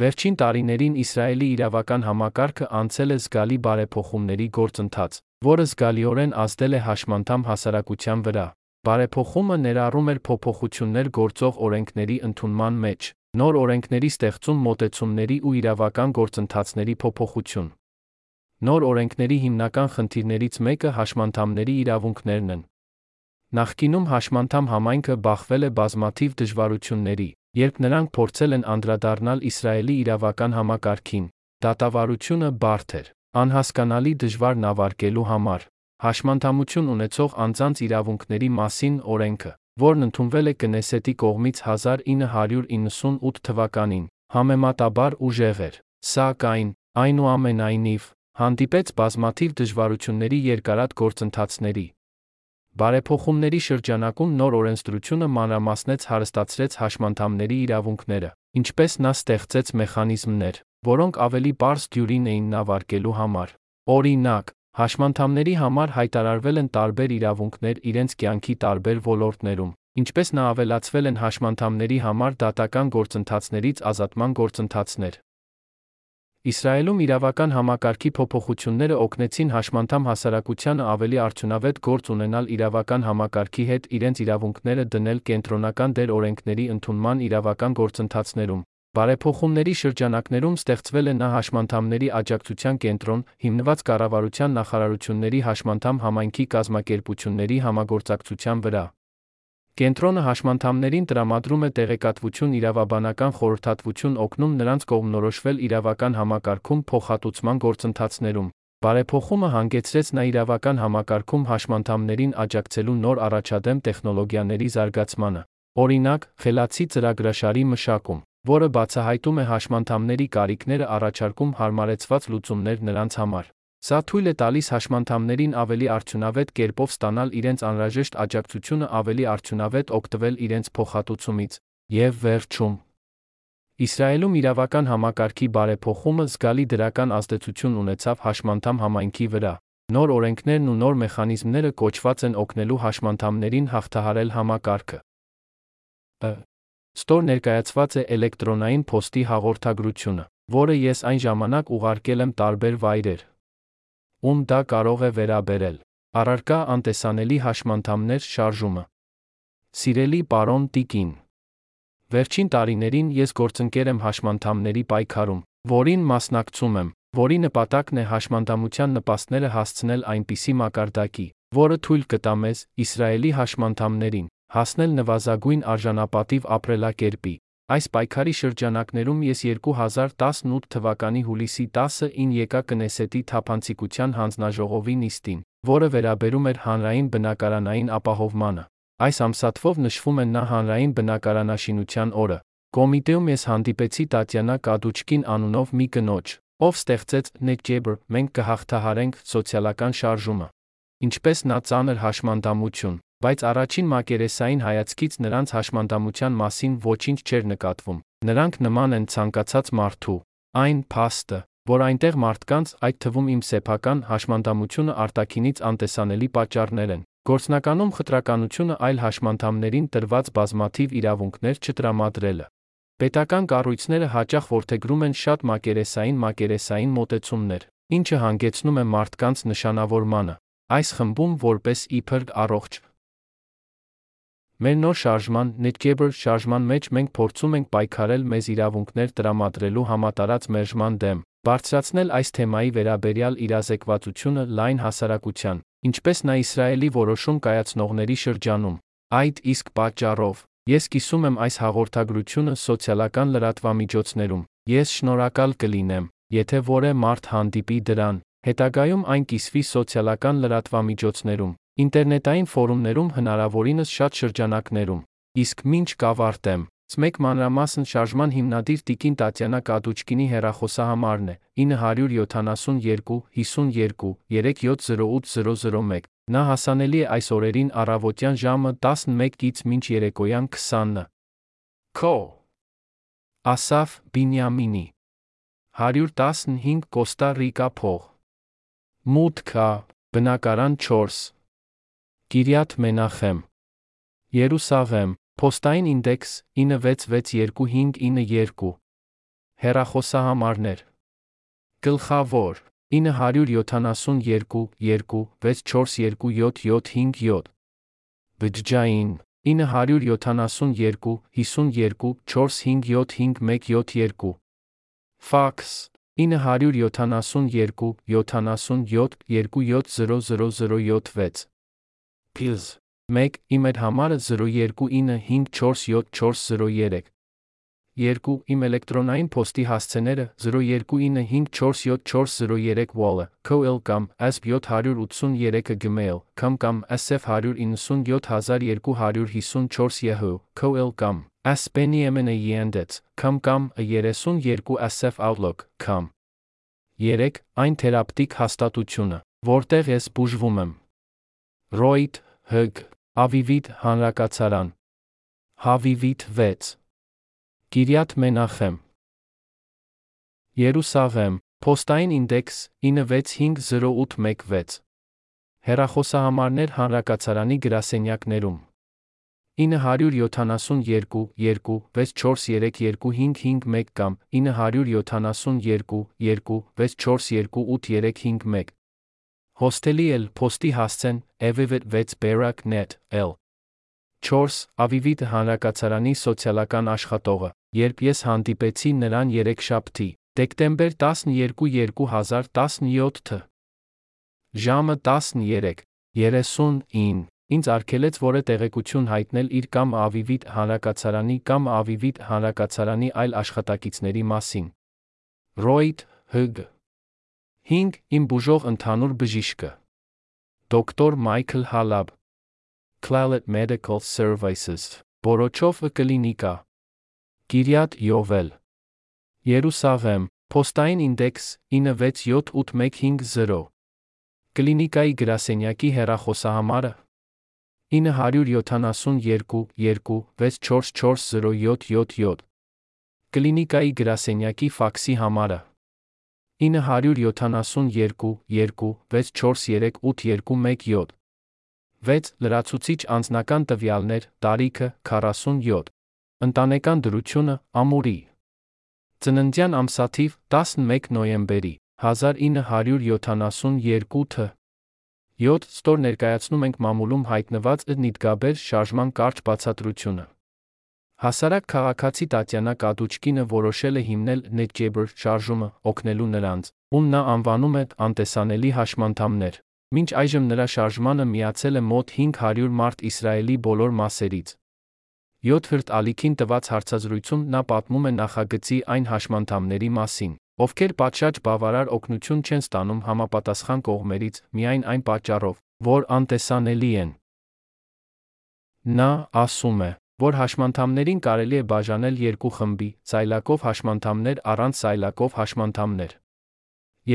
Վերջին տարիներին Իսրայելի իրավական համակարգը անցել է զգալի բարեփոխումների գործընթաց, որը զգալիորեն ազդել է հաշմանդամ հասարակության վրա։ Բարեփոխումը ներառում էր փոփոխություններ գործող օրենքների ընդունման մեջ, նոր օրենքների ստեղծում մոտեցումների ու իրավական գործընթացների փոփոխություն։ Նոր օրենքների հիմնական խնդիրներից մեկը հաշմանդամների իրավունքներն են։ Նախկինում հաշմանդամ համայնքը բախվել է բազմաթիվ դժվարությունների, երբ նրանք փորձել են անդրադառնալ Իսրայելի իրավական համակարգին, դատավարությունը բարդ էր, անհասկանալի դժվար նավարկելու համար։ Հաշմանդամություն ունեցող անձանց իրավունքների մասին օրենքը, որն ընդունվել է Կնեսետի կողմից 1998 թվականին, համեմատաբար ուժեղ էր, սակայն, այնուամենայնիվ, հանդիպեց բազմաթիվ դժվարությունների երկարատ գործընթացների, Բարեփոխումների շրջանակում նոր օրենսդրությունը մանրամասնեց հարստացրեց հաշմանդամների իրավունքները, ինչպես նա ստեղծեց մեխանիզմներ, որոնք ավելի པարզ դյուրին էին նավարկելու համար։ Օրինակ, հաշմանդամների համար հայտարարվել են տարբեր իրավունքներ իրենց կյանքի տարբեր ոլորտներում, ինչպես նա ավելացվել են հաշմանդամների համար դատական գործընթացներից ազատման գործընթացներ, Իսրայելում իրավական համակարգի փոփոխությունները օգնեցին հաշմանդամ հասարակությանը ավելի արդյունավետ գործ ունենալ իրավական համակարգի հետ իրենց իրավունքները դնել կենտրոնական դեր օրենքների ընդունման իրավական գործընթացներում։ Բարեփոխումների շրջանակներում ստեղծվել է նա հաշմանդամների աջակցության կենտրոն, հիմնված կառավարության նախարարությունների հաշմանդամ համայնքի կազմակերպությունների համագործակցության վրա։ Կենտրոնը հաշմանդամներին տրամադրում է տեղեկատվություն իրավաբանական խորհրդատվություն օգնում նրանց կողմնորոշվել իրավական համակարգում փոխհատուցման գործընթացներում, Բարեփոխումը հանգեցրեց նա իրավական համակարգում հաշմանդամներին աջակցելու նոր առաջադեմ տեխնոլոգիաների զարգացմանը։ Օրինակ, խելացի ծրագրաշարի մշակում, որը բացահայտում է հաշմանդամների կարիքները առաջարկում հարմարեցված լուծումներ նրանց համար։ Սա թույլ է տալիս հաշմանդամներին ավելի արդյունավետ կերպով ստանալ իրենց անհրաժեշտ աջակցությունը ավելի արդյունավետ օգտվել իրենց փոխհատուցումից, եւ վերջում. Իսրայելում իրավական համակարգի բարեփոխումը զգալի դրական ազդեցություն ունեցավ հաշմանդամ համայնքի վրա։ Նոր օրենքներն ու նոր մեխանիզմները կոչված են օգնելու հաշմանդամներին հաղթահարել համակարգը։ Ը. Ստոր ներկայացված է էլեկտրոնային փոստի հաղորդագրությունը, որը ես այն ժամանակ ուղարկել եմ տարբեր վայրեր։ Ում դա կարող է վերաբերել։ Առարկա անտեսանելի հաշմանդամներ շարժումը։ Սիրելի պարոն Տիկին, Վերջին տարիներին ես գործընկեր եմ հաշմանդամների պայքարում, որին մասնակցում եմ, որի նպատակն է հաշմանդամության նպաստները հասցնել այնպիսի մակարդակի, որը թույլ կտա մեզ, Իսրայելի հաշմանդամներին, հասնել նվազագույն արժանապատիվ ապրելակերպի։ Այս պայքարի շրջանակներում ես 2018 թվականի հուլիսի 10-ին եկա Կնեսետի թափանցիկության հանձնաժողովի նիստին, որը վերաբերում էր հանրային բնակարանային ապահովմանը։ Այս ամսաթվով նշվում է նա հանրային բնակարանաշինության օրը։ Կոմիտեում ես հանդիպեցի Տատյանա Կադուչկին անունով մի կնոջ, ով ստեղծեց Netgeber, մենք կհաղթահարենք սոցիալական շարժումը ինչպես նա ծանր հաշմանդամություն, բայց առաջին մակերեսային հայացքից նրանց հաշմանդամության մասին ոչինչ չէր նկատվում։ Նրանք նման են ցանկացած մարդու, այն փաստը, որ այնտեղ մարդկանց, այդ թվում իմ սեփական հաշմանդամությունը արտակինից անտեսանելի պատճառներ են։ Գործնականում խտրականությունը այլ հաշմանդամներին տրված բազմաթիվ իրավունքներ չտրամադրելը։ Պետական կառույցները հաճախ ворթեգրում են շատ մակերեսային մակերեսային մոտեցումներ, ինչը հանգեցնում է մարդկանց նշանավորմանը, այս խմբում որպես իբր առողջ։ Մեր նոր շարժման Netgeber շարժման մեջ մենք փորձում ենք պայքարել մեզ իրավունքներ տրամադրելու համատարած մերժման դեմ, բարձրացնել այս թեմայի վերաբերյալ իրազեկվածությունը լայն հասարակության, ինչպես նա Իսրայելի որոշում կայացնողների շրջանում։ Այդ իսկ պատճառով Ես կիսում եմ այս հաղորդագրությունը սոցիալական լրատվամիջոցներում։ Ես շնորհակալ կլինեմ, եթե որե մարդ հանդիպի դրան, հետագայում այն կիսվի սոցիալական լրատվամիջոցներում, ինտերնետային ֆորումներում հնարավորինս շատ շրջանակներում։ Իսկ ինչ կավարտեմ, Մեկ մանրամասն շարժման հիմնադիր Տիկին Տատյանա Կադուչկինի հեռախոսահամարն է 972 52 370801 Նա հասանելի է այս օրերին առավոտյան ժամը 11-ից մինչ երեկոյան 20-ը։ Քո Ասաֆ Բինյամինի 115 Կոստա Ռիկա փող Մուտքա բնակարան 4 Կիրյաթ Մենախեմ Երուսաղեմ Փոստային ինդեքս 966292 Հեռախոսահամարներ։ Գլխավոր 972 2 642 Բջջային 972 52 4575172 Ֆաքս 972 77 2700076 Pills 1 Իմեյլ համարը 0295474403 2. Իմ էլեկտրոնային փոստի հասցեները 0295474403 Wall-ը, KOL կամ S783 Gmail, com կամ SF197254 Yahoo, KOL կամ Yandex, com կամ 32 SF Outlook, com 3. Այն թերապտիկ հաստատությունը, որտեղ ես բուժվում եմ։ Ռոյդ, Հգ, Ավիվիդ հանրակացարան։ Հավիվիդ 6 Կիրյատ Մենախեմ Երուսաղեմ, Փոստային ինդեքս 96508116 Հեռախոսահամարներ հանրակացարանի գրասենյակներում 972 2 643255 կամ 972 2 642851 Հոստելի էլ փոստի հասցեն Evivet 6 Berak net L 4 Ավիվիտ հանրակացարանի սոցիալական աշխատողը երբ ես հանդիպեցի նրան երեքշաբթի, դեկտեմբեր 12 2017 թ. Ժամը 13:39 ինձ արգելեց որը տեղեկություն հայտնել իր կամ Ավիվիտ հանրակացարանի կամ Ավիվիտ հանրակացարանի այլ աշխատակիցների մասին։ Ռոյդ, Հգ 5. Իմ բուժող ընդհանուր բժիշկը։ Դոկտոր Մայքլ Հալաբ Clalet Medical Services Բորոչով կլինիկա Կիրյատ Յովել Երուսաղեմ Փոստային ինդեքս 967850 Կլինիկայի գրասենյակի հեռախոսահամարը 972 2 644077 Կլինիկայի գրասենյակի ֆաքսի համարը 972 2 643821 6 լրացուցիչ անձնական տվյալներ, տարիքը 47 Ընտանեկան դրությունը ամուրի։ Ծննդյան ամսաթիվ 11 նոյեմբերի 1972 թ. 7 ստոր ներկայացնում ենք մամուլում հայտնված նիտգաբեր շարժման կարճ բացատրությունը։ Հասարակ քաղաքացի Տատյանա Կադուչկինը որոշել է հիմնել NetJabber շարժումը, օգնելու նրանց, ում նա անվանում է անտեսանելի հաշմանդամներ։ Մինչ այժմ նրա շարժմանը միացել է մոտ 500 մարդ Իսրայելի բոլոր մասերից։ 7 հրտ ալիքին տված հարցազրույցում նա պատմում է նախագծի այն հաշմանդամների մասին, ովքեր պատշաճ բավարար օգնություն չեն ստանում համապատասխան կողմերից միայն այն պատճառով, որ անտեսանելի են։ Նա ասում է, որ հաշմանդամներին կարելի է բաժանել երկու խմբի՝ սայլակով հաշմանդամներ առանց սայլակով հաշմանդամներ։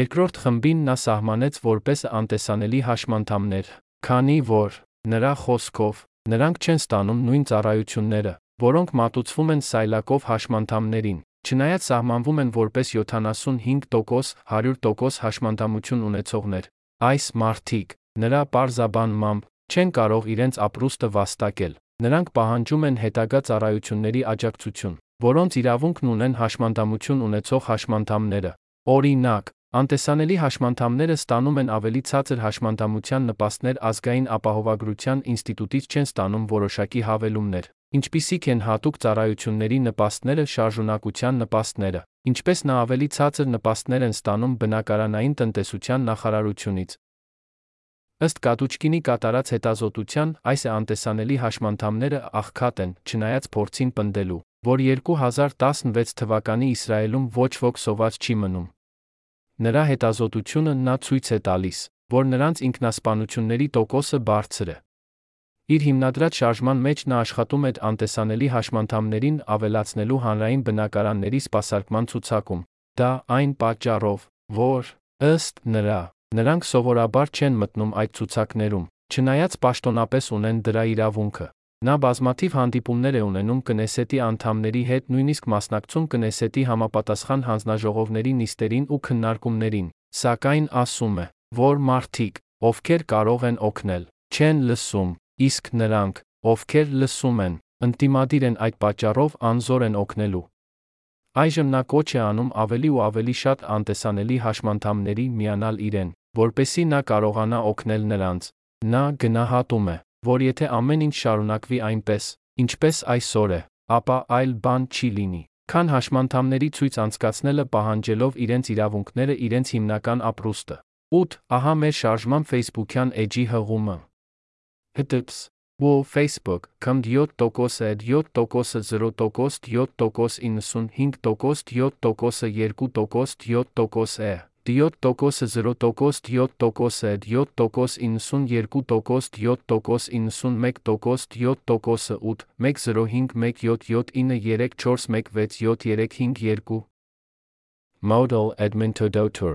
Երկրորդ խմբին նա սահմանեց որպես անտեսանելի հաշմանդամներ, քանի որ նրա խոսքով Նրանք չեն ստանում նույն ծառայությունները, որոնք մատուցվում են սայլակով հաշմանդամներին, չնայած սահմանվում են որպես 75% 100% հաշմանդամություն ունեցողներ։ Այս մարդիկ, նրա պարզաբանմամբ, չեն կարող իրենց ապրուստը վաստակել։ Նրանք պահանջում են հետագա ծառայությունների աջակցություն, որոնց իրավունքն ունեն հաշմանդամություն ունեցող հաշմանդամները։ Օրինակ, Անտեսանելի հաշմանդամները ստանում են ավելի ցածր հաշմանդամության նպաստներ ազգային ապահովագրության ինստիտուտից չեն ստանում որոշակի հավելումներ, ինչպիսիք են հատուկ ծառայությունների նպաստները շարժունակության նպաստները, ինչպես նա ավելի ցածր նպաստներ են ստանում բնակարանային տնտեսության նախարարությունից։ Ըստ Կատուչկինի կատարած հետազոտության, այս է անտեսանելի հաշմանդամները աղքատ են, չնայած փորձին պնդելու, որ 2016 թվականի Իսրայելում ոչ ոք սոված չի մնում։ Նրա հետազոտությունը նա ցույց է տալիս, որ նրանց ինքնասպանությունների տոկոսը բարձր է։ Իր հիմնադրած շարժման մեջ նա աշխատում էր անտեսանելի հաշմանդամներին ավելացնելու հանրային բնակարանների սպասարկման ցուցակում։ Դա այն պատճառով, որ, ըստ նրա, նրանք սովորաբար չեն մտնում այդ ցուցակներում, չնայած պաշտոնապես ունեն դրա իրավունքը։ Նա բազմաթիվ հանդիպումներ է ունենում կնեսետի անդամների հետ, նույնիսկ մասնակցում կնեսետի համապատասխան հանձնաժողովների նիստերին ու քննարկումներին, սակայն ասում է, որ մարդիկ, ովքեր կարող են օգնել, չեն լսում, իսկ նրանք, ովքեր լսում են, ընդդիմադիր են այդ պատճառով անզոր են օգնելու։ Այժմ նա կոչ է անում ավելի ու ավելի շատ անտեսանելի հաշմանդամների միանալ իրեն, որպեսի նա կարողանա օգնել նրանց։ Նա գնահատում է, որ եթե ամեն ինչ շարունակվի այնպես, ինչպես այսօր է, ապա այլ բան չի լինի։ Քան հաշմանդամների ցույց անցկացնելը պահանջելով իրենց իրավունքները իրենց հիմնական ապրուստը։ 8. Ահա մեր շարժման Facebook-յան էջի հղումը։ Հտտս Wo Facebook, կմդ 7%-ը 7%-ը 0%-ը 7%-ը 95%-ը 7%-ը 2%-ը 7%-ը 7 տոքոս 0 տոքոս 7 տոքոս 7 տոքոս 92 տոքոս 7 տոքոս 91 տոքոս 7 տոքոս 8 105 1779 3416732 Modal Administrator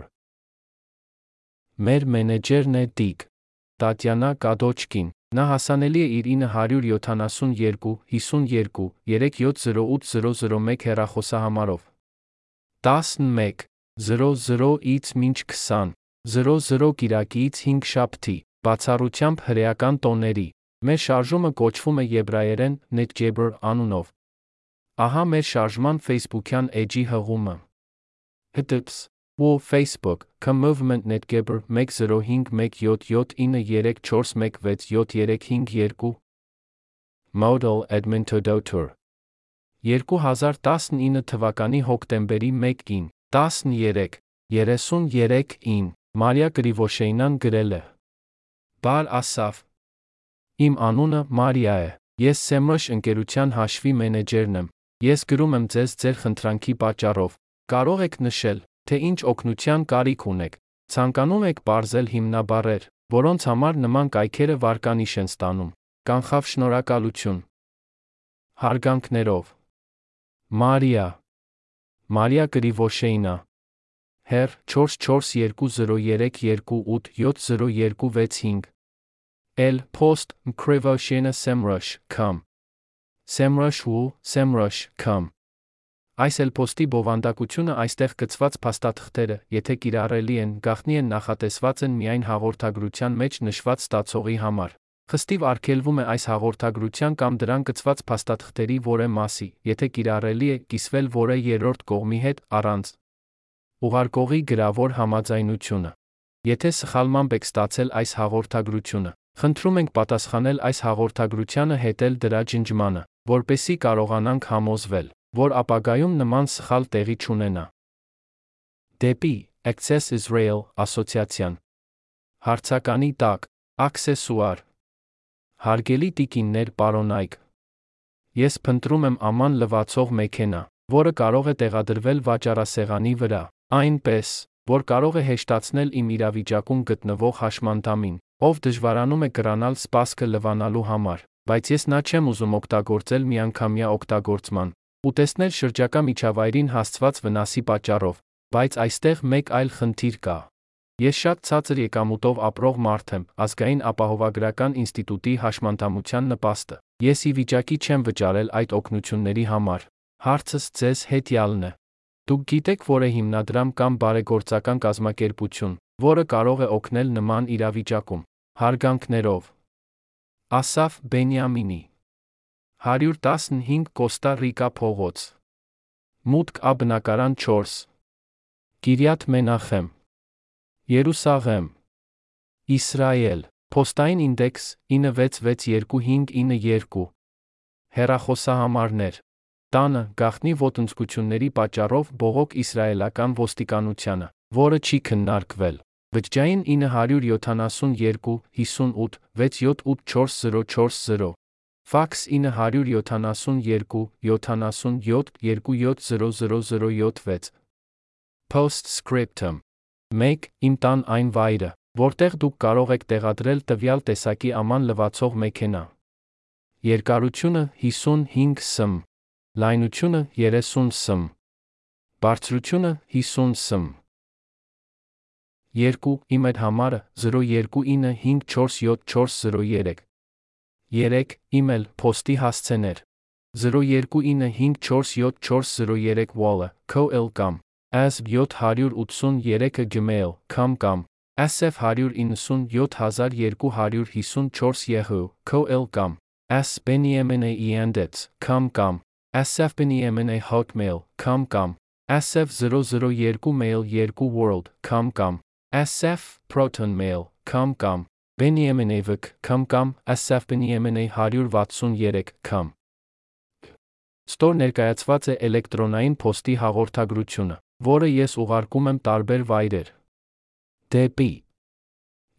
Մեր մենեջերն է Տիկ Տատյանա Կադոչկին Նա հասանելի է իր 972 52 370800 հեռախոսահամարով 11 00-ից մինչ 20 00 Կիրակից 5 շաբթի բացառությամբ հրեական տոների։ Մեր շարժումը կոչվում է եբրայերեն NetJabber անունով։ Ահա մեր շարժման Facebook-յան էջի հղումը։ Https Wo Facebook, Movement Netgeber 10517793416735 Model Administrator 2019 թվականի հոկտեմբերի 1-ին 13 33-ին Մարիա Գրիվոշեյնան գրել է Բար ասավ. Իմ անունը Մարիա է Ես Semrush ընկերության հաշվի մենեջերն եմ Ես գրում եմ ձեզ ձեր խնդրանքի պատճառով Կարող եք նշել թե ինչ օգնության կարիք ունեք։ Ցանկանում եք ողրզել հիմնաբառեր, որոնց համար նման կայքերը վարկանիշ են ստանում։ Կանխավ շնորհակալություն։ Հարգանքներով։ Մարիա Մարիա Գրիվոշեյնա Հեր 442032870265 L post Krivosheina Semrush com Semrush who Semrush com Այս էլ post-ի բովանդակությունը այստեղ գծված փաստաթղթերը, եթե կիրառելի են, գաղտնի են նախատեսված են միայն հաղորդագրության մեջ նշված ստացողի համար։ Խստիվ արգելվում է այս հաղորդագրության կամ դրան գծված փաստաթղթերի որե մասի, եթե կիրառելի է, կիսվել որե երրորդ կողմի հետ առանց ուղարկողի գրավոր համաձայնությունը։ Եթե սխալմամբ եք ստացել այս հաղորդագրությունը, խնդրում ենք պատասխանել այս հաղորդագրությանը հետել դրա ջնջմանը, որպեսզի կարողանանք համոզվել որ ապագայում նման սխալ տեղի չունենա։ Դեպի Access Israel ասոցիացիան Հարցականի տակ. Աքսեսուար Հարգելի տիկիններ պարոնայք Ես փնտրում եմ աման լվացող մեքենա, որը կարող է տեղադրվել վաճառասեղանի վրա, այնպես, որ կարող է հեշտացնել իմ իրավիճակում գտնվող հաշմանդամին, ով դժվարանում է կրանալ սպասքը լվանալու համար, բայց ես նա չեմ ուզում օգտագործել միանգամյա օգտագործման, ուտեսնել շրջակա միջավայրին հասցված վնասի պատճառով, բայց այստեղ մեկ այլ խնդիր կա։ Ես շատ ցածր եկամուտով ապրող մարդ եմ, ազգային ապահովագրական ինստիտուտի հաշմանդամության նպաստը։ Ես ի վիճակի չեմ վճարել այդ օգնությունների համար։ Հարցս ձեզ հետյալն է։ Դուք գիտեք, որ է հիմնադրամ կամ բարեգործական կազմակերպություն, որը կարող է օգնել նման իրավիճակում։ Հարգանքներով։ Ասաֆ Բենյամինի 115 Կոստա Ռիկա փողոց։ Մուտք Ա բնակարան 4։ Կիրյատ Մենախեմ։ Երուսաղեմ։ Իսրայել։ Փոստային ինդեքս 966292։ Հեռախոսահամարներ։ Տանը գախնի ոտնձգությունների պատճառով բողոք իսրայելական ոստիկանությանը, որը չի քննարկվել։ Վճջային 972 58 6784040 Ֆաքս 972 77 270007 Postscriptum 1. Իմ տան այն վայրը, որտեղ դուք կարող եք տեղադրել տվյալ տեսակի աման լվացող մեքենա։ Երկարությունը 55 սմ, լայնությունը 30 սմ, բարձրությունը 50 սմ։ 2. Իմ այդ համարը 0295474403 3. Email փոստի հասցեներ 0295474403 wall.co.il կամ S783 Gmail, com կամ SF197254 Yahoo.co.il կամ sbnimna@ends.com կամ sfbnimna@hotmail.com կամ sf002mail2world.com կամ sfprotonmail.com կամ benyaminavik.com կամ sfbenyaminay163.com Ստոր ներկայացված է էլեկտրոնային փոստի հաղորդագրությունը որը ես ուղարկում եմ տարբեր վայրեր։ Դեպի.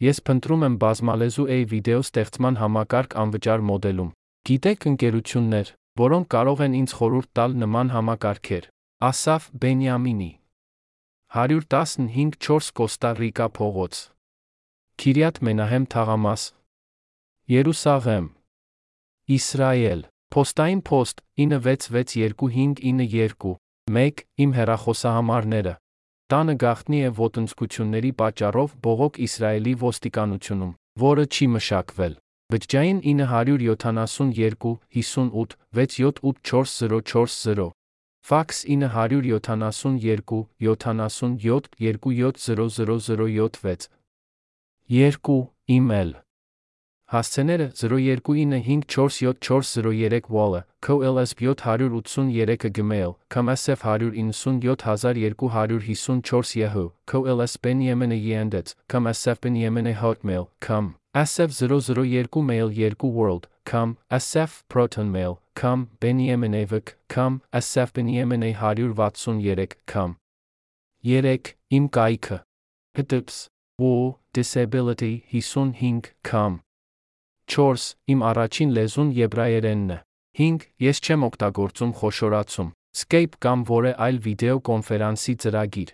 Ես փնտրում եմ բազմալեզու A վիդեո ստեղծման համակարգ անվճար մոդելում։ Գիտեք ընկերություններ, որոնք կարող են ինձ խորհուրդ տալ նման համակարգեր։ Ասաֆ Բենյամինի. 1154 Կոստա Ռիկա փողոց. Քիրյատ Մենահեմ թաղամաս. Երուսաղեմ. Իսրայել. Փոստային փոստ 966292 1 Իմ հեռախոսահամարները Տանը գաղտնի է ոտնձգությունների պատճառով բողոք Իսրայելի ոստիկանությունում, որը չի մշակվել։ Բջջային 972 58 6784040 Ֆաքս 972 77 2700006 2 Email Հասցեները 0295474403 Wall-ը, KLS783 Gmail, KMSF197254 Yahoo, KLS Benjamin Yandex, KMSF Benjamin Hotmail, com, SF002 Mail 2 World, com, SF Proton Mail, com, Benjamin Avik, com, SF Benjamin 163, com. 3. Իմ կայքը. Htips. O, disability 55, com. 4. Իմ առաջին լեզուն եբրայերենն է։ 5. Ես չեմ օգտագործում խոշորացում, Skype կամ որե այլ վիդեո կոնֆերանսի ծրագիր։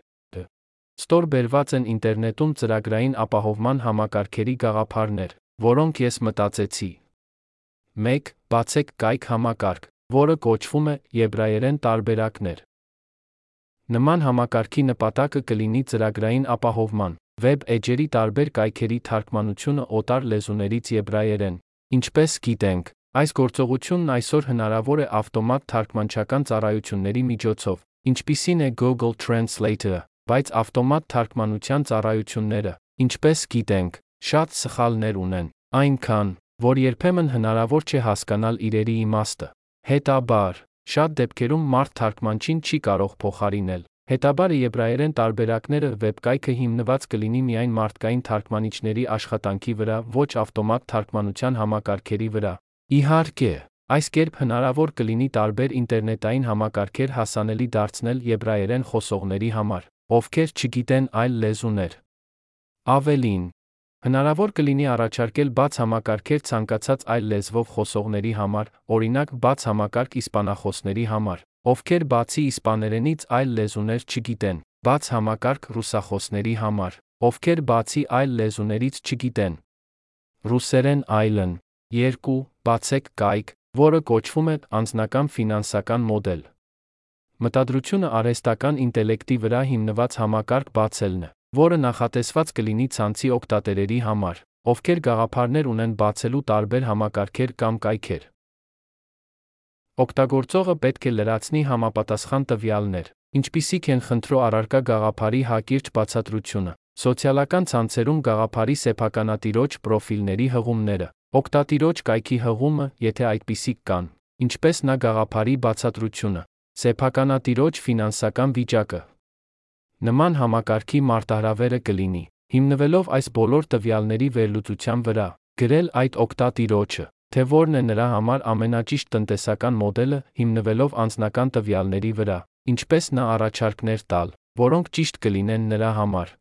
Ստոր բերված են ինտերնետում ծրագրային ապահովման համակարգերի գաղափարներ, որոնք ես մտածեցի։ 1. Բացեք կայք համակարգ, որը կոչվում է եբրայերեն տարբերակներ։ Նման համակարգի նպատակը կլինի ծրագրային ապահովման, Վեբ էջերի տարբեր կայքերի թարգմանությունը օտար լեզուներից եբրայերեն։ Ինչպես գիտենք, այս գործողությունն այսօր հնարավոր է ավտոմատ թարգմանչական ծառայությունների միջոցով, ինչպիսին է Google Translate-ը, բայց ավտոմատ թարգմանության ծառայությունները, ինչպես գիտենք, շատ սխալներ ունեն, այնքան, որ երբեմն հնարավոր չէ հասկանալ իրերի իմաստը։ Հետաբար, շատ դեպքերում մարդ թարգմանչին չի կարող փոխարինել, Հետաբար եբրայերեն տարբերակները վեբկայքը հիմնված կլինի միայն մարդկային թարգմանիչների աշխատանքի վրա, ոչ ավտոմատ թարգմանության համակարգերի վրա։ Իհարկե, այս կերպ հնարավոր կլինի տարբեր ինտերնետային համակարգեր հասանելի դարձնել եբրայերեն խոսողների համար, ովքեր չգիտեն այլ լեզուներ։ Ավելին, հնարավոր կլինի առաջարկել բաց համակարգեր ցանկացած այլ լեզվով խոսողների համար, օրինակ բաց համակարգ իսպանախոսների համար ովքեր բացի իսպաներենից այլ լեզուներ չգիտեն, բաց համակարգ ռուսախոսների համար, ովքեր բացի այլ լեզուներից չգիտեն։ Ռուսերեն այլն 2. Բացեք կայք, որը կոչվում է անձնական ֆինանսական մոդել։ Մտադրությունը արհեստական ինտելեկտի վրա հիմնված համակարգ բացելն է, որը նախատեսված կլինի ցանցի օգտատերերի համար, ովքեր գաղափարներ ունեն բացելու տարբեր համակարգեր կամ կայքեր։ Օգտագործողը պետք է լրացնի համապատասխան տվյալներ, ինչպիսիք են խնդրո առարկա գաղափարի հակիրճ բացատրությունը, սոցիալական ցանցերում գաղափարի սեփականատիրոջ պրոֆիլների հղումները, օգտատիրոջ կայքի հղումը, եթե այդպիսիք կան, ինչպես նա գաղափարի բացատրությունը, սեփականատիրոջ ֆինանսական վիճակը։ Նման համակարգի մարտահրավերը կլինի, հիմնվելով այս բոլոր տվյալների վերլուծության վրա, գրել այդ օգտատիրոջը, թե որն է նրա համար ամենաճիշտ տնտեսական մոդելը հիմնվելով անձնական տվյալների վրա, ինչպես նա առաջարկներ տալ, որոնք ճիշտ կլինեն նրա համար։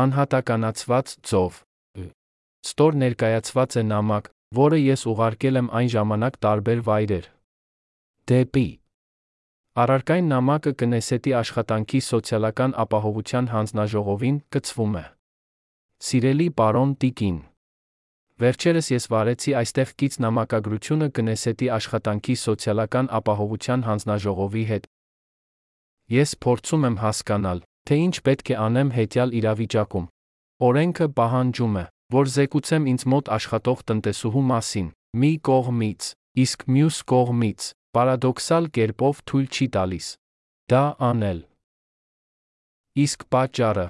Անհատականացված ծով Ստոր ներկայացված է նամակ, որը ես ուղարկել եմ այն ժամանակ տարբեր վայրեր։ Դեպի. Արարկային նամակը կնեսետի աշխատանքի սոցիալական ապահովության հանձնաժողովին կցվում է։ Սիրելի պարոն Տիկին Վերջերս ես վարեցի այստեղ կից նամակագրությունը Կնեսետի աշխատանքի սոցիալական ապահովության հանձնաժողովի հետ։ Ես փորձում եմ հասկանալ, թե ինչ պետք է անեմ հետյալ իրավիճակում։ Օրենքը պահանջում է, որ զեկուցեմ ինձ մոտ աշխատող տնտեսուհու մասին, մի կողմից, իսկ մյուս կողմից, պարադոքսալ կերպով թույլ չի տալիս դա անել։ Իսկ պատճառը.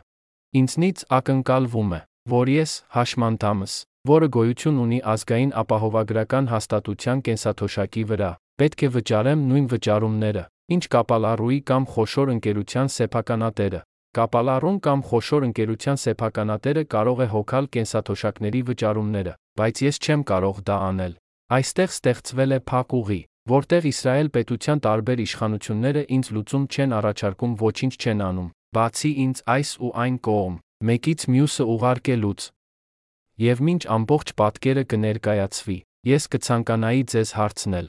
Ինձնից ակնկալվում է, որ ես հաշմանդամս որը գոյություն ունի ազգային ապահովագրական հաստատության կենսաթոշակի վրա, պետք է վճարեմ նույն վճարումները, ինչ կապալառուի կամ խոշոր ընկերության սեփականատերը։ Կապալառուն կամ խոշոր ընկերության սեփականատերը կարող է հոգալ կենսաթոշակների վճարումները, բայց ես չեմ կարող դա անել։ Այստեղ ստեղծվել է փակ ուղի, որտեղ Իսրայել պետության տարբեր իշխանությունները ինձ լուծում չեն առաջարկում ոչինչ չեն անում, բացի ինձ այս ու այն կողմ, մեկից մյուսը ուղարկելուց։ Եվ մինչ ամբողջ պատկերը կներկայացվի, ես կցանկանայի ձեզ հարցնել.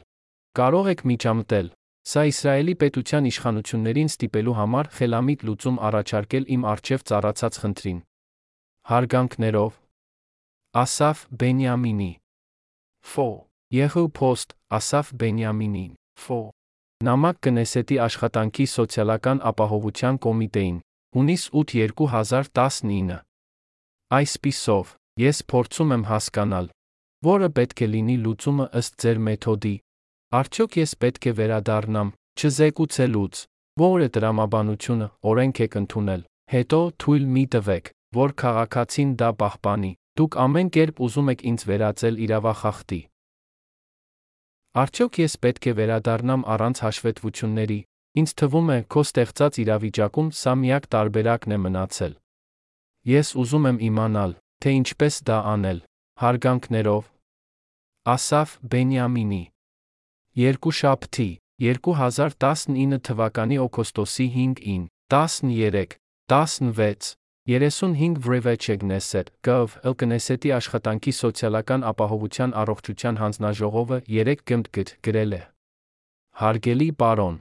Կարող եք միջամտել, սա Իսրայելի պետության իշխանություններին ստիպելու համար խելամիտ լուծում առաջարկել իմ արչև ծառացած խնդրին։ Հարգանքներով Ասաֆ Բենյամինի Ֆո Եհու Post Ասաֆ Բենյամինին Ֆո Նամակ Կնեսետի աշխատանքի սոցիալական ապահովության կոմիտեին հունիս 8 2019 Այսպիսով ես փորձում եմ հասկանալ որը պետք է լինի լուծումը ըստ ձեր մեթոդի Արդյոք ես պետք է վերադառնամ չզեկուցելուց Որը դրամաբանությունը օրենք եք ընդունել հետո թույլ մի տվեք որ քաղաքացին դա պահպանի դուք ամեն կերպ ուզում եք ինձ վերածել իրավախախտի Արդյոք ես պետք է վերադառնամ առանց հաշվետվությունների։ Ինձ թվում է, քո ստեղծած իրավիճակում սա միակ տարբերակն է մնացել։ Ես ուզում եմ իմանալ, թե ինչպես դա անել։ Հարգանքներով Ասաֆ Բենյամինի Երկուշաբթի 2019 թվականի օգոստոսի 5-ին 13 16 35 Վրեվեչեգնեսեր Gov Elknesset-ի աշխատանքի սոցիալական ապահովության առողջության հանձնաժողովը 3 գմտգտ գրել է. Հարգելի պարոն,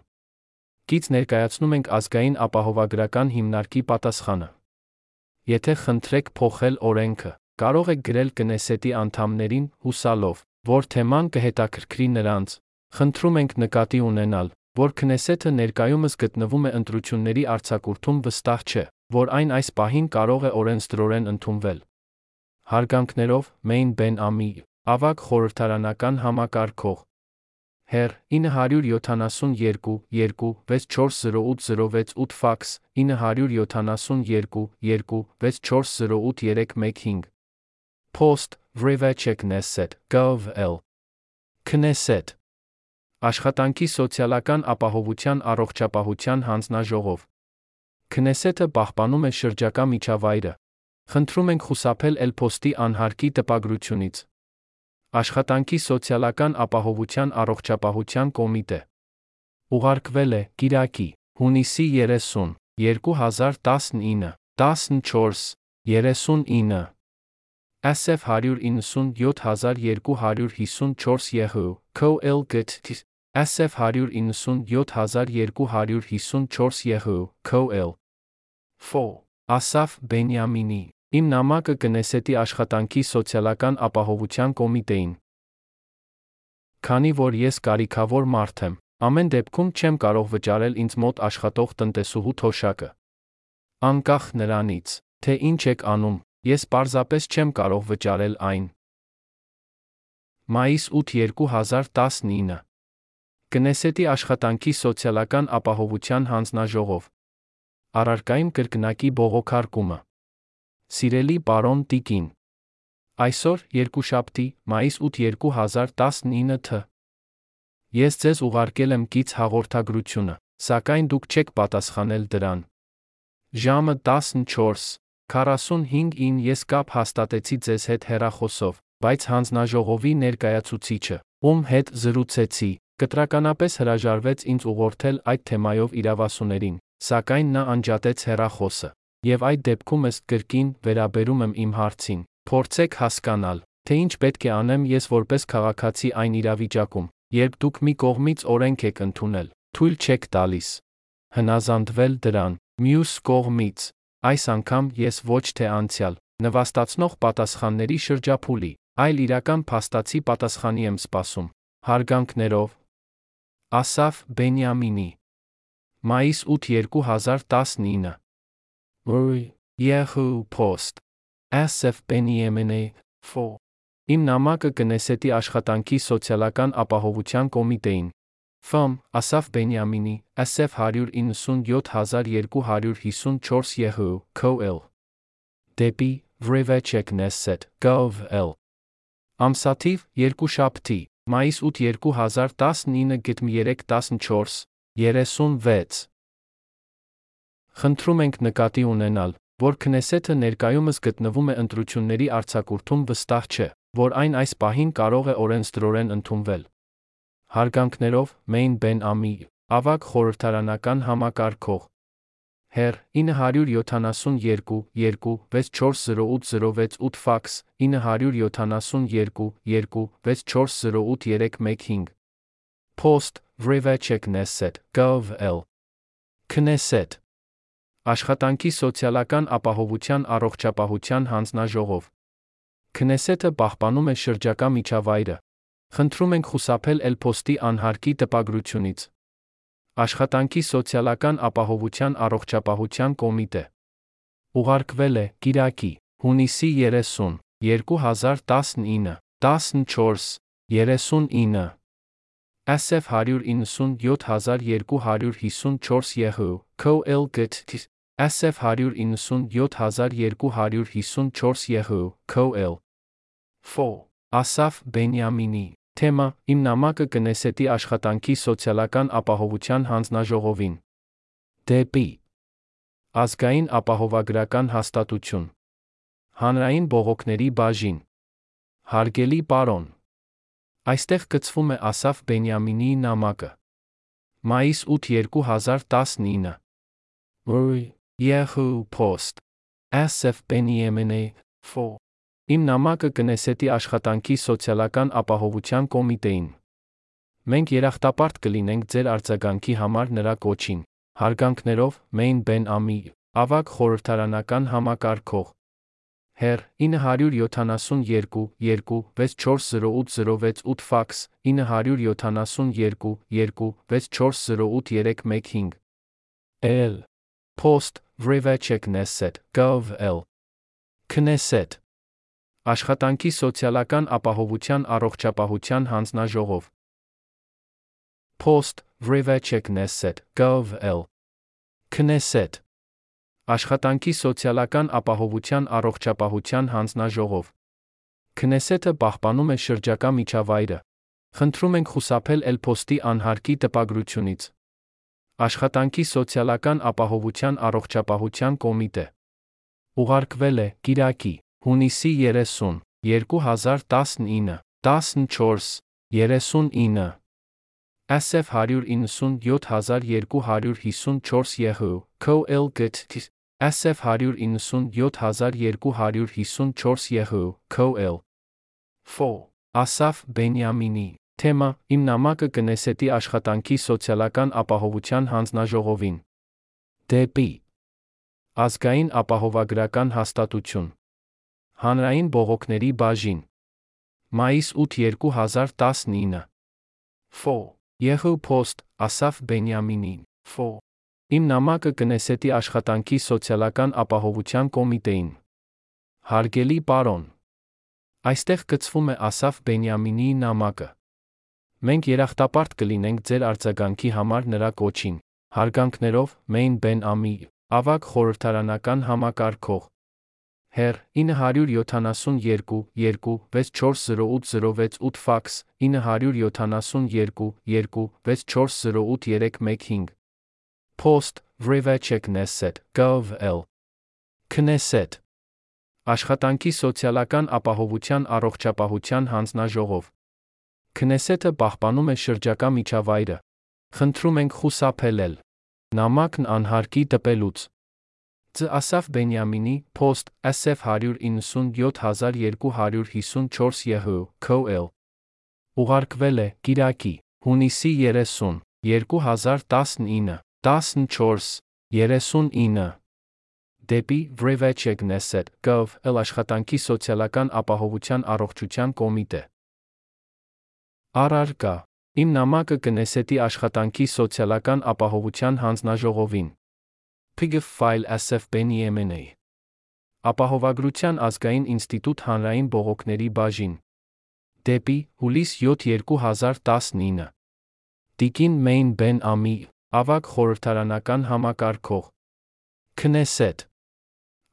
Գից ներկայացնում ենք ազգային ապահովագրական հիմնարկի պատասխանը։ Եթե խնդրեք փոխել օրենքը, կարող եք գրել Կնեսետի անդամներին հուսալով, որ թեման կհետաքրքրի նրանց։ Խնդրում ենք նկատի ունենալ, որ Քնեսեթը ներկայումս գտնվում է ընտրությունների արձակուրդում վստահ չէ, որ այն այս պահին կարող է օրենսդրորեն ընդունվել։ Հարգանքներով Մեին Բեն Ամի, ավակ խորհրդարանական համակարգող։ Հեր 972 2 640806 ֆաքս 972 2 6408 Post Vrevechek Knesset gov.l Knesset Աշխատանքի սոցիալական ապահովության առողջապահության հանձնաժողով Քնեսեթը պահպանում է շրջակա միջավայրը։ Խնդրում ենք խուսափել Էլ-Փոստի անհարկի տպագրությունից։ Աշխատանքի սոցիալական ապահովության առողջապահության կոմիտե։ Ուղարկվել է Կիրակի, հունիսի 30, 2019, 14, 39։ SF 197254 ԵՀ, KL GT SF 197254 ԵՀ, KL Ֆո Ասաֆ Բենյամինի Իմ նամակը կնեսետի աշխատանքի սոցիալական ապահովության կոմիտեին։ Քանի որ ես կարիքավոր մարդ եմ, ամեն դեպքում չեմ կարող վճարել ինձ մոտ աշխատող տնտեսուհու թոշակը։ Անկախ նրանից, թե ինչ եք անում, ես պարզապես չեմ կարող վճարել այն։ Մայիս 8 2019 Կնեսետի աշխատանքի սոցիալական ապահովության հանձնաժողով Առարկայում կրկնակի բողոքարկումը։ Սիրելի պարոն Տիկին, այսօր երկուշաբթի, մայիս 8 2019 թ. Ես ձեզ ուղարկել եմ կից հաղորդագրությունը, սակայն դուք չեք պատասխանել դրան։ Ժամը 14:45-ին ես կապ հաստատեցի ձեզ հետ հեռախոսով, բայց հանձնաժողովի ներկայացուցիչը, ում հետ զրուցեցի, կտրականապես հրաժարվեց ինձ ուղղորդել այդ թեմայով իրավասուներին, սակայն նա անջատեց հեռախոսը։ Եվ այդ դեպքում ըստ կրկին վերաբերում եմ իմ հարցին։ Փորձեք հասկանալ, թե ինչ պետք է անեմ ես որպես քաղաքացի այն իրավիճակում, երբ դուք մի կողմից օրենք եք ընդունել, թույլ չեք տալիս. հնազանդվել դրան, մյուս կողմից, այս անգամ ես ոչ թե անցյալ, նվաստացնող պատասխանների շրջափուլի, այլ իրական փաստացի պատասխանի եմ սպասում։ Հարգանքներով. Ասաֆ Բենյամինի. Մայիս 8 2019 Roy Yahoo Post SF Benjamin Fo. Իմ նամակը կնեսետի աշխատանքի սոցիալական ապահովության կոմիտեին Ֆամ Ասաֆ Բենյամինի SF 197254 ԵՀ KL Դեպի Vrevechek Knesset gov.l Ամսաթիվ երկուշաբթի Մայիս 8 2019 գտմ 314 36 Խնդրում ենք նկատի ունենալ, որ Քնեսեթը ներկայումս գտնվում է ընտրությունների արձակուրդում վստահ չէ, որ այն այս պահին կարող է օրենսդրորեն ընդունվել։ Հարգանքներով Մեին Բեն Ամի, ավակ խորհրդարանական համակարգող, Հեր 972 2 640806 ֆաքս 972 2 6408 Post Vrevechek Knesset gov.l Knesset Աշխատանքի սոցիալական ապահովության առողջապահության հանձնաժողով Քնեսեթը պահպանում է շրջակա միջավայրը։ Խնդրում ենք խուսափել Էլ-Փոստի անհարկի տպագրությունից։ Աշխատանքի սոցիալական ապահովության առողջապահության կոմիտե։ Ուղարկվել է Կիրակի, հունիսի 30, 2019, 14, 39։ SF 197254 ԵՀ, KL GT, SF 197254 ԵՀ, KL։ Ֆո, Ասաֆ Բենյամինի. Թեմա՝ Իմ նամակը կնեսետի աշխատանքի սոցիալական ապահովության հանձնաժողովին։ Դեպի. Ազգային ապահովագրական հաստատություն Հանրային բողոքների բաժին Հարգելի պարոն Այստեղ գծվում է Ասաֆ Բենյամինի նամակը։ Մայիս 8 2019 Ոյ Yahoo Post SF Benjamin Fo Իմ նամակը կնեսետի աշխատանքի սոցիալական ապահովության կոմիտեին։ Մենք երախտապարտ կլինենք ձեր արձագանքի համար նրա կոչին։ Հարգանքներով Մեին Բեն Ամի, ավակ խորհրդարանական համակարգող։ Հեր 972 2 640806 ֆաքս 972 2 6408 L. Post Vrevechek Knesset gov.l Knesset. Աշխատանքի սոցիալական ապահովության առողջապահության հանձնաժողով Post Vrevechek Knesset gov.l Knesset. Աշխատանքի սոցիալական ապահովության առողջապահության հանձնաժողով Քնեսեթը պահպանում է շրջակա միջավայրը։ Խնդրում ենք խուսափել Էլ-Փոստի անհարկի տպագրությունից։ Աշխատանքի սոցիալական ապահովության առողջապահության կոմիտե։ Ուղարկվել է Կիրակի Հունիսի 30, 2019, 14, 39 SF 197254 ԵՀ, KL GT, SF 197254 ԵՀ, KL Ֆո, Ասաֆ Բենյամինի Թեմա՝ Իմ նամակը կնեսետի աշխատանքի սոցիալական ապահովության հանձնաժողովին։ Դեպի Ազգային ապահովագրական հաստատություն Հանրային բողոքների բաժին Մայիս 8 2019 Ֆո Եղու Post Ասաֆ Բենյամինին Ֆո Իմ նամակը կնեսետի աշխատանքի սոցիալական ապահովության կոմիտեին Հարգելի պարոն Այստեղ գծվում է Ասաֆ Բենյամինի նամակը Մենք երախտապարտ կլինենք ձեր արձագանքի համար նրա կոչին Հարգանքներով Մեին Բեն Ամի ավակ խորհրդարանական համակարգող Հեր 972 2 640806 ֆաքս 972 2 6408 Post Vrevechek Knesset gov.l Knesset Աշխատանքի սոցիալական ապահովության առողջապահության հանձնաժողով Քնեսեթը պահպանում է շրջակա միջավայրը։ Խնդրում ենք խուսափել նամակն անհարկի տպելուց։ Ծ. Ասաֆ Բենյամինի Post SF 197254 ԵՀ KL Ուղարկվել է Կիրակի հունիսի 30 2019 14 39 Դեպի gov.l աշխատանքի սոցիալական ապահովության առողջության կոմիտե Արարկա Իմ նամակը կնեսետի աշխատանքի սոցիալական ապահովության հանձնաժողովին. PGF file SF BNMNA Ապահովագրության ազգային ինստիտուտ հանրային բողոքների բաժին. Դեպի հուլիս 7 2019 Տիկին Մեին Բեն Ամի ավակ խորհրդարանական համակարգող. Քնեսեթ.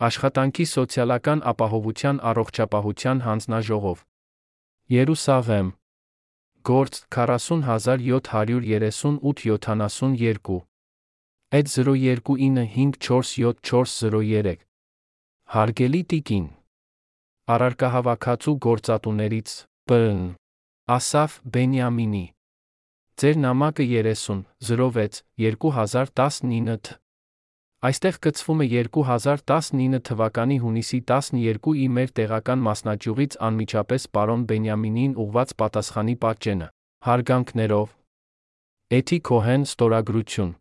Աշխատանքի սոցիալական ապահովության առողջապահության հանձնաժողով. Երուսաղեմ Գործ 40738-72 Այդ 029547403 Հարգելի տիկին Արարքահավաքածու գործատուներից ԲԸՆ Ասաֆ Բենյամինի Ձեր նամակը 30 06 2019 თ Այստեղ կցվում է 2019 թվականի հունիսի 12-ի մեր տեղական մասնաճյուղից անմիջապես պարոն Բենյամինին ուղված պատասխանի պատճենը։ Հարգանքներով. Էթի Քոհեն ստորագրություն.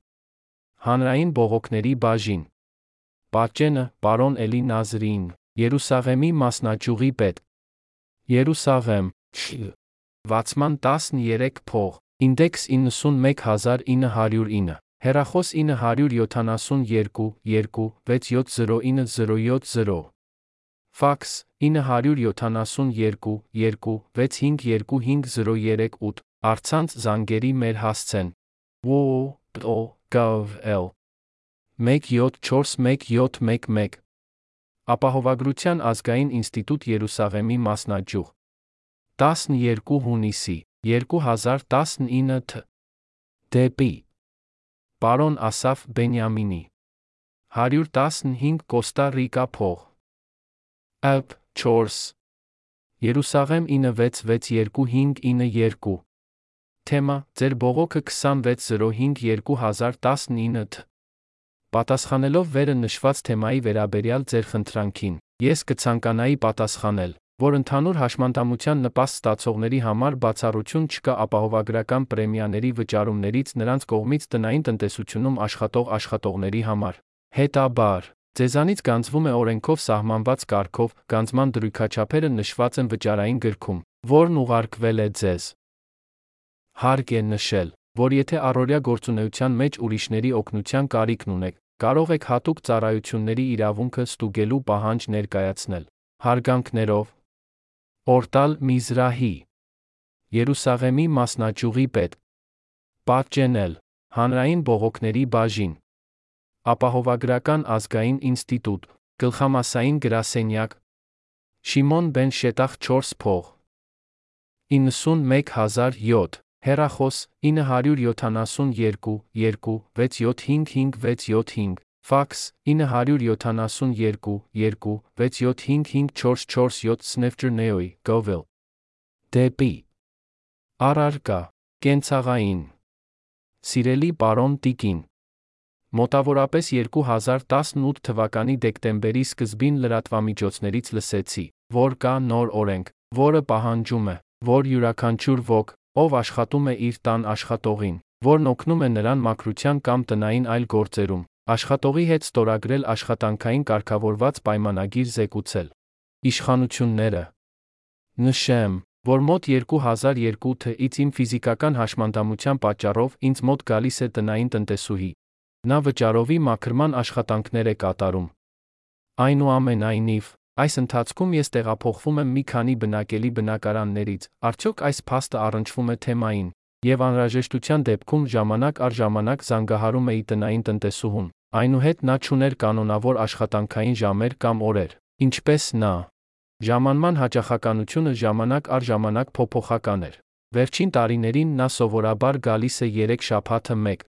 Հանրային բողոքների բաժին. Պատճենը պարոն Էլի Նազրին Երուսաղեմի մասնաճյուղի պետ. Երուսաղեմ Վացման 13 փող Ինդեքս 91909 Հեռախոս 972 2 6709070 Ֆաքս 972 2 6525038 Արցանց զանգերի մեր հասցեն wo.gov.l 174111 Ապահովագրության ազգային ինստիտուտ Երուսաղեմի մասնաճյուղ 12 հունիսի 2019 თ Դեպի Պարոն Ասաֆ Բենյամինի 115 Կոստա Ռիկա փող App 4 Երուսաղեմ 966292 Թեմա Ձեր բողոքը 2605-2019 თ Պատասխանելով վերը նշված թեմայի վերաբերյալ ձեր խնդրանքին, ես կցանկանայի պատասխանել, որ ընդհանուր հաշմանդամության նպաստ ստացողների համար բացառություն չկա ապահովագրական պրեմիաների վճարումներից նրանց կողմից տնային տնտեսությունում աշխատող աշխատողների համար։ Հետաբար, Ձեզանից գանձվում է օրենքով սահմանված կարգով, գանձման դրույքաչափերը նշված են վճարային գրքում, որն ուղարկվել է ձեզ։ Հարկ է նշել, որ եթե առօրյա գործունեության մեջ ուրիշների օգնության կարիքն ունեք, կարող եք հատուկ ծառայությունների իրավունքը ստուգելու պահանջ ներկայացնել։ Հարգանքներով Օրտալ Միզրահի Երուսաղեմի մասնաճյուղի պետ Պատճենել Հանրային բողոքների բաժին Ապահովագրական ազգային ինստիտուտ, Գլխամասային գրասենյակ, Շիմոն բեն Շետախ 4 փող 91007 Հեռախոս 972 2 6755675 Ֆաքս 972 2 6755447 Snefter-Neoi Govel Դեպի Արարկա Կենցաղային Սիրելի պարոն Տիկին Մոտավորապես 2018 թվականի դեկտեմբերի սկզբին լրատվամիջոցներից լսեցի, որ կա նոր օրենք, որը պահանջում է, որ յուրաքանչյուր ոք, ով աշխատում է իր տան աշխատողին, որն օգնում է նրան մաքրության կամ տնային այլ գործերում, աշխատողի հետ ստորագրել աշխատանքային կարգավորված պայմանագիր զեկուցել։ Իշխանությունները Նշեմ, որ մոտ 2002 թ.-ից իմ ֆիզիկական հաշմանդամության պատճառով ինձ մոտ գալիս է տնային տնտեսուհի, Նա վճարովի մաքրման աշխատանքներ է կատարում։ Այնուամենայնիվ, այս ընթացքում ես տեղափոխվում եմ մի քանի բնակելի բնակարաններից, արդյոք այս փաստը առնչվում է թեմային, եւ անհրաժեշտության դեպքում ժամանակ առ ժամանակ զանգահարում էի տնային տնտեսուհուն։ Այնուհետ նա ճուներ կանոնավոր աշխատանքային ժամեր կամ օրեր, ինչպես նա։ Ժամանման հաճախականությունը ժամանակ առ ժամանակ փոփոխական էր։ Վերջին տարիներին նա սովորաբար գալիս է 3 շաբաթը 1,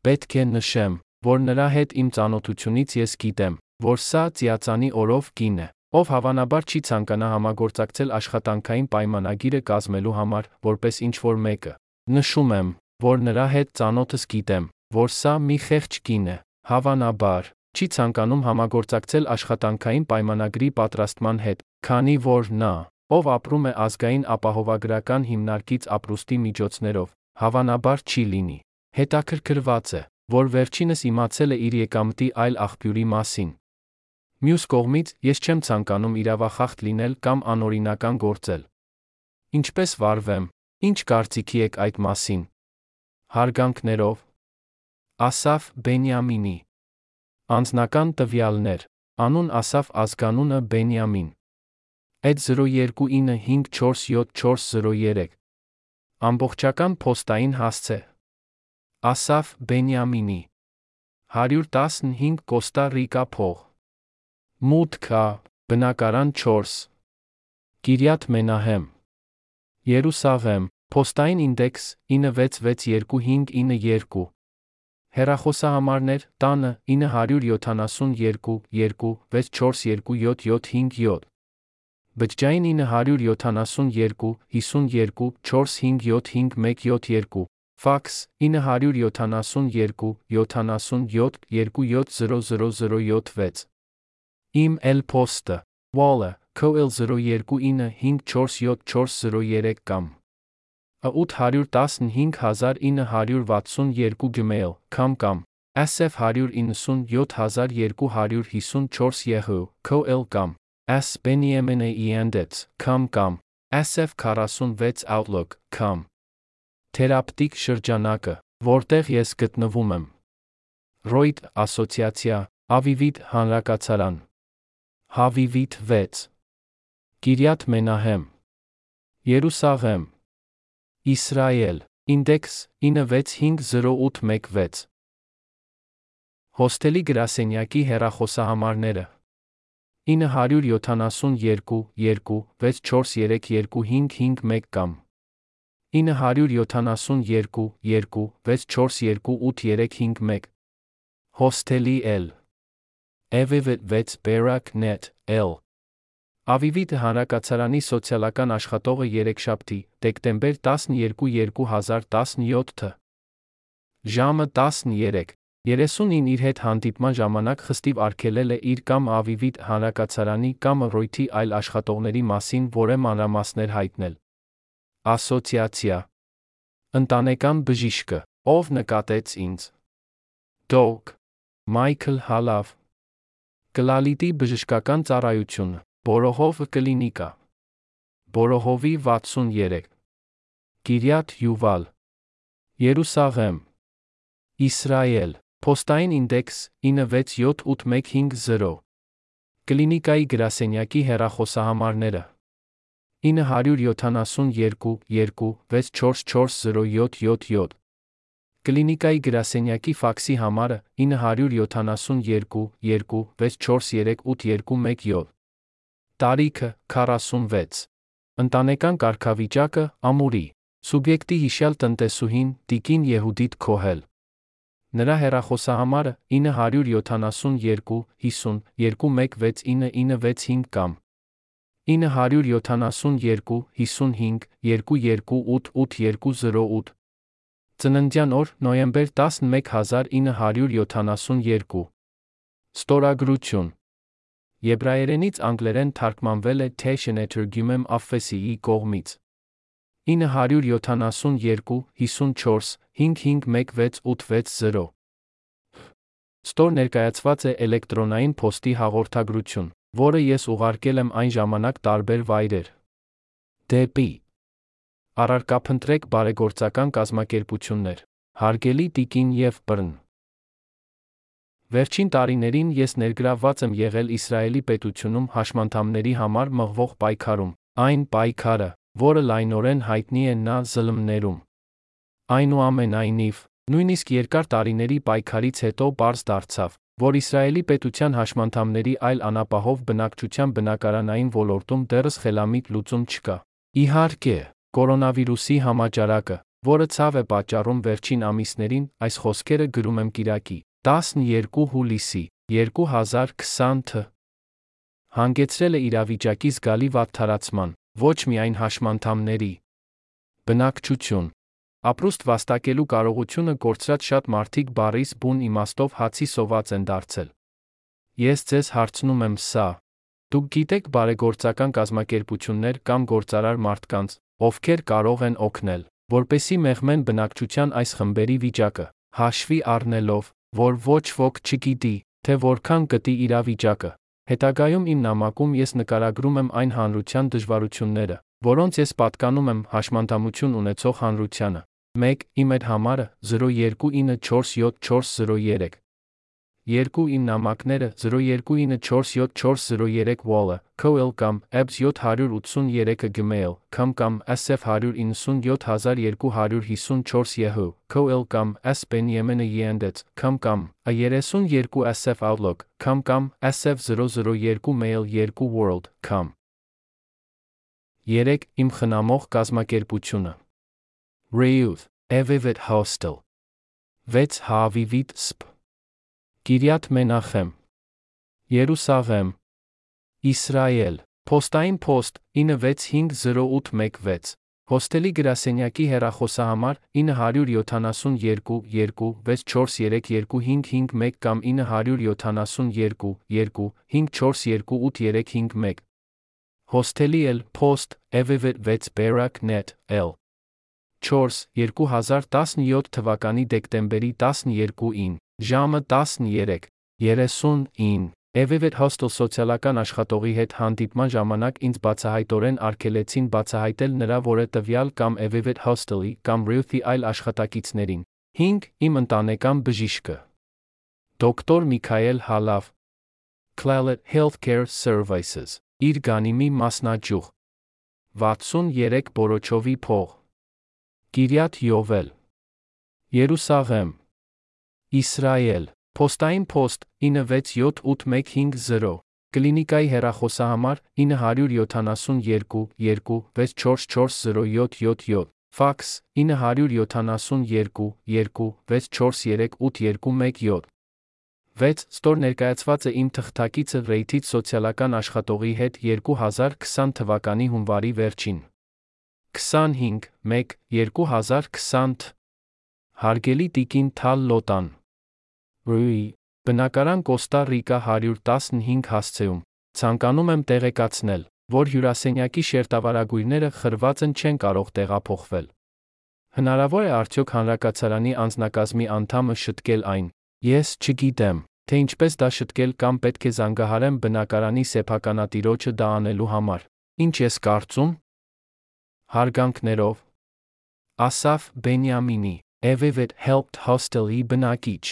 Պետք է նշեմ, որ նրա հետ իմ ծանոթությունից ես գիտեմ, որ սա ծիածանի օրով կին է, ով հավանաբար չի ցանկանա համագործակցել աշխատանքային պայմանագիրը կազմելու համար, որպես ինչ որ մեկը։ Նշում եմ, որ նրա հետ ծանոթս գիտեմ, որ սա մի խեղճ կին է, հավանաբար չի ցանկանում համագործակցել աշխատանքային պայմանագրի պատրաստման հետ, քանի որ նա, ով ապրում է ազգային ապահովագրական հիմնարկից ապրուստի միջոցներով, հավանաբար չի լինի հետաքրքրված է, որ վերջինս իմացել է իր եկամտի այլ աղբյուրի մասին։ Մյուս կողմից, ես չեմ ցանկանում իրավախախտ լինել կամ անօրինական գործել։ Ինչպես վարվեմ, ինչ կարծիքի եք այդ մասին։ Հարգանքներով. Ասաֆ Բենյամինի Անձնական տվյալներ. Անուն Ասաֆ ազգանունը Բենյամին Այդ 029547403 Ամբողջական փոստային հասցե Ասաֆ Բենյամինի 115 Կոստա Ռիկա փող Մուտքա բնակարան 4 Կիրյատ Մենահեմ Երուսաղեմ, Փոստային ինդեքս 966292 Հեռախոսահամարներ՝ տանը 972 2 642757 Բջջային 972 52 4575512 Ֆաքս 972 77 2700006 Իմ Էլ-Փոստը Wall-ը KL029547403 կամ A815962 Gmail կամ կամ SF197254 Yahoo KL կամ S Benjamin-Iandets կամ կամ SF46 Outlook կամ Թերապտիկ շրջանակը, որտեղ ես գտնվում եմ։ Ռոյդ ասոցիացիա, Ավիվիդ հանրակացարան։ Հավիվիդ 6 Կիրյաթ Մենահեմ. Երուսաղեմ. Իսրայել. Ինդեքս 96508116 Հոստելի գրասենյակի հեռախոսահամարները. 972 2 643255 կամ. 972 2 642851 Հոստելի L Evivet 6 Berak Net L Ավիվիտ հանրակացարանի սոցիալական աշխատողը երեքշաբթի, դեկտեմբեր 12 2017 թ. Ժամը 13 39 իր հետ հանդիպման ժամանակ խստիվ արգելել է իր կամ Ավիվիտ հանրակացարանի կամ Ռոյթի այլ աշխատողների մասին որե մանրամասներ հայտնել։ Ասոցիացիա Ընտանեկան բժիշկը, ով նկատեց ինձ։ Դոկ Մայքլ Հալավ Կլալիտի բժշկական ծառայությունը Բորոհով կլինիկա։ Բորոհովի 63։ Կիրյաթ Յուվալ։ Երուսաղեմ։ Իսրայել։ Փոստային ինդեքս 967850։ Կլինիկայի գրասենյակի հեռախոսահամարները. 972 2 644077 Կլինիկայի գրասենյակի ֆաքսի համարը 972 2 643821 Տարիքը 46։ Ընտանեկան կարգավիճակը ամուրի։ Սուբյեկտի հիշյալ տնտեսուհին Տիկին Եհուդիտ Քոհել։ Նրա հեռախոսահամարը 972 50 216995 կամ 972 55 228808 Ծննդյան օր նոյեմբեր 11 1972 Ստորագրություն. Եբրայերենից անգլերեն թարգմանվել է Թեշենե թրգյումեմ Աֆեսիի կողմից։ 972 54 5516860 Ստոր ներկայացված է էլեկտրոնային փոստի հաղորդագրություն, որը ես ուղարկել եմ այն ժամանակ տարբեր վայրեր։ Դեպի Առարկափնտրեք բարեգործական կազմակերպություններ, հարգելի Տիկին եւ Բրն Վերջին տարիներին ես ներգրավված եմ եղել Իսրայելի պետությունում հաշմանդամների համար մղվող պայքարում, այն պայքարը, որը լայնորեն հայտնի է նա զլմներում։ Այնուամենայնիվ, նույնիսկ երկար տարիների պայքարից հետո բարձ դարձավ, որ Իսրայելի պետության հաշմանդամների այլ անապահով բնակչության բնակարանային ոլորտում դեռս խելամիտ լուծում չկա։ Իհարկե, կորոնավիրուսի համաճարակը, որը ցավ է պատճառում վերջին ամիսներին, այս խոսքերը գրում եմ Կիրակի 12 հուլիսի 2020 թ. հանգեցրել է իրավիճակի զգալի վատթարացման, ոչ միայն հաշմանդամների բնակչություն ապրուստ վաստակելու կարողությունը կորցրած շատ մարդիկ բարիս բուն իմաստով հացի սոված են դարձել։ Ես ձեզ հարցնում եմ սա. դուք գիտեք բարեգործական կազմակերպություններ կամ գործարար մարդկանց, ովքեր կարող են օգնել, որպեսի մեղմեն բնակչության այս խմբերի վիճակը, հաշվի առնելով, որ ոչ ոք չգիտի, թե որքան կտի իրավիճակը։ Հետագայում իմ նամակում ես նկարագրում եմ այն հանրության դժվարությունները, որոնց ես պատկանում եմ հաշմանդամություն ունեցող հանրությանը։ 1. Իմ այդ համարը 029470403 2 իմ նամակները 02947403 Wall-ը, KOL կամ EBS 783-ը Gmail, կամ կամ SF 197254 Yahoo, KOL կամ S Benjamin-ը Yandex, կամ կամ A32 SF Outlook, կամ կամ SF 002 Mail 2 World, կամ 3. Իմ խնամող կազմակերպությունը Reuth, Evivet Hostel 6. Հավիվիտ Սփ Կիրյաթ Մենախեմ Երուսաղեմ Իսրայել Փոստային փոստ 96508116 Հոստելի գրասենյակի հեռախոսահամար 972 2 64325551 կամ 972 2 542851 Հոստելի էլ Post Evivet 6 Barak Net L 4 2017 թվականի դեկտեմբերի 12-ին ժամը 13:39 Evivet Hostel սոցիալական աշխատողի հետ հանդիպման ժամանակ ինձ բացահայտորեն արգելեցին բացահայտել նրա որը տվյալ կամ Evivet Hostel-ի կամ Ruth-ի այլ աշխատակիցներին։ 5. Իմ ընտանեկան բժիշկը։ Դոկտոր Միքայել Հալավ Clalet Healthcare Services իր գանիմի մասնաճյուղ 63 Բորոչովի փող Կիրյաթ Յովել Երուսաղեմ Իսրայել Փոստային փոստ 967850 Կլինիկայի հեռախոսահամար 972 2 64407777 Ֆաքս 972 2 643821 6. Ստոր ներկայացված է իմ թղթակիցը Ռեյթից սոցիալական աշխատողի հետ 2020 թվականի հունվարի վերջին։ 25 1 2020 Հարգելի Տիկին Թալ Լոտան Ռուի Բնակարան Կոստա Ռիկա 115 հասցեում։ Ցանկանում եմ տեղեկացնել, որ հյուրասենյակի շերտավարագույրները խրված են չեն կարող տեղափոխվել։ Հնարավոր է արդյոք հանրակացարանի անձնակազմի անդամը շտկել այն։ Ես չգիտեմ, թե ինչպես դա շտկել կամ պետք է զանգահարեմ բնակարանի սեփականատիրոջը դա անելու համար։ Ինչ ես կարծում։ Հարգանքներով. Ասաֆ Բենյամինի Evivet Helped Hostel-ի բնակիչ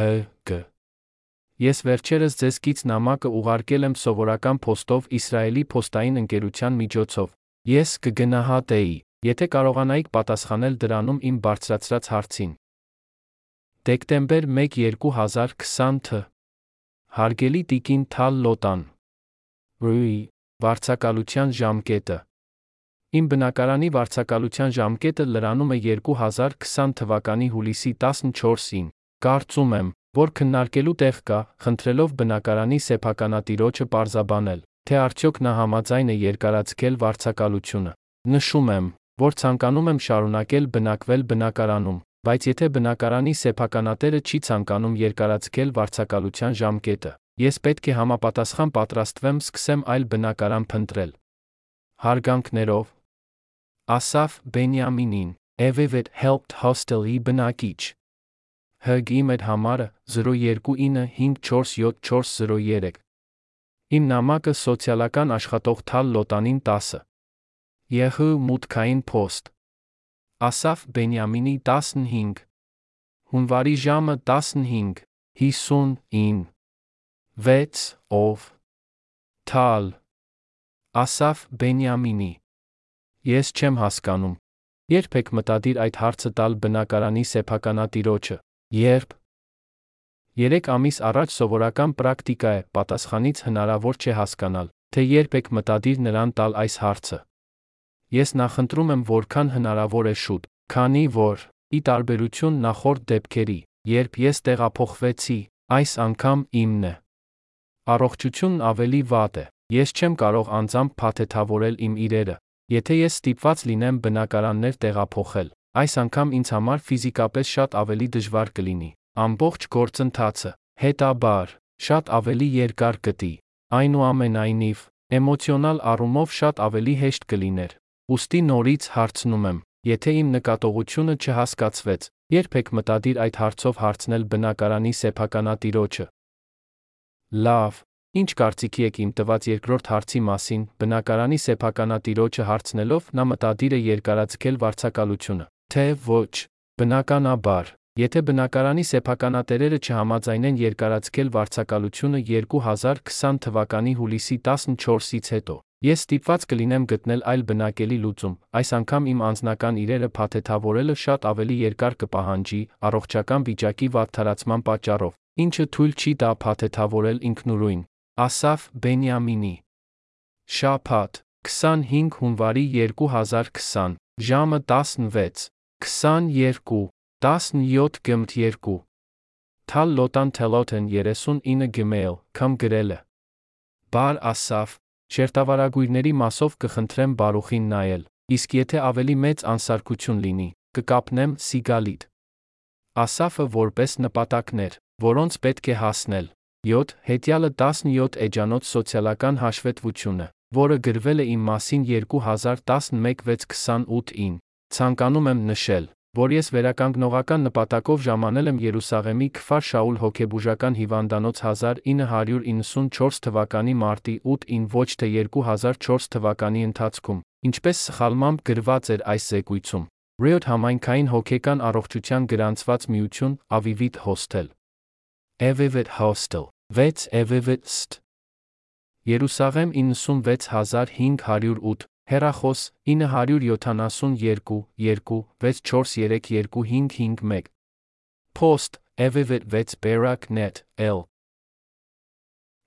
ՀԳ Ես վերջերս ձեզ կից նամակը ուղարկել եմ սովորական փոստով Իսրայելի փոստային ընկերության միջոցով։ Ես կգնահատեի, եթե կարողանայիք պատասխանել դրանում իմ բարձրացրած հարցին։ Դեկտեմբեր 1 2020 թ. Հարգելի Տիկին Թալ Լոտան։ Ռուի վարձակալության ժամկետը. Իմ բնակարանի վարձակալության ժամկետը լրանում է 2020 թվականի հուլիսի 14-ին։ Կարծում եմ, որ քննարկելու տեղ կա, խնդրելով բնակարանի սեփականատիրոջը պարզաբանել, թե արդյոք նա համաձայն է երկարացկել վարձակալությունը։ Նշում եմ, որ ցանկանում եմ շարունակել բնակվել բնակարանում, բայց եթե բնակարանի սեփականատերը չի ցանկանում երկարացկել վարձակալության ժամկետը, ես պետք է համապատասխան պատրաստվեմ սկսեմ այլ բնակարան փնտրել։ Հարգանքներով. Ասաֆ Բենյամինին Evivet Helped Hostel-ի բնակիչ ՀԳ իմ այդ համարը 029547403 Իմ նամակը սոցիալական աշխատող Թալ Լոտանին 10 ԵՀ մուտքային փոստ Ասաֆ Բենյամինի 15 Հունվարի ժամը 15 59 6 ով Թալ Ասաֆ Բենյամինի Ես չեմ հասկանում Երբ եք մտադիր այդ հարցը տալ բնակարանի սեփականատիրոջը Երբ 3 ամիս առաջ սովորական պրակտիկա է, պատասխանից հնարավոր չէ հասկանալ, թե երբ եք մտադիր նրան տալ այս հարցը։ Ես նախընտրում եմ որքան հնարավոր է շուտ, քանի որ, ի տարբերություն նախորդ դեպքերի, երբ ես տեղափոխվեցի, այս անգամ իմն է։ Առողջությունն ավելի վատ է։ Ես չեմ կարող անձամբ փաթեթավորել իմ իրերը, եթե ես ստիպված լինեմ բնակարաններ տեղափոխել այս անգամ ինձ համար ֆիզիկապես շատ ավելի դժվար կլինի։ Ամբողջ գործընթացը, հետաբար, շատ ավելի երկար կտի։ Այնուամենայնիվ, էմոցիոնալ առումով շատ ավելի հեշտ կլիներ։ Ոստի նորից հարցնում եմ, եթե իմ նկատողությունը չհասկացվեց, երբ եք մտադիր այդ հարցով հարցնել բնակարանի սեփականատիրոջը։ Լավ, Ինչ կարծիքի եք իմ տված երկրորդ հարցի մասին, բնակարանի սեփականատիրոջը հարցնելով նա մտադիր է երկարացկել վարձակալությունը թե ոչ։ Բնականաբար, եթե բնակարանի սեփականատերերը չհամաձայնեն երկարացկել վարձակալությունը 2020 թվականի հուլիսի 14-ից հետո, ես ստիպված կլինեմ գտնել այլ բնակելի լուծում։ Այս անգամ իմ անձնական իրերը փաթեթավորելը շատ ավելի երկար կպահանջի առողջական վիճակի վատթարացման պատճառով, ինչը թույլ չի տա փաթեթավորել ինքնուրույն։ Ասաֆ Բենյամինի. Շապատ 25 հունվարի 2020, ժամը 16, 22, 17 գմտ 2։ Թալ լոտան թելոթեն 39 գմեյլ, կամ գրելը։ Բար ասավ, շերտավարագույրների մասով կխնդրեմ բարուխին նայել, իսկ եթե ավելի մեծ անսարկություն լինի, կկապնեմ սիգալիտ։ Ասաֆը որպես նպատակներ, որոնց պետք է հասնել։ 7. Հետյալը 17 էջանոց սոցիալական հաշվետվությունը, որը գրվել է իմ մասին 2011-628-ին։ Ցանկանում եմ նշել, որ ես վերականգնողական նպատակով ժամանել եմ Երուսաղեմի Քֆար Շաուլ հոգեբուժական հիվանդանոց 1994 թվականի մարտի 8-ին ոչ թե 2004 թվականի ընթացքում, ինչպես սխալմամբ գրված էր այս զեկույցում։ Riot համայնքային հոգեկան առողջության գրանցված միություն Avivit Hostel Avivit Hostel 6 Avivit St. Երուսաղեմ 96508 Հեռախոս 972 2 64325551 Post Evivet 6 Berak Net L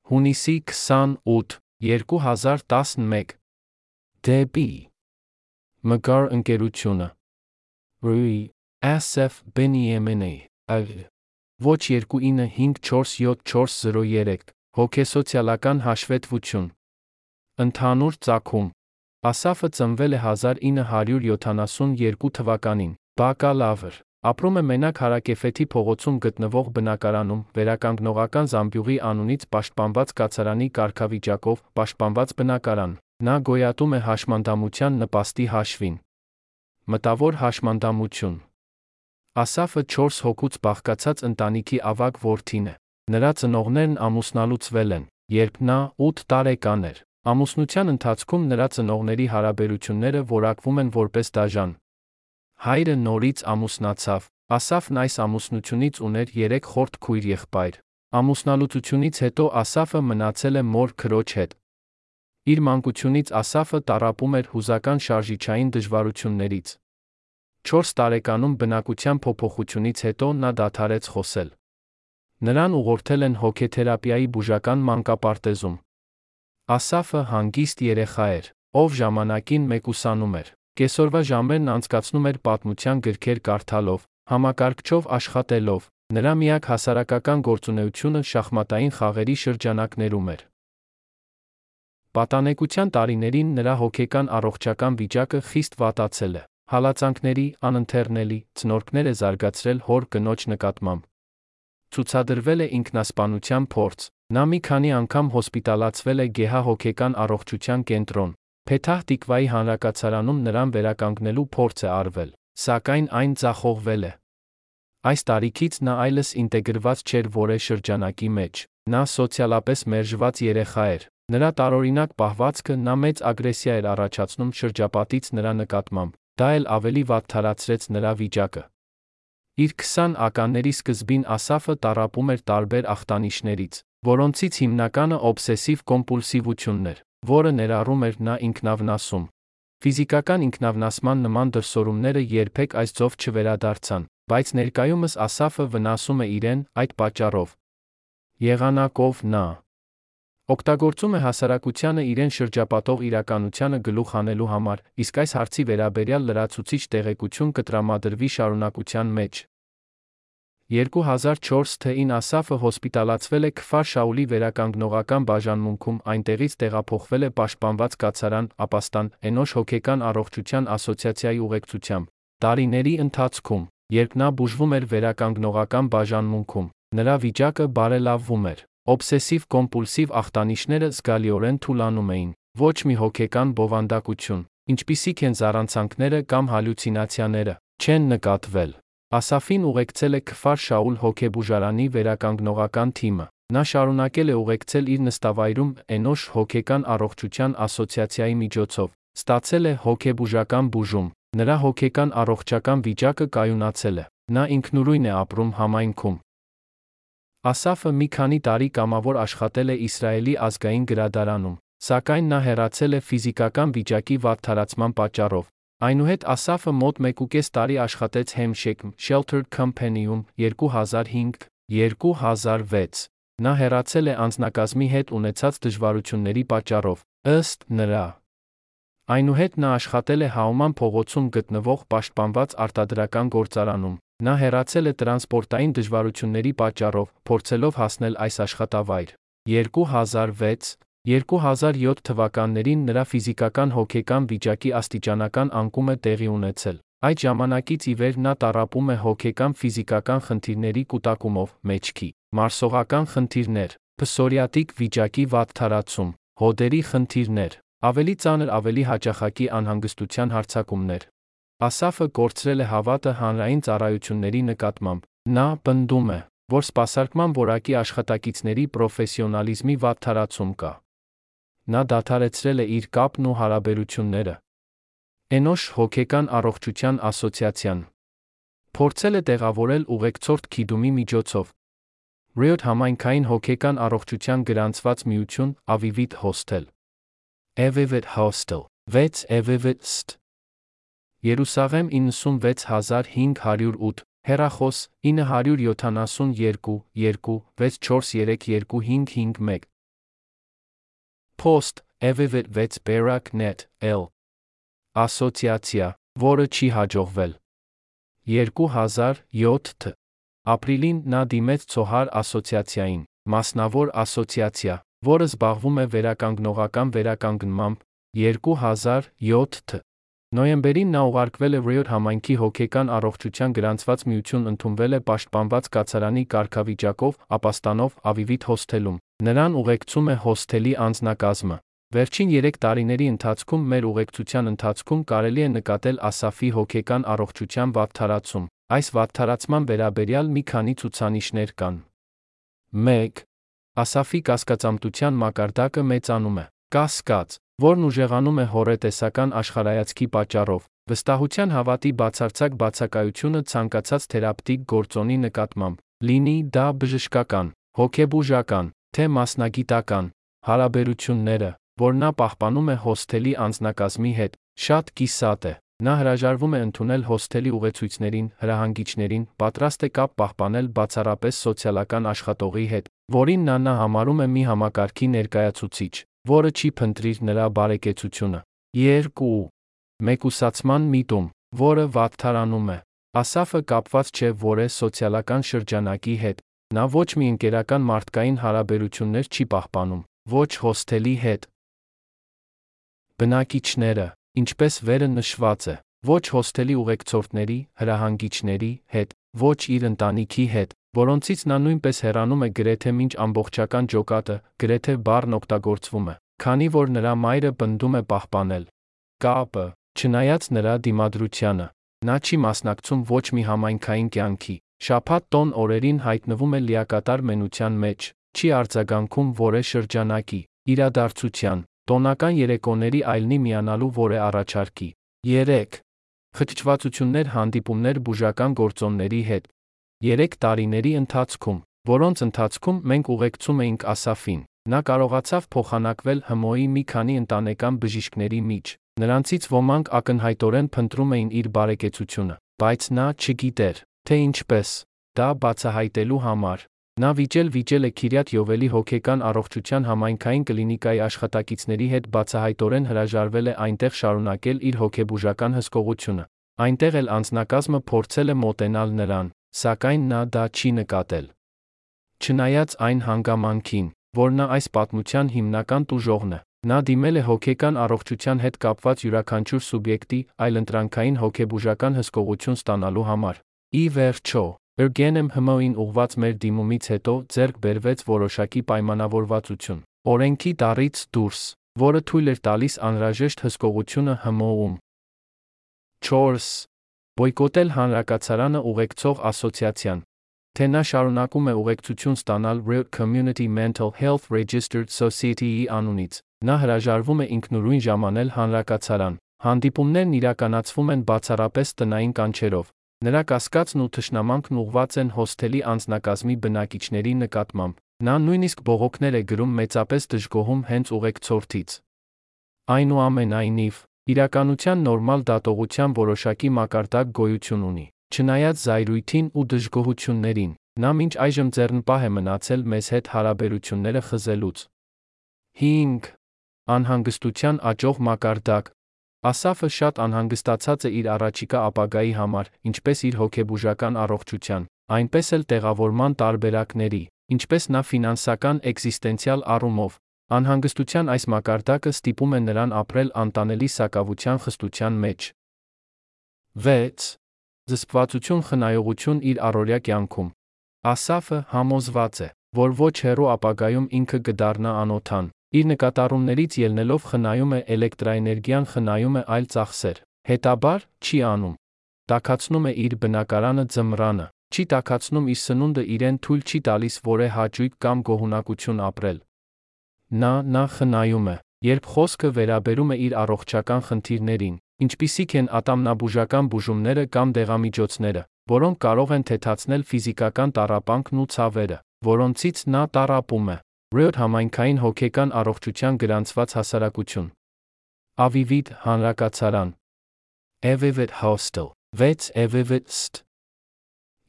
Հունիսի 28 2011 Դեպի Մգար ընկերությունը Rui SF Beniamini Ag Ոչ 29547403 Հոգեսոցիալական հաշվետվություն Ընդհանուր ծագում Ասաֆը ծնվել է 1972 թվականին, բակալավր։ Ապրում է մենակ Հարակեֆեթի փողոցում գտնվող բնակարանում, վերականգնողական Զամբյուղի անունից պաշտպանված կացարանի կարգավիճակով, պաշտպանված բնակարան։ Նա գոյատում է հաշմանդամության նպաստի հաշվին։ Մտավոր հաշմանդամություն. Ասաֆը 4 հոգուց բաղկացած ընտանիքի ավագ որդին է։ Նրա ծնողներն ամուսնալուծվել են, երբ նա 8 տարեկան էր։ Ամուսնության ընթացքում նրա ծնողների հարաբերությունները որակվում են որպես դաժան։ Հայրը նորից ամուսնացավ, Ասաֆն այս ամուսնությունից ուներ 3 խորտ քույր եղբայր։ Ամուսնալուծությունից հետո Ասաֆը մնացել է մոր քրոջ հետ։ Իր մանկությունից Ասաֆը տարապում էր հուզական շարժիչային դժվարություններից։ 4 տարեկանում բնակության փոփոխությունից հետո նա դադարեց խոսել։ Նրան ուղղորդել են հոգեթերապիայի բուժական մանկապարտեզում։ Ասաֆը հանգիստ երեխա էր, ով ժամանակին մեկուսանում էր։ Կեսօրվա ժամերն անցկացնում էր պատմության գրքեր կարդալով, համակարգչով աշխատելով։ Նրա միակ հասարակական գործունեությունը շախմատային խաղերի շրջանակներում էր։ Պատանեկության տարիներին նրա հոգեկան առողջական վիճակը խիստ վատացել է։ Հալածանքների անընթեռնելի ցնորքներ է զարգացրել հոր կնոջ նկատմամբ ցուցադրվել է ինքնասպանության փորձ։ Նա մի քանի անգամ հոսպիտալացվել է Գեհա հոգեկան առողջության կենտրոն։ Փեթահ Տիկվայի հանրակացարանում նրան վերականգնելու փորձ է արվել, սակայն այն ձախողվել է։ Այս տարիքից նա այլս ինտեգրված չէր որե շրջանակի մեջ։ Նա սոցիալապես մերժված երեխա էր։ Նրա տարօրինակ պահվածքը նա մեծ ագրեսիա էր առաջացնում շրջապատից նրա նկատմամբ։ Դա էլ ավելի վատթարացրեց նրա վիճակը։ Իր 20 ականների սկզբին Ասաֆը տարապում էր տարբեր ախտանիշներից, որոնցից հիմնականը օբսեսիվ կոմպուլսիվությունն էր, որը ներառում էր նա ինքնավնասում։ Ֆիզիկական ինքնավնասման նման դրսորումները երբեք այս ձով չվերադարձան, բայց ներկայումս Ասաֆը վնասում է իրեն այդ պատճառով։ Եղանակով նա օգտագործում է հասարակությանը իրեն շրջապատող իրականությանը գլուխ հանելու համար, իսկ այս հարցի վերաբերյալ լրացուցիչ տեղեկություն կտրամադրվի շարունակության մեջ։ 2004 թ.-ին Ասաֆը հոսպիտալացվել է Քֆար Շաուլի վերականգնողական բաժանմունքում, այնտեղից տեղափոխվել է Պաշտպանված կացարան Ապաստան Էնոշ հոգեկան առողջության ասոցիացիայի ուղեկցությամբ։ Տարիների ընթացքում, երբ նա բուժվում էր վերականգնողական բաժանմունքում, նրա վիճակը բարելավվում էր։ Օբսեսիվ կոմպուլսիվ ախտանիշները զգալիորեն թուլանում էին։ Ոչ մի հոգեկան բովանդակություն, ինչպիսիք են զառանցանքները կամ հալյուցինացիաները, չեն նկատվել։ Ասաֆին ուղեկցել է Քֆար Շաուլ հոգեբուժարանի վերականգնողական թիմը։ Նա շարունակել է ուղեկցել իր նստավայրում Էնոշ հոգեկան առողջության ասոցիացիայի միջոցով։ Ստացել է հոգեբուժական բուժում։ Նրա հոգեկան առողջական վիճակը կայունացել է։ Նա ինքնուրույն է ապրում համայնքում։ Ասաֆը մի քանի տարի կամավոր աշխատել է Իսրայելի ազգային գրադարանում, սակայն նա հեռացել է ֆիզիկական վիճակի վատթարացման պատճառով։ Այնուհետ Ասաֆը մոտ 1.5 տարի աշխատեց Hemshek Sheltered Company-ում 2005-2006։ Նա հեռացել է անձնակազմի հետ ունեցած դժվարությունների պատճառով, ըստ նրա։ Այնուհետ նա աշխատել է Հաուման փողոցում գտնվող պաշտպանված արտադրական գործարանում։ Նա հեռացել է տրանսպորտային դժվարությունների պատճառով, փորձելով հասնել այս աշխատավայր։ 2006-2007 թվականներին նրա ֆիզիկական հոգեկան վիճակի աստիճանական անկում է տեղի ունեցել։ Այդ ժամանակից ի վեր նա տառապում է հոգեկան ֆիզիկական խնդիրների կուտակումով, մեջքի, մարսողական խնդիրներ, փսորիատիկ վիճակի վատթարացում, հոդերի խնդիրներ, ավելի ծանր ավելի հաճախակի անհանգստության հարձակումներ։ Ասաֆը կորցրել է հավատը հանրային ծառայությունների նկատմամբ։ Նա պնդում է, որ սպասարկման որակի աշխատակիցների պրոֆեսիոնալիզմի վատթարացում կա։ Նա դադարեցրել է իր կապն ու հարաբերությունները։ Էնոշ հոգեկան առողջության ասոցիացիան փորձել է տեղավորել ուղեկցորդ Քիդումի միջոցով։ Riot համայնքային հոգեկան առողջության գրանցված միություն Avivit Hostel Avivit Hostel 6 Avivit St. Երուսաղեմ 96508 Հեռախոս 972 2 64325551 Post Avivit 6 Barak.net L Ասոցիացիա, որը չի հաջողվել 2007 թ. Ապրիլին նա դիմեց Ցոհար ասոցիացիային, մասնավոր ասոցիացիա, որը զբաղվում է վերականգնողական վերականգնմամբ 2007 թ. Նոյեմբերին նա ուղարկվել է Riot համայնքի հոգեկան առողջության գրանցված միություն ընդունվել է պաշտպանված կացարանի կարգավիճակով, ապաստանով Avivit հոսթելում։ Նրան ուղեկցում է հոսթելի անձնակազմը։ Վերջին 3 տարիների ընթացքում մեր ուղեկցության ընթացքում կարելի է նկատել Ասաֆի հոգեկան առողջության վատթարացում։ Այս վատթարացման վերաբերյալ մի քանի ցուցանիշներ կան։ 1. Ասաֆի կասկածամտության մակարդակը մեծանում է։ Կասկած, որն ուժեղանում է հորետեսական աշխարհայացքի պատճառով, վստահության հավատի բացարձակ բացակայությունը ցանկացած թերապտիկ գործոնի նկատմամբ, լինի դա բժշկական, հոգեբուժական, թե մասնագիտական, հարաբերությունները, որ նա պահպանում է հոսթելի անձնակազմի հետ, շատ կիսատ է։ Նա հրաժարվում է ընդունել հոսթելի ուղեցույցներին, հրահանգիչներին, պատրաստ է կապ պահպանել բացառապես սոցիալական աշխատողի հետ, որին նա նա համարում է մի համակարգի ներկայացուցիչ, որը չի փնտրիր նրա բարեկեցությունը։ 2. Մեկուսացման միտում, որը վատթարանում է։ Ասաֆը կապված չէ որե սոցիալական շրջանակի հետ, նա ոչ մի ընկերական մարդկային հարաբերություններ չի պահպանում, ոչ հոսթելի հետ։ Բնակիչները, ինչպես վերը նշված է, ոչ հոսթելի ուղեկցորդների, հրահանգիչների հետ, ոչ իր ընտանիքի հետ, որոնցից նա նույնպես հեռանում է գրեթե մինչ ամբողջական ջոկատը, գրեթե բառն օգտագործվում է, քանի որ նրա մայրը պնդում է պահպանել կապը, չնայած նրա դիմադրությանը։ Նա չի մասնակցում ոչ մի համայնքային կյանքի, շաբաթ տոն օրերին հայտնվում է լիակատար մենության մեջ, չի արձագանքում որե շրջանակի, իրադարձության, տոնական երեկոների այլնի միանալու որե առաջարկի։ 3. Խճճվածություններ հանդիպումներ բուժական գործոնների հետ։ 3 տարիների ընթացքում, որոնց ընթացքում մենք ուղեկցում էինք Ասաֆին, նա կարողացավ փոխանակվել ՀՄՕ-ի մի քանի ընտանեկան բժիշկների միջ։ Նրանցից ոմանք ակնհայտորեն փնտրում էին իր բարեկեցությունը, բայց նա չգիտեր, թե ինչպես դա բացահայտելու համար։ Նա վիճել-վիճել է Քիրյատ Յովելի հոգեկան առողջության համայնքային կլինիկայի աշխատակիցների հետ բացահայտորեն հրաժարվել է այնտեղ շարունակել իր հոգեբուժական հսկողությունը։ Այնտեղ էլ անձնակազմը փորձել է մոտենալ նրան, սակայն նա դա չի նկատել։ Չնայած այն հանգամանքին, որ նա այս պատմության հիմնական տուժողն է, նա դիմել է հոգեկան առողջության հետ կապված յուրաքանչյուր սուբյեկտի այլընտրանքային հոգեբուժական հսկողություն ստանալու համար։ Ի վերջո, Ergenem ՀՄՕ-ին ուղված մեր դիմումից հետո ձեռք բերվեց որոշակի պայմանավորվածություն։ Օրենքի դարից դուրս, որը թույլ էր տալիս անհրաժեշտ հսկողությունը ՀՄՕ-ում։ 4. Բոյկոտել հանրակացարանը ուղեկցող ասոցիացիան։ Թե նա շարունակում է ուղեկցություն ստանալ Real Community Mental Health Registered Society-ի անունից, նա հրաժարվում է ինքնուրույն ժամանել հանրակացարան։ Հանդիպումներն իրականացվում են բացառապես տնային կանչերով, Նրա կասկածն ու թշնամանքն ուղված են հոսթելի անձնակազմի բնակիչների նկատմամբ։ Նա նույնիսկ բողոքներ է գրում մեծապես դժգոհում հենց ուղեկցորդից։ Այնուամենայնիվ, իրականության նորմալ դատողության որոշակի մակարդակ գոյություն ունի։ Չնայած զայրույթին ու դժգոհություններին, նա մինչ այժմ ձեռնպահ է մնացել մեզ հետ հարաբերությունները խզելուց։ 5. Անհանգստության աճող մակարդակ, Ասաֆը շատ անհանգստացած է իր առաջիկա ապագայի համար, ինչպես իր հոգեբուժական առողջության, այնպես էլ տեղավորման տարբերակների, ինչպես նա ֆինանսական էկզիստենցիալ առումով։ Անհանգստության այս մակարդակը ստիպում է նրան ապրել անտանելի սակավության խստության մեջ։ 6. Զսպվածություն խնայողություն իր առօրյա կյանքում։ Ասաֆը համոզված է, որ ոչ հեռու ապագայում ինքը կդառնա անօթան, Իր նկատառումներից ելնելով խնայում է էլեկտրաէներգիան խնայում է այլ ծախսեր, հետաբար չի անում։ Տակացնում է իր բնակարանը ձմռանը, չի տակացնում իր սնունդը իրեն թույլ չի տալիս որե հաճույք կամ գոհունակություն ապրել։ Նա նա խնայում է, երբ խոսքը վերաբերում է իր առողջական խնդիրներին, ինչպիսիք են ատամնաբուժական բուժումները կամ դեղամիջոցները, որոնք կարող են թեթացնել ֆիզիկական տառապանքն ու ցավերը, որոնցից նա տառապում է։ Ռեոդ համայնքային հոգեկան առողջության գրանցված հասարակություն։ Ավիվիդ հանրակացարան։ Evivet Hostel 6 Evivet St.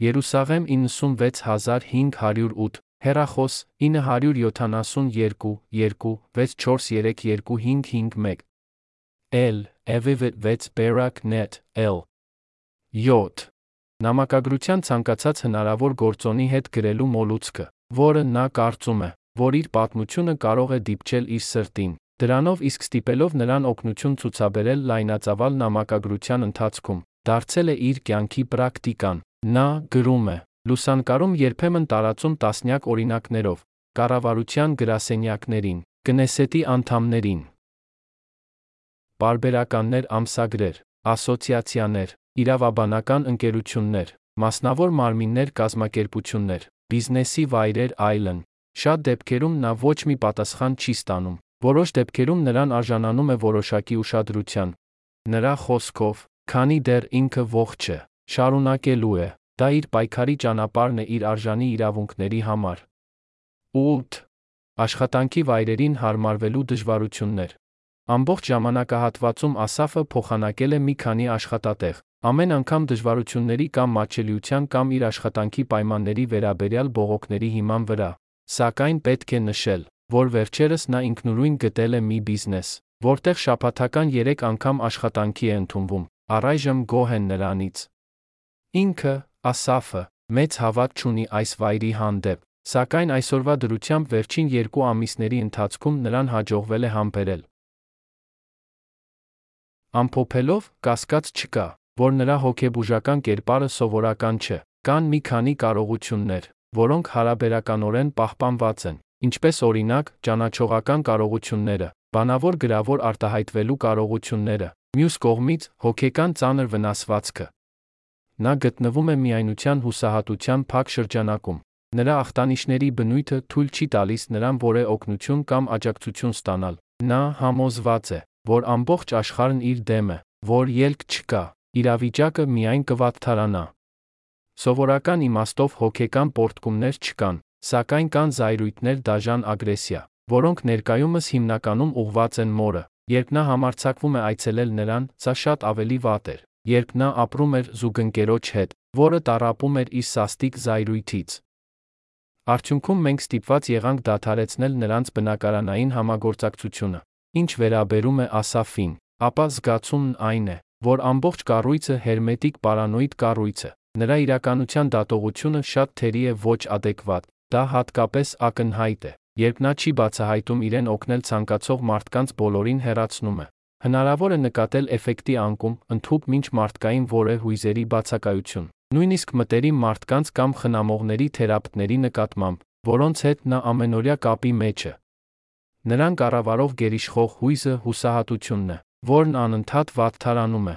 Երուսաղեմ 96508 Հեռախոս 972 2 64325551 L Evivet 6 Berak Net L. 7 Նամակագրության ցանկացած հնարավոր գործոնի հետ գրելու մոլուցքը, որը նա կարծում է, որ իր պատմությունը կարող է դիպչել իր սրտին, դրանով իսկ ստիպելով նրան օգնություն ցուցաբերել լայնածավալ նամակագրության ընթացքում, դարձել է իր կյանքի պրակտիկան։ Նա գրում է. Լուսանկարում երբեմն տարածում տասնյակ օրինակներով, կառավարության գրասենյակներին, կնեսետի անդամներին, բարբերականներ ամսագրեր, ասոցիացիաներ, իրավաբանական ընկերություններ, մասնավոր մարմիններ կազմակերպություններ, բիզնեսի վայրեր այլն, Շատ դեպքերում նա ոչ մի պատասխան չի ստանում, որոշ դեպքերում նրան արժանանում է որոշակի ուշադրության։ Նրա խոսքով, քանի դեռ ինքը ողջ է, շարունակելու է, դա իր պայքարի ճանապարհն է իր արժանի իրավունքների համար։ 8. Աշխատանքի վայրերին հարմարվելու դժվարություններ։ Ամբողջ ժամանակահատվածում Ասաֆը փոխանակել է մի քանի աշխատատեղ, ամեն անգամ դժվարությունների կամ մաչելիության կամ իր աշխատանքի պայմանների վերաբերյալ բողոքների հիման վրա։ Սակայն պետք է նշել, որ վերջերս նա ինքնուրույն գտել է մի բիզնես, որտեղ շաբաթական 3 անգամ աշխատանքի է ընդունվում, առայժմ գոհ են նրանից։ Ինքը, Ասաֆը, մեծ հավատ չունի այս վայրի հանդեպ, սակայն այսօրվա դրությամբ վերջին երկու ամիսների ընթացքում նրան հաջողվել է համբերել։ Ամփոփելով, կասկած չկա, որ նրա հոգեբուժական կերպարը սովորական չէ, կան մի քանի կարողություններ, որոնք հարաբերականորեն պահպանված են, ինչպես օրինակ, ճանաչողական կարողությունները, բանավոր գրավոր արտահայտվելու կարողությունները, մյուս կողմից, հոգեկան ծանր վնասվածքը։ Նա գտնվում է միայնության հուսահատության փակ շրջանակում։ Նրա ախտանիշների բնույթը թույլ չի տալիս նրան որե օգնություն կամ աջակցություն ստանալ։ Նա համոզված է, որ ամբողջ աշխարհն իր դեմ է, որ ելք չկա, իրավիճակը միայն կվատթարանա։ Սովորական իմաստով հոգեկան պորտկումներ չկան, սակայն կան զայրույթներ դաժան ագրեսիա, որոնք ներկայումս հիմնականում ուղված են մորը։ Երբ նա համարցակվում է այցելել նրան, սա շատ ավելի վատ էր, երբ նա ապրում էր զուգընկերոջ հետ, որը տարապում էր իր սաստիկ զայրույթից։ Արդյունքում մենք ստիպված եղանք դադարեցնել նրանց բնակարանային համագործակցությունը։ Ինչ վերաբերում է Ասաֆին, ապա զգացումն այն է, որ ամբողջ կառույցը հերմետիկ պարանոիդ կառույց է, Նրա իրականության դատողությունը շատ թերի է ոչ adekvat, դա հատկապես ակնհայտ է, երբ նա չի բացահայտում իրեն օգնել ցանկացող մարդկանց բոլորին հեռացնում է։ Հնարավոր է նկատել էֆեկտի անկում, ընդհուպ մինչ մարդկային որը հույզերի բացակայություն, նույնիսկ մտերիմ մարդկանց կամ խնամողների թերապտների նկատմամբ, որոնց հետ նա ամենօրյա կապի մեջ է։ Նրան կառավարող գերիշխող հույզը հուսահատությունն է, որն անընդհատ վատթարանում է։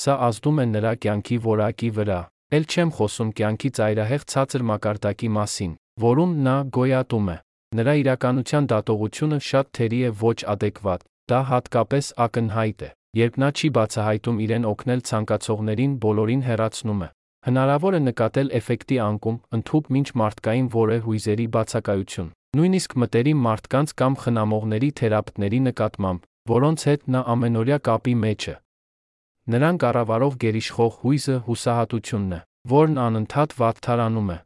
Սա ազդում է նրա կյանքի որակի վրա։ Էլ չեմ խոսում կյանքի ծայրահեղ ցածր մակարդակի մասին, որում նա գոյատում է։ Նրա իրականության դատողությունը շատ թերի է ոչ adekvat, դա հատկապես ակնհայտ է, երբ նա չի բացահայտում իրեն օգնել ցանկացողներին բոլորին հեռացնում է։ Հնարավոր է նկատել էֆեկտի անկում, ընդհուպ մինչ մարդկային որը հույզերի բացակայություն, նույնիսկ մտերիմ մարդկանց կամ խնամողների թերապտների նկատմամբ, որոնց հետ նա ամենօրյա կապի մեջ է, Նրան կառավարող գերիշխող հույզը հուսահատությունն է, որն անընդհատ վատթարանում է։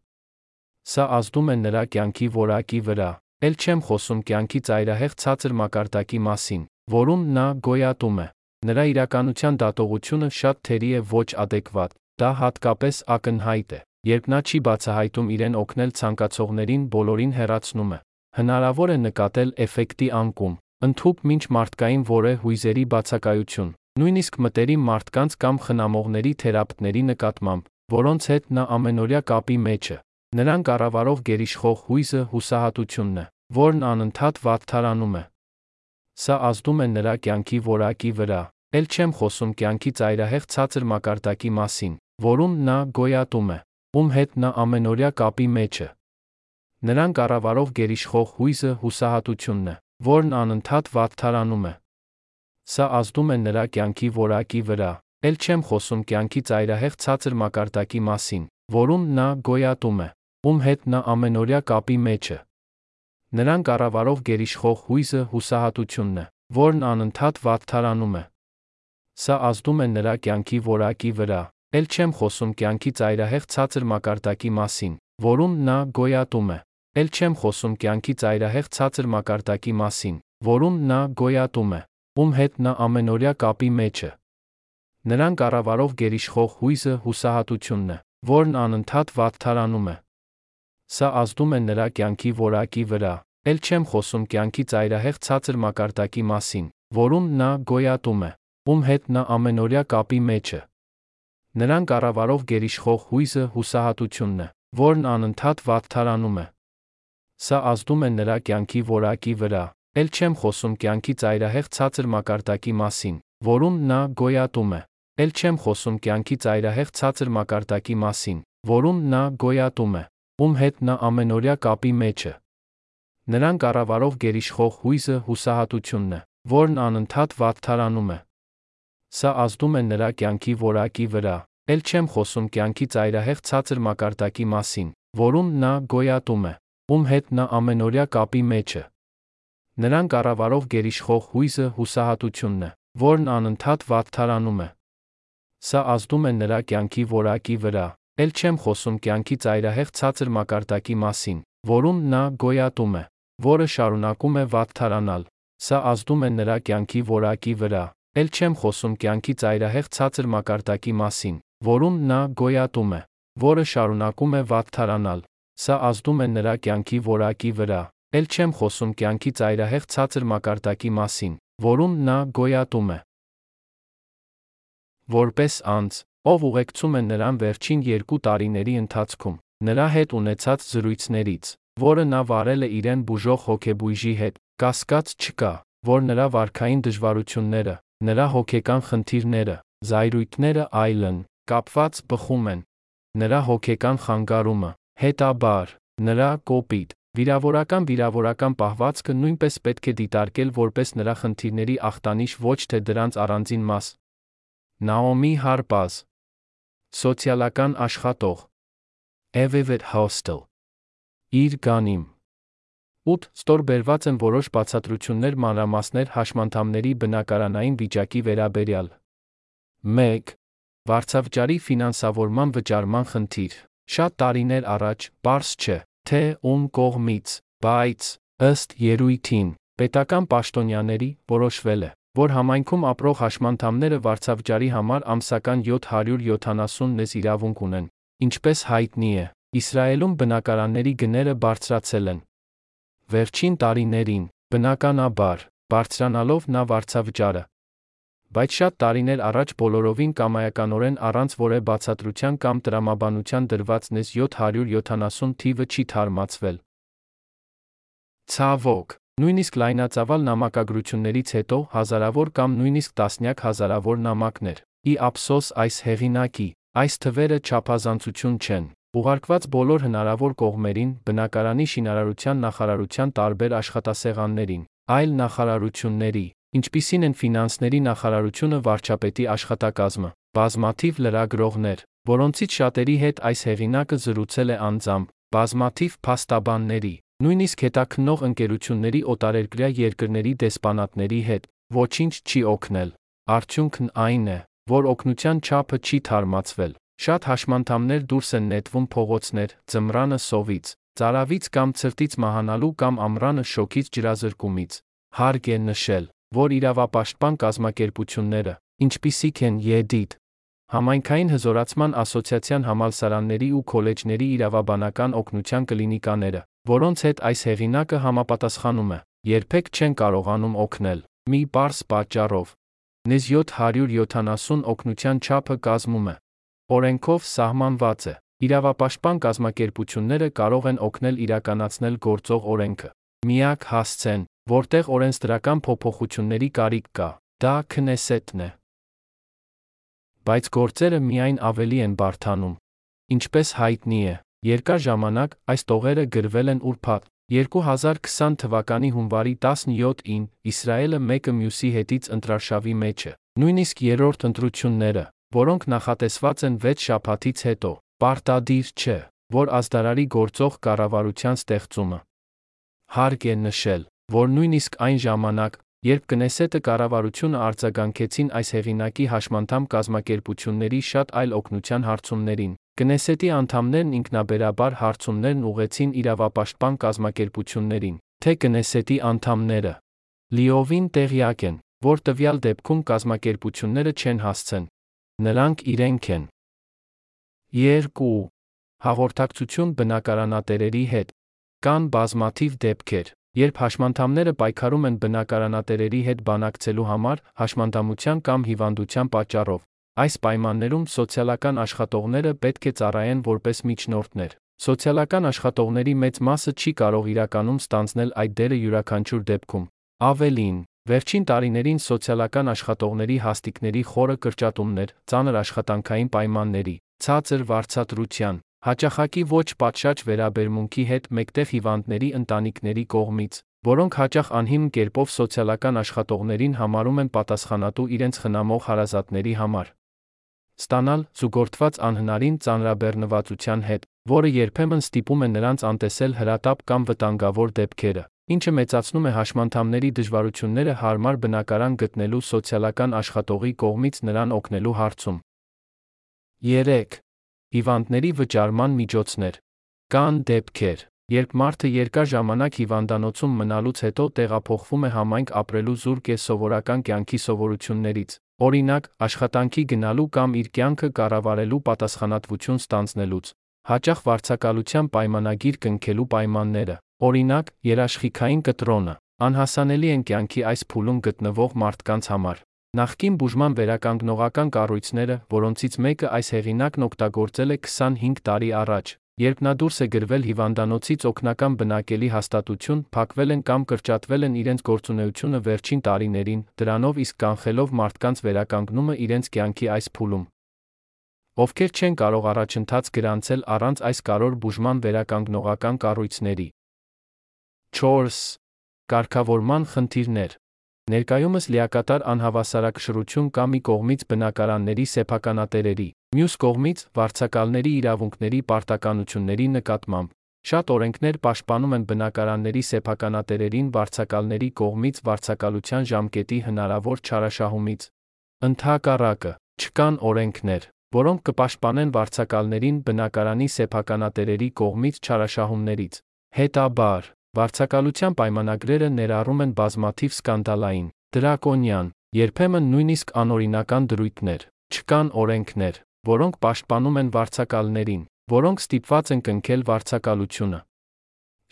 Սա ազդում է նրա կյանքի որակի վրա, ել չեմ խոսում կյանքի ծայրահեղ ցածր մակարդակի մասին, որում նա գոյատում է։ Նրա իրականության դատողությունը շատ թերի է ոչ adekvat, դա հատկապես ակնհայտ է, երբ նա չի բացահայտում իրեն օգնել ցանկացողներին բոլորին հեռացնում է։ Հնարավոր է նկատել էֆեկտի անկում, ընդհուպ մինչ մարդկային որե հույզերի բացակայություն, նույնիսկ մտերիմ մարդկանց կամ խնամողների թերապտների նկատմամբ, որոնց հետ նա ամենօրյա կապի մեջ է։ Նրան կառավարող գերիշխող հույզը հուսահատությունն է, որն անընդհատ վատթարանում է։ Սա ազդում է նրա կյանքի որակի վրա, ել չեմ խոսում կյանքի ծայրահեղ ցածր մակարդակի մասին, որում նա գոյատում է, ում հետ նա ամենօրյա կապի մեջ է։ Նրան կառավարող գերիշխող հույզը հուսահատությունն է, որն անընդհատ վատթարանում է։ Սա ազդում է նրա կյանքի որակի վրա, ել չեմ խոսում կյանքի ծայրահեղ ցածր մակարդակի մասին, որում նա գոյատում է, ում հետ նա ամենօրյա կապի մեջ է։ Նրան կառավարող գերիշխող հույզը հուսահատությունն է, որն անընդհատ վատթարանում է։ Սա ազդում է նրա կյանքի որակի վրա, ել չեմ խոսում կյանքի ծայրահեղ ցածր մակարդակի մասին, որում նա գոյատում է, ել չեմ խոսում կյանքի ծայրահեղ ցածր մակարդակի մասին, որում նա գոյատում է, ում հետ նա ամենօրյա կապի մեջ է։ Նրան կառավարող գերիշխող հույզը հուսահատությունն է, որն անընդհատ վատթարանում է։ Սա ազդում է նրա կյանքի որակի վրա, ել չեմ խոսում կյանքի ծայրահեղ ցածր մակարդակի մասին, որում նա գոյատում է, ում հետ նա ամենօրյա կապի մեջ է։ Նրան կառավարող գերիշխող հույզը հուսահատությունն է, որն անընդհատ վատթարանում է։ Սա ազդում է նրա կյանքի որակի վրա, ել չեմ խոսում կյանքի ծայրահեղ ցածր մակարդակի մասին, որում նա գոյատում է, ել չեմ խոսում կյանքի ծայրահեղ ցածր մակարդակի մասին, որում նա գոյատում է, ում հետ նա ամենօրյա կապի մեջ է։ Նրան կառավարող գերիշխող հույզը հուսահատությունն է, որն անընդհատ վատթարանում է։ Սա ազդում է նրա կյանքի որակի վրա, ել չեմ խոսում կյանքի ծայրահեղ ցածր մակարդակի մասին, որում նա գոյատում է, ում հետ նա ամենօրյա կապի մեջ է։ Նրան կառավարող գերիշխող հույզը հուսահատությունն է, որն անընդհատ վատթարանում է։ Սա ազդում է նրա կյանքի որակի վրա, ել չեմ խոսում կյանքի ծայրահեղ ցածր մակարդակի մասին, որում նա գոյատում է, որը շարունակում է վատթարանալ։ Սա ազդում է նրա կյանքի որակի վրա, ել չեմ խոսում կյանքի ծայրահեղ ցածր մակարդակի մասին, որում նա գոյատում է, որը շարունակում է վատթարանալ։ Սա ազդում է նրա կյանքի որակի վրա, ել չեմ խոսում կյանքի ծայրահեղ ցածր մակարդակի մասին, որում նա գոյատում է, որպես անձ, ով ուղեկցում է նրան վերջին երկու տարիների ընթացքում, նրա հետ ունեցած զրույցներից, որը նա վարել է իրեն բուժող հոգեբույժի հետ, կասկած չկա, որ նրա վարքային դժվարությունները, նրա հոգեկան խնդիրները, զայրույթները այլն, կապված բխում են։ Նրա հոգեկան խանգարումը, հետաբար, նրա կոպիտ, վիրավորական վիրավորական պահվածքը նույնպես պետք է դիտարկել որպես նրա խնդիրների ախտանիշ ոչ թե դրանց առանձին մաս, Նաոմի Հարպազ Սոցիալական աշխատող Evivet Hostel Իր գանիմ 8. Ստոր բերված են որոշ բացատրություններ մանրամասներ հաշմանդամների բնակարանային վիճակի վերաբերյալ։ 1. Վարչավճարի ֆինանսավորման վճարման խնդիր։ Շատ տարիներ առաջ, པարս չէ, թե ում կողմից, բայց ըստ երույթին, պետական պաշտոնյաների որոշվել է, որ համայնքում ապրող հաշմանդամները վարձավճարի համար ամսական 770 նես իրավունք ունեն։ Ինչպես հայտնի է, Իսրայելում բնակարանների գները բարձրացել են։ Վերջին տարիներին, բնականաբար, բարձրանալով նա վարձավճարը, բայց շատ տարիներ առաջ բոլորովին կամայականորեն առանց որե բացատրության կամ տրամաբանության դրված նես 770 թիվը չի թարմացվել։ Ցավոք, Նույնիսկ լայնածավալ նամակագրություններից հետո հազարավոր կամ նույնիսկ տասնյակ հազարավոր նամակներ։ Ի ափսոս այս հեղինակի, այս թվերը չափազանցություն չեն։ Ուղարկված բոլոր հնարավոր կողմերին, բնակարանի շինարարության նախարարության տարբեր աշխատասեղաններին, այլ նախարարությունների, ինչպիսին են ֆինանսների նախարարությունը վարչապետի աշխատակազմը, բազմաթիվ լրագրողներ, որոնցից շատերի հետ այս հեղինակը զրուցել է անձամբ, բազմաթիվ փաստաբանների, Նույնիսկ հետաքննող ընկերությունների օտարերկրյա երկրների դեսպանատների հետ ոչինչ չի օգնել։ Արդյունքն այն է, որ օգնության չափը չի թարմացվել։ Շատ հաշմանդամներ դուրս են նետվում փողոցներ, ձմռանը սովից, ծարավից կամ ցրտից մահանալու կամ ամռանը շոկից ջրազրկումից։ Հարկ է նշել, որ իրավապաշտպան կազմակերպությունները, ինչպիսիք են ԵԴԻՏ, Համայնքային հզորացման ասոցիացիան համալսարանների ու քոլեջների իրավաբանական օգնության կլինիկաները, որոնց հետ այս հեղինակը համապատասխանում է, երբեք չեն կարողանում օգնել։ Մի պարզ պատճառով։ Նես 770 օգնության չափը կազմում է։ Օրենքով սահմանված է։ Իրավապաշտպան կազմակերպությունները կարող են օգնել իրականացնել գործող օրենքը։ Միակ հասցեն, որտեղ օրենսդրական փոփոխությունների կարիք կա, դա Քնեսեթն է։ Բայց գործերը միայն ավելի են բարթանում։ Ինչպես հայտնի է, երկար ժամանակ այս տողերը գրվել են ուրփաթ 2020 թվականի հունվարի 17-ին Իսրայելը մեկը մյուսի հետից ընտրարշավի մեջ է։ Նույնիսկ երրորդ ընտրությունները, որոնք նախատեսված են 6 շաբաթից հետո, պարտադիր չէ, որ ազդարարի գործող կառավարության ստեղծումը։ Հարկ է նշել, որ նույնիսկ այն ժամանակ, երբ Կնեսետը կառավարությունը արձագանքեցին այս հեղինակի հաշմանդամ կազմակերպությունների շատ այլ օգնության հարցումներին, Կնեսետի անդամներն ինքնաբերաբար հարցումներն ուղեցին իրավապաշտպան կազմակերպություններին, թե Կնեսետի անդամները լիովին տեղյակ են, որ տվյալ դեպքում կազմակերպությունները չեն հասցեն։ Նրանք իրենք են։ 2. Հաղորդակցություն բնակարանատերերի հետ։ Կան բազմաթիվ դեպքեր, երբ հաշմանդամները պայքարում են բնակարանատերերի հետ բանակցելու համար հաշմանդամության կամ հիվանդության պատճառով, Այս պայմաններում սոցիալական աշխատողները պետք է ծառայեն որպես միջնորդներ։ Սոցիալական աշխատողների մեծ մասը չի կարող իրականում ստանձնել այդ դերը յուրաքանչյուր դեպքում։ Ավելին, վերջին տարիներին սոցիալական աշխատողների հաստիկների խորը կրճատումներ, ծանր աշխատանքային պայմանների, ցածր վարձատրության, հաճախակի ոչ պատշաճ վերաբերմունքի հետ մեկտեղ հիվանդների ընտանիքների կողմից, որոնք հաճախ անհիմն կերպով սոցիալական աշխատողներին համարում են պատասխանատու իրենց խնամող հարազատների համար ստանալ զուգորդված անհնարին ծանրաբեռնվածության հետ, որը երբեմն ստիպում է նրանց անտեսել հրատապ կամ վտանգավոր դեպքերը, ինչը մեծացնում է հաշմանդամների դժվարությունները հարմար բնակարան գտնելու սոցիալական աշխատողի կողմից նրան օգնելու հարցում։ 3. Հիվանդների վճարման միջոցներ։ Կան դեպքեր, երբ մարդը երկար ժամանակ հիվանդանոցում մնալուց հետո տեղափոխվում է համայնք ապրելու զուրկ է սովորական կյանքի սովորություններից, Օրինակ, աշխատանքի գնալու կամ իր կյանքը կառավարելու պատասխանատվություն ստանձնելուց, հաճախ վարձակալության պայմանագիր կնքելու պայմանները, օրինակ, երաշխիքային կտրոնը, անհասանելի են կյանքի այս փուլում գտնվող մարդկանց համար։ Նախկին բուժման վերականգնողական կառույցները, որոնցից մեկը այս հեղինակն օգտագործել է 25 տարի առաջ, Երբ նա դուրս է գրվել հիվանդանոցից օգնական բնակելի հաստատություն, փակվել են կամ կրճատվել են իրենց գործունեությունը վերջին տարիներին, դրանով իսկ կանխելով մարդկանց վերականգնումը իրենց կյանքի այս փուլում։ Ովքեր չեն կարող առաջընթաց գրանցել առանց այս կարոր բուժման վերականգնողական կառույցների։ 4. Կարգավորման խնդիրներ Ներկայումս լիակատար անհավասարակշռություն կա մի կողմից բնակարանների սեփականատերերի, մյուս կողմից վարձակալների իրավունքների պարտականությունների նկատմամբ։ Շատ օրենքներ պաշտպանում են բնակարանների սեփականատերերին վարձակալների կողմից վարձակալության ժամկետի հնարավոր չարաշահումից։ Ընթակառակը, չկան օրենքներ, որոնք կպաշտպանեն վարձակալներին բնակարանի սեփականատերերի կողմից չարաշահումներից։ Հետաբար, Վարձակալության պայմանագրերը ներառում են բազմաթիվ սկանդալային, դրակոնյան, երբեմն նույնիսկ անօրինական դրույթներ։ Չկան օրենքներ, որոնք պաշտպանում են վարձակալներին, որոնք ստիպված են կնքել վարձակալությունը։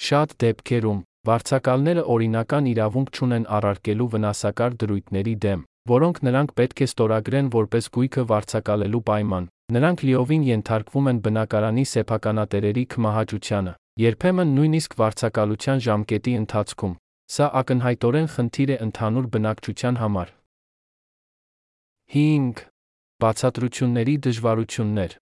Շատ դեպքերում վարձակալները օրինական իրավունք չունեն առարկելու վնասակար դրույթների դեմ, որոնք նրանք պետք է ստորագրեն որպես գույքը վարձակալելու պայման։ Նրանք լիովին ենթարկվում են բնակարանի սեփականատերերի կմահաճությանը, Երբեմն նույնիսկ վարձակալության ժամկետի ընթացքում։ Սա ակնհայտորեն խնդիր է ընդհանուր բնակչության համար։ 5. Բացատրությունների դժվարություններ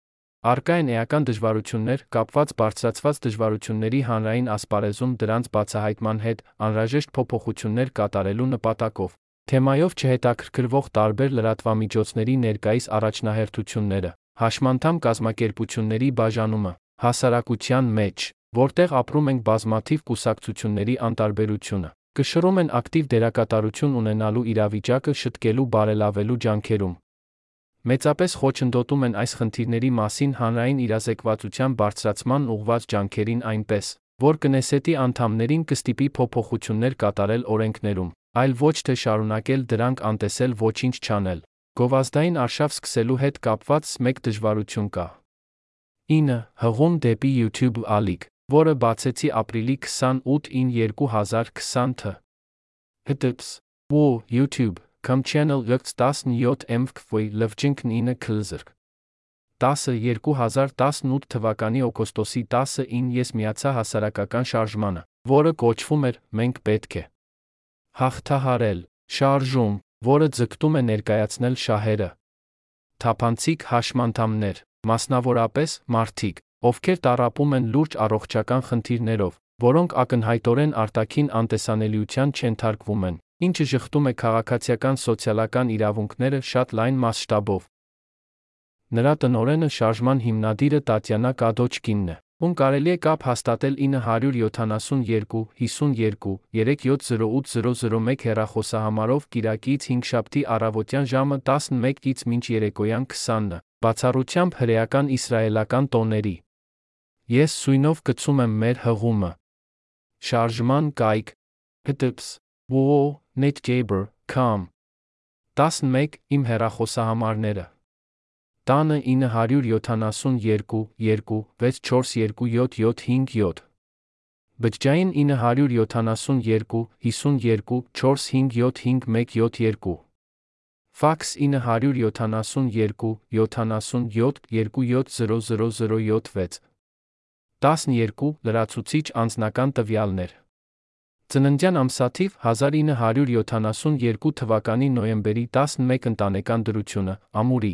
Արկա են էական դժվարություններ, կապված բարձրացված դժվարությունների հանրային ասպարեզում դրանց բացահայտման հետ, անհրաժեշտ փոփոխություններ կատարելու նպատակով։ Թեմայով չհետաքրքրվող տարբեր լրատվամիջոցների ներկայիս առաջնահերթությունները, հաշմանդամ կազմակերպությունների բաժանումը, հասարակության մեջ, որտեղ ապրում ենք բազմաթիվ կուսակցությունների անտարբերությունը, կշռում են ակտիվ դերակատարություն ունենալու իրավիճակը շտկելու բարելավելու ջանքերում։ Մեծապես խոչընդոտում են այս խնդիրների մասին հանրային իրազեկվածության բարձրացման ուղղված ջանքերին այնպես, որ կնեսետի անդամներին կստիպի փոփոխություններ կատարել օրենքներում, այլ ոչ թե շարունակել դրանք անտեսել ոչինչ չանել։ Գովազդային արշավ սկսելու հետ կապված մեկ դժվարություն կա։ 9. Հղում դեպի YouTube ալիք, որը բացեցի ապրիլի 28-ին 2020 თ. Հտps. Wo YouTube, com channel lux 17 mfkvy լվջինք 9 քլզրկ։ 10 2018 թվականի օգոստոսի 10-ին ես միացա հասարակական շարժմանը, որը կոչվում էր «Մենք պետք է հաղթահարել» շարժում, որը ձգտում է ներկայացնել շահերը։ Թափանցիկ հաշմանդամներ, մասնավորապես մարդիկ, ովքեր տարապում են լուրջ առողջական խնդիրներով, որոնք ակնհայտորեն արտաքին անտեսանելիության չենթարկվում են, ինչը շղթում է քաղաքացիական սոցիալական իրավունքները շատ լայն մասշտաբով, Նրա տնորենը շարժման հիմնադիրը Տատյանա Կադոչկինն է, ում կարելի է կապ հաստատել 972 52 3708 հեռախոսահամարով Կիրակից 5 շաբթի առավոտյան ժամը 11-ից մինչ երեկոյան 20-ը, բացառությամբ հրեական իսրայելական տոների։ Ես սույնով գցում եմ մեր հղումը։ Շարժման կայք https wo.netgaber.com 11 իմ հեռախոսահամարները տանը 972 2 642777 Բջջային 972 52 4575172 Ֆաքս 972 77 2700076 12 լրացուցիչ անձնական տվյալներ. Ծննդյան ամսաթիվ 1972 թվականի նոյեմբերի 11 ընտանեկան դրությունը ամուրի.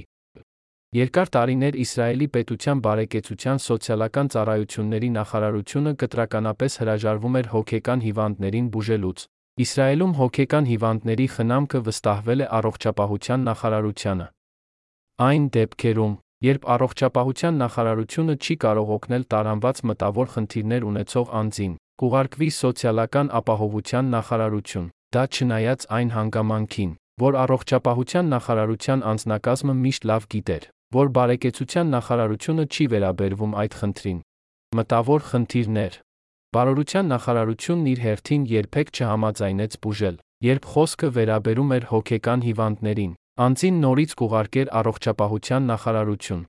Երկար տարիներ Իսրայելի պետության բարեկեցության սոցիալական ծառայությունների նախարարությունը կտրականապես հրաժարվում էր հոգեկան հիվանդներին բուժելուց։ Իսրայելում հոգեկան հիվանդների խնամքը վստահվել է առողջապահության նախարարությանը։ Այն դեպքերում, երբ առողջապահության նախարարությունը չի կարող օգնել տարանված մտավոր խնդիրներ ունեցող անձին, կուղարկվի սոցիալական ապահովության նախարարություն։ Դա չնայած այն հանգամանքին, որ առողջապահության նախարարության անձնակազմը միշտ լավ գիտեր, որ բարեկեցության նախարարությունը չի վերաբերվում այդ խնդրին։ Մտավոր խնդիրներ. Բարորության նախարարությունն իր հերթին երբեք չհամաձայնեց բուժել, երբ խոսքը վերաբերում էր հոգեկան հիվանդներին, անձին նորից կուղարկեր առողջապահության նախարարություն։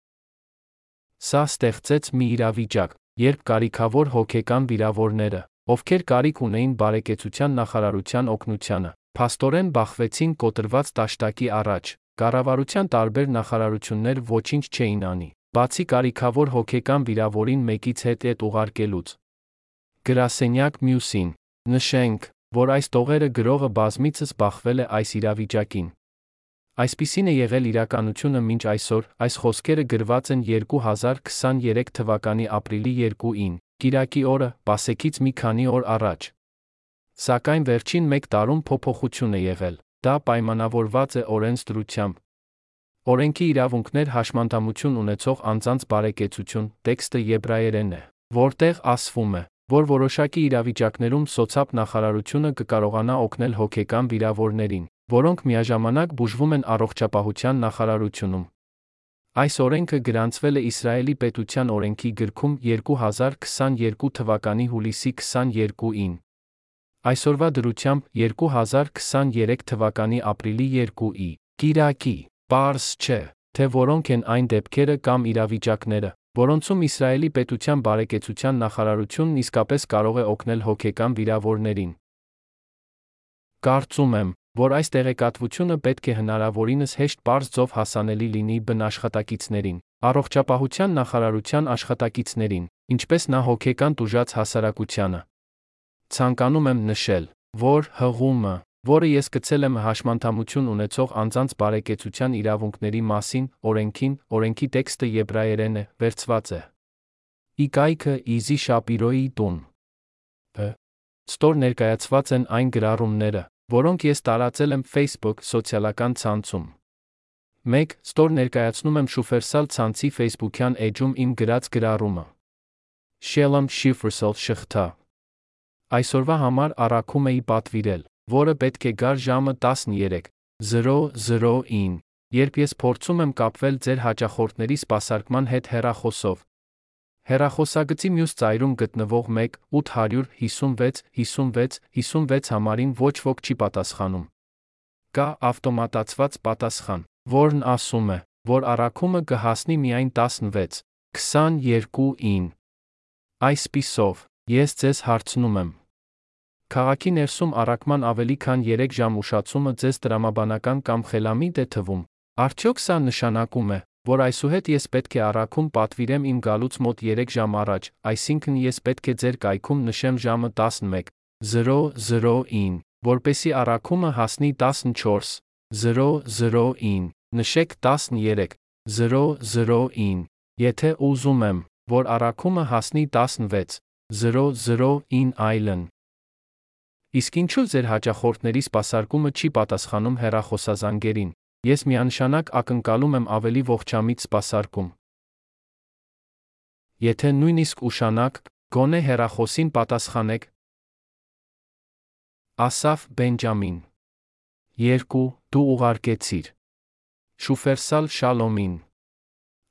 Սա ստեղծեց մի իրավիճակ, երբ կարիքավոր հոգեկան վիրավորները, ովքեր կարիք ունեին բարեկեցության նախարարության օգնությանը, փաստորեն բախվեցին կոտրված տաշտակի առաջ, Կառավարության տարբեր նախարարություններ ոչինչ չէին անի, բացի կարիքավոր հոգեկան վիրավորին մեկից հետ հետ ուղարկելուց։ Գրասենյակ մյուսին։ Նշենք, որ այս տողերը գրողը բազմիցս բախվել է այս իրավիճակին։ Այսպիսին է եղել իրականությունը մինչ այսօր, այս խոսքերը գրված են 2023 թվականի ապրիլի 2-ին, Կիրակի օրը, Պասեքից մի քանի օր առաջ։ Սակայն վերջին 1 տարում փոփոխություն է եղել։ Դա պայմանավորված է օրենսդրությամբ։ Օրենքի իրավունքներ հաշմանդամություն ունեցող անձանց բարեկեցություն տեքստը եբրայերեն է, որտեղ ասվում է, որ որոշակի իրավիճակներում սոցապ նախարարությունը կկարողանա օգնել հոգեկան վիրավորներին, որոնք միաժամանակ բուժվում են առողջապահության նախարարությունում։ Այս օրենքը գրանցվել է Իսրայելի պետության օրենքի գրքում 2022 թվականի հուլիսի 22-ին, Այսօրվա դրությամբ 2023 թվականի ապրիլի 2-ի Կիրակի Պարս չէ, թե որոնք են այն դեպքերը կամ իրավիճակները, որոնցում Իսրայելի պետության բարեկեցության նախարարությունն իսկապես կարող է օգնել հոգեկան վիրավորներին։ Կարծում եմ, որ այս տեղեկատվությունը պետք է հնարավորինս հեշտ པարզ ձով հասանելի լինի բնաշխատակիցներին, առողջապահության նախարարության աշխատակիցներին, ինչպես նա հոգեկան տուժած հասարակությանը ցանկանում եմ նշել, որ հղումը, որը ես գցել եմ հաշմանդամություն ունեցող անձանց բարեկեցության իրավունքների մասին, օրենքին, օրենքի տեքստը եբրայերեն է, վերցված է։ Իկայքը Իզի Շապիրոյի տուն։ Բ. Ստոր ներկայացված են այն գրառումները, որոնք ես տարածել եմ Facebook սոցիալական ցանցում։ 1. Ստոր ներկայացնում եմ Շուֆերսալ ցանցի Facebook-յան էջում իմ գրած գրառումը։ Shalom Shifrsal շղթա Այսօրվա համար առաքում էի պատվիրել, որը պետք է գար ժամը 13:00-ին, երբ ես փորձում եմ կապվել ձեր հաճախորդների սպասարկման հետ հեռախոսով։ Հերախոսագծի մյուս ծայրում գտնվող 1 856 56 56 համարին ոչ ոք չի պատասխանում։ Կա ավտոմատացված պատասխան, որն ասում է, որ առաքումը կհասնի միայն 16 22-ին։ Այսպիսով, ես ձեզ հարցնում եմ. Քաղաքի ներսում առաքման ավելի քան 3 ժամ ուշացումը ձեզ տրամաբանական կամ խելամիտ է թվում։ Արդյոք սա նշանակում է, որ այսուհետ ես պետք է առաքում պատվիրեմ իմ գալուց մոտ 3 ժամ առաջ, այսինքն ես պետք է ձեր կայքում նշեմ ժամը 11:00-ին, որպեսի առաքումը հասնի 14:00-ին, նշեք 13:00-ին, եթե ուզում եմ, որ առաքումը հասնի 16:00-ին այլն։ Իսկ ինչու ձեր հաճախորդների սպասարկումը չի պատասխանում հեռախոսազանգերին, ես միանշանակ ակնկալում եմ ավելի ողջամիտ սպասարկում։ Եթե նույնիսկ ուշանակ, գոնե հեռախոսին պատասխանեք։ Ասաֆ Բենջամին 2. Դու ուղարկեցիր։ Շուֆերսալ Շալոմին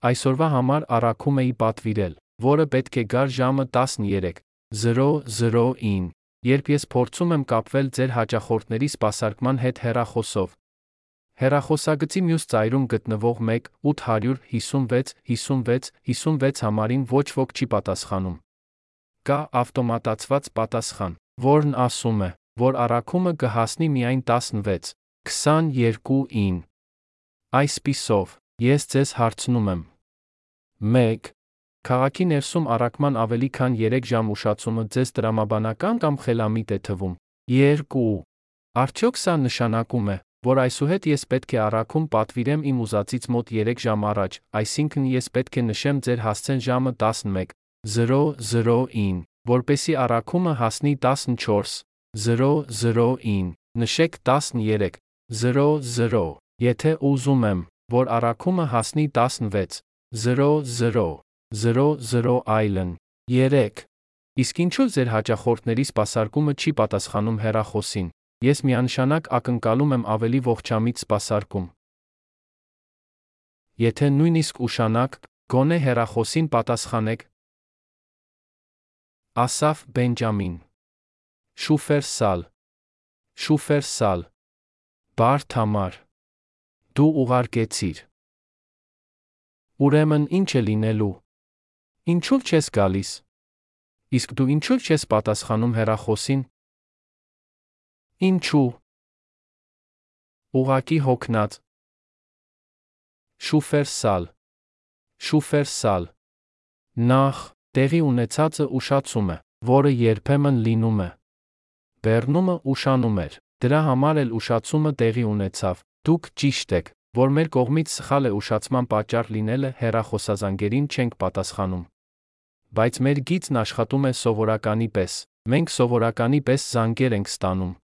Այսօրվա համար առաքում էի պատվիրել, որը պետք է գար ժամը 13:00-ին, երբ ես փորձում եմ կապվել ձեր հաճախորդների սպասարկման հետ հեռախոսով, Հեռախոսագծի մյուս ծայրում գտնվող 1 856 56 56 համարին ոչ ոք չի պատասխանում։ Կա ավտոմատացված պատասխան, որն ասում է, որ առաքումը կհասնի միայն 16 22-ին։ Այսպիսով, ես ձեզ հարցնում եմ. 1. Քաղաքի ներսում առաքման ավելի քան 3 ժամ ուշացումը ձեզ տրամաբանական կամ խելամիտ է թվում։ 2. Արդյոք սա նշանակում է, որ այսուհետ ես պետք է առաքում պատվիրեմ իմ ուզածից մոտ 3 ժամ առաջ, այսինքն ես պետք է նշեմ ձեր հասցեն ժամը 11:00-ին, որպեսի առաքումը հասնի 14:00-ին, նշեք 13:00, եթե ուզում եմ, որ առաքումը հասնի 16:00-00 այլն։ 3. Իսկ ինչու ձեր հաճախորդների սպասարկումը չի պատասխանում հեռախոսին, ես միանշանակ ակնկալում եմ ավելի ողջամիտ սպասարկում։ Եթե նույնիսկ ուշանակ, գոնե հեռախոսին պատասխանեք։ Ասաֆ Բենջամին Շուֆերսալ Շուֆերսալ Բարդ համար Դու ուղարկեցիր։ Ուրեմն ինչ է լինելու։ Ինչու չես գալիս։ Իսկ դու ինչու չես պատասխանում հեռախոսին։ Ինչու։ Ուղակի հոգնած։ Շուֆերսալ։ Շուֆերսալ։ Նախ, տեղի ունեցածը ուշացում է, որը երբեմն լինում է։ Բեռնումը ուշանում էր, դրա համար էլ ուշացումը տեղի ունեցավ։ Դուք ճիշտ եք, որ մեր կողմից սխալ է ուշացման պատճառ լինելը հերախոսազանգերին չենք պատասխանում։ Բայց մեր գիծն աշխատում է սովորականի պես։ Մենք սովորականի պես զանգեր ենք ստանում։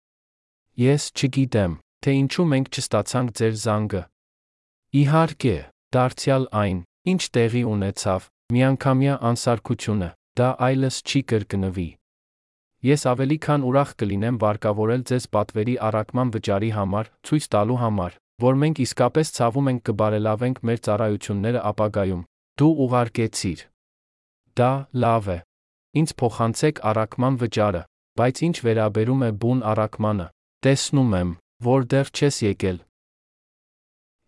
Ես չգիտեմ, թե ինչու մենք չստացանք ձեր զանգը։ Իհարկե, դարձյալ այն, ինչ տեղի ունեցավ, միանգամյա անսարքությունը, դա այլս չի կրկնվի։ Ես ավելի քան ուրախ կլինեմ վարկավորել ձեզ պատվերի առաքման վճարի համար, ցույց տալու համար, որ մենք իսկապես ցավում ենք կբարելավենք մեր ծառայությունները ապագայում։ Դու ուղարկեցիր։ Դա լավ է։ Ինչ փոխանցեք առաքման վճարը, բայց ինչ վերաբերում է բուն առաքմանը, Տեսնում եմ, որ դեռ չես եկել։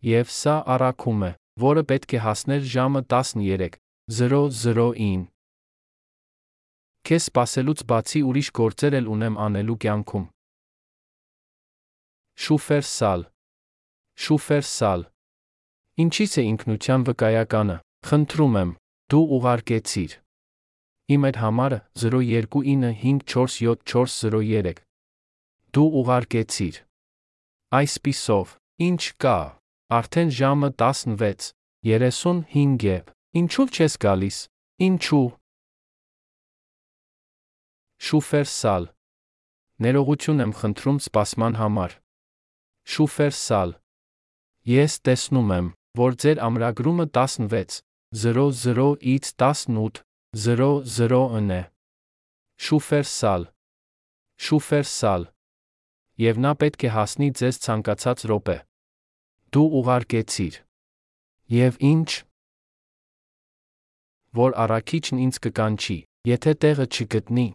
Եվ սա առաքում է, որը պետք է հասներ ժամը 13:00-ին։ Քեզ սпасելուց բացի ուրիշ գործեր էլ ունեմ անելու կյանքում։ Շուֆեր սալ։ Շուֆեր սալ։ Ինչից է ինքնության վկայականը։ Խնդրում եմ, դու ուղարկեցիր։ Իմ այդ համարը 0295440703 Դու ուղարկեցիր։ Այսպիսով, ինչ կա։ Արդեն ժամը 16:35 է։ Ինչու չես գալիս։ Ինչու։ Շուֆերսալ։ Ներողություն եմ խնդրում սպասման համար։ Շուֆերսալ։ Ես տեսնում եմ, որ ձեր ամրագրումը 16:00-ից 18:00-ն է։ Շուֆերսալ։ Շուֆերսալ եւ նա պետք է հասնի ձեզ ցանկացած րոպե։ Դու ուղարկեցիր։ Եվ ինչ։ որ առաքիչն ինձ կկանչի, եթե տեղը չգտնի։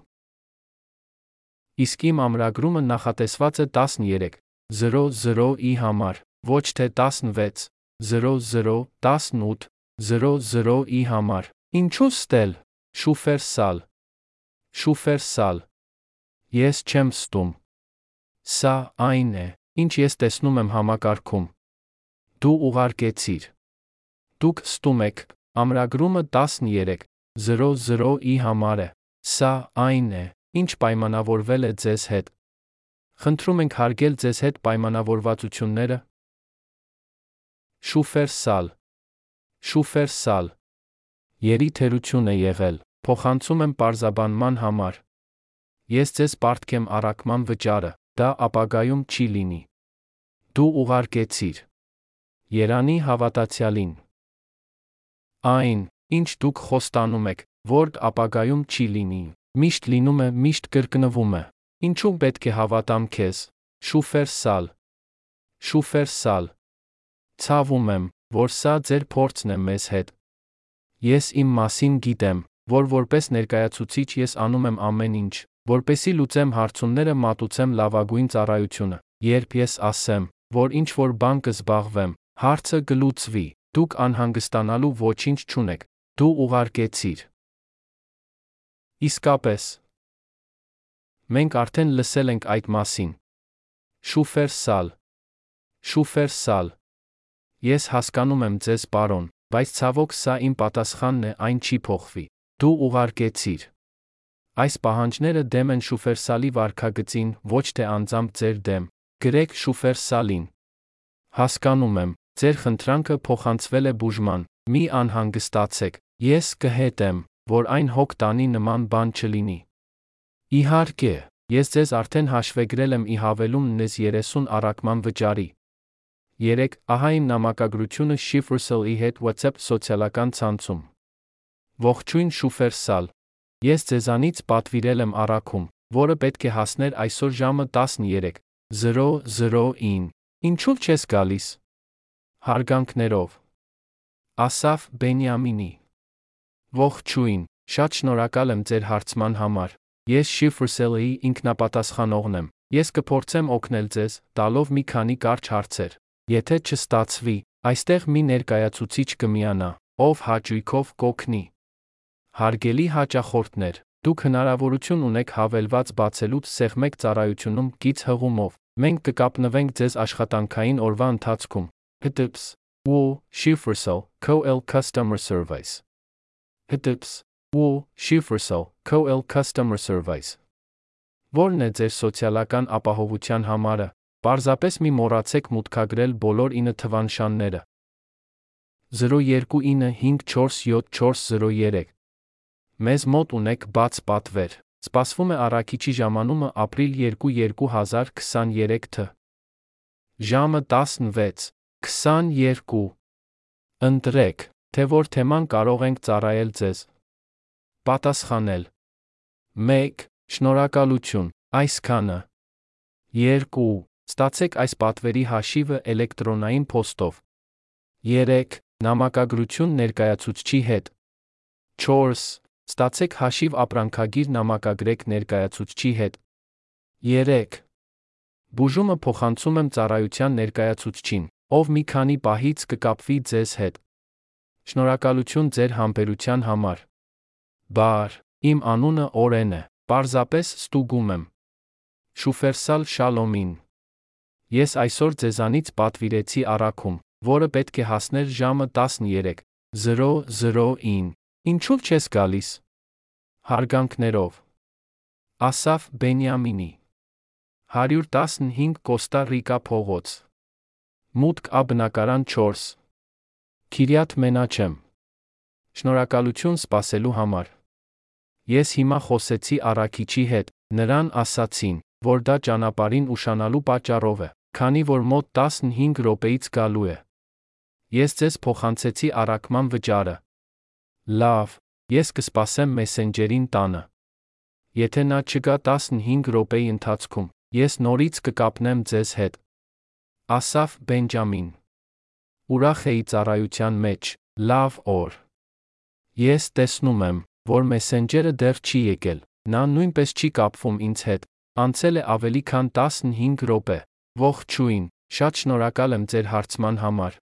Իսկ իմ ամրագրումը նախատեսված է 13:00-ի համար, ոչ թե 16:00-18:00-ի համար։ Ինչու ստել։ Շուֆեր սալ։ Շուֆեր սալ։ Ես չեմ ստում։ Սա այն է, ինչ ես տեսնում եմ համակարգում։ Դու ուղարկեցիր։ Դուք ստում եք, ամրագրումը 13:00-ի համար է։ Սա այն է, ինչ պայմանավորվել է ձեզ հետ։ Խնդրում ենք հարգել ձեզ հետ պայմանավորվածությունները։ Շուֆեր սալ։ Շուֆեր սալ։ Երի թերություն է եղել, փոխանցում եմ parzabanման համար։ Ես ձեզ պարտքեմ առաքման վճարը, դա ապագայում չի լինի։ Դու ուղարկեցիր։ Երանի հավատացյալին։ Այն, ինչ դուք խոստանում եք, որ ապագայում չի լինի, միշտ լինում է, միշտ կրկնվում է։ Ինչու պետք է հավատամ քեզ։ Շուֆեր սալ։ Շուֆեր սալ։ Ցավում եմ, որ սա ձեր փորձն է մեզ հետ։ Ես իմ մասին գիտեմ, որ որպես ներկայացուցիչ ես անում եմ ամեն ինչ, որպեսի լուծեմ հարցումները մատուցեմ լավագույն ծառայությունը։ Երբ ես ասեմ, որ ինչ որ բան կզբաղվեմ, հարցը կլուծվի, դուք անհանգստանալու ոչինչ չունեք, դու ուղարկեցիր։ Իսկապես։ Մենք արդեն լսել ենք այդ մասին։ Շուֆեր սալ։ Շուֆեր սալ։ Ես հասկանում եմ ձեզ, պարոն, բայց ցավոք սա իմ պատասխանն է, այն չի փոխվի։ Դու ուղարկեցիր։ Այս պահանջները դեմ են շուֆերսալի վարքագծին, ոչ թե անձամբ ձեր դեմ։ Գրեք շուֆերսալին։ Հասկանում եմ, Ձեր խնդրանքը փոխանցվել է բուժման, մի անհանգստացեք, ես կհետեմ, որ այն հոգ տանի նման բան չլինի։ Իհարկե, ես ձեզ արդեն հաշվեգրել եմ ի հավելում նես 30 առակման վճարի։ 3. Ահա իմ նամակագրությունը Shifrsel-ի հետ WhatsApp սոցիալական ցանցում։ Ողջույն շուֆեր Սալ։ Ես ձեզանից պատվիրել եմ առաքում, որը պետք է հասներ այսօր ժամը 13:00-ին։ Ինչու՞ չես գալիս։ Հարգանքներով։ Ասաֆ Բենյամինի։ Ողջույն, շատ շնորհակալ եմ ձեր հարցման համար։ Ես Շիֆրսելի ինքնապատասխանողն եմ։ Ես կփորձեմ օգնել ձեզ, տալով մի քանի կարճ հարցեր։ Եթե չստացվի, այստեղ մի ներկայացուցիչ կմիանա, ով հաճույքով կօգնի։ Հարգելի հաճախորդներ, դուք հնարավորություն ունեք հավելված բացելուց սեղմեք ծառայությունում գից հղումով։ Մենք կկապնվենք ձեզ աշխատանքային օրվա ընթացքում, HTTPS Wo Shifrsel Co.L Customer Service HTTPS Wo Shifrsel Co.L Customer Service. Որն է ձեր սոցիալական ապահովության համարը։ Պարզապես մի մոռացեք մուտքագրել բոլոր 9 թվանշանները։ 0295474403 Մեզ մոտ ունեք բաց պատվեր։ Սպասվում է առաքիչի ժամանումը ապրիլ 2 2023 թ. Ժամը 16 22 Ընտրեք, թե որ թեման կարող ենք ծառայել ձեզ։ Պատասխանել 1. Շնորհակալություն, այսքանը։ 2. Ստացեք այս պատվերի հաշիվը էլեկտրոնային փոստով։ 3. Նամակագրություն ներկայացուցչի հետ։ 4. Ստացեք հաշիվ ապրանքագիր նամակագրեք ներկայացուցչի հետ։ 3. Բուժումը փոխանցում եմ ծառայության ներկայացուցչին ով մի քանի պահից կկապվի ձեզ հետ։ Շնորհակալություն ձեր համբերության համար։ Բար, իմ անունը Օրեն է, պարզապես ստուգում եմ։ Շուֆերսալ Շալոմին։ Ես այսօր ձեզանից պատվիրեցի առաքում, որը պետք է հասներ ժամը 13:00-ին։ Ինչո՞վ չես գալիս։ Հարգանքներով։ Ասաֆ Բենյամինի 115 Կոստա Ռիկա փողոց։ Մուտք Ա բնակարան 4։ Քիրյատ Մենաչեմ։ Շնորհակալություն սպասելու համար։ Ես հիմա խոսեցի Արաքիչի հետ, նրան ասացին, որ դա ճանապարհին ուշանալու պատճառով է, քանի որ մոտ 15 րոպեից գալու է։ Ես ձեզ փոխանցեցի առաքման վճարը, Լավ ես կսպասեմ մեսենջերին տանը Եթե նա չգա 15 րոպեի ընթացքում ես նորից կկապնեմ ձեզ հետ Ասաֆ Բենջամին Ուրախ էի ծառայության մեջ, լավ օր։ Ես տեսնում եմ, որ մեսենջերը դեռ չի եկել։ Նա նույնպես չի կապվում ինձ հետ։ Անցել է ավելի քան 15 րոպե։ Ողջույն, շատ շնորհակալ եմ ձեր հարցման համար։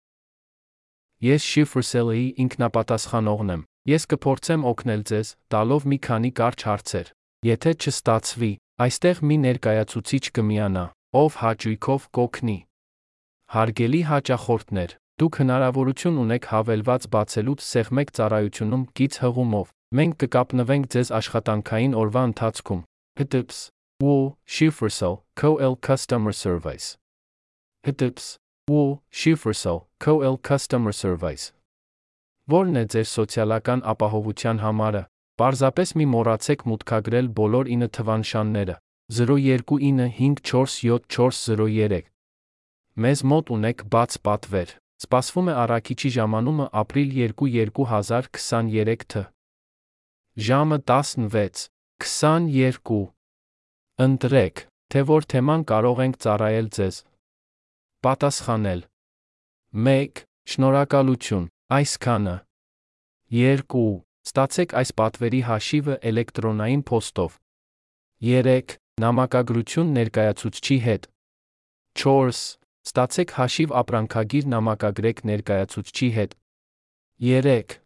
Ես Շիֆրսելի ինքնապատասխանողն եմ։ Ես կփորձեմ օգնել ձեզ, տալով մի քանի կարճ հարցեր։ Եթե չստացվի, այստեղ մի ներկայացուցիչ կմիանա, ով հաճույքով կօգնի։ Հարգելի հաճախորդներ, դուք հնարավորություն ունեք հավելված բացելուց սեղմեք ծառայությունում գից հղումով։ Մենք կկապնվենք ձեզ աշխատանքային օրվա ընթացքում։ HTTPS Wo Schiffersel COL Customer Service HTTPS Wo Schiffersel COL Customer Service Որն է ձեր սոցիալական ապահովության համարը։ Պարզապես մի մոռացեք մուտքագրել բոլոր 9 թվանշանները 0295474403 Մեզ մոտ ունեք բաց պատվեր։ Սպասվում է առաքիչի ժամանումը ապրիլ 2 2023 թ. Ժամը 16:22։ Ընտրեք, թե որ թեման կարող ենք ծառայել ձեզ։ Պատասխանել։ 1. Շնորհակալություն, այսքանը։ 2. Ստացեք այս պատվերի հաշիվը էլեկտրոնային փոստով։ 3. Նամակագրություն ներկայացուցչի հետ։ 4. Ստացեք հաշիվ ապրանքագիր նամակագրեք ներկայացուցչի հետ։ 3.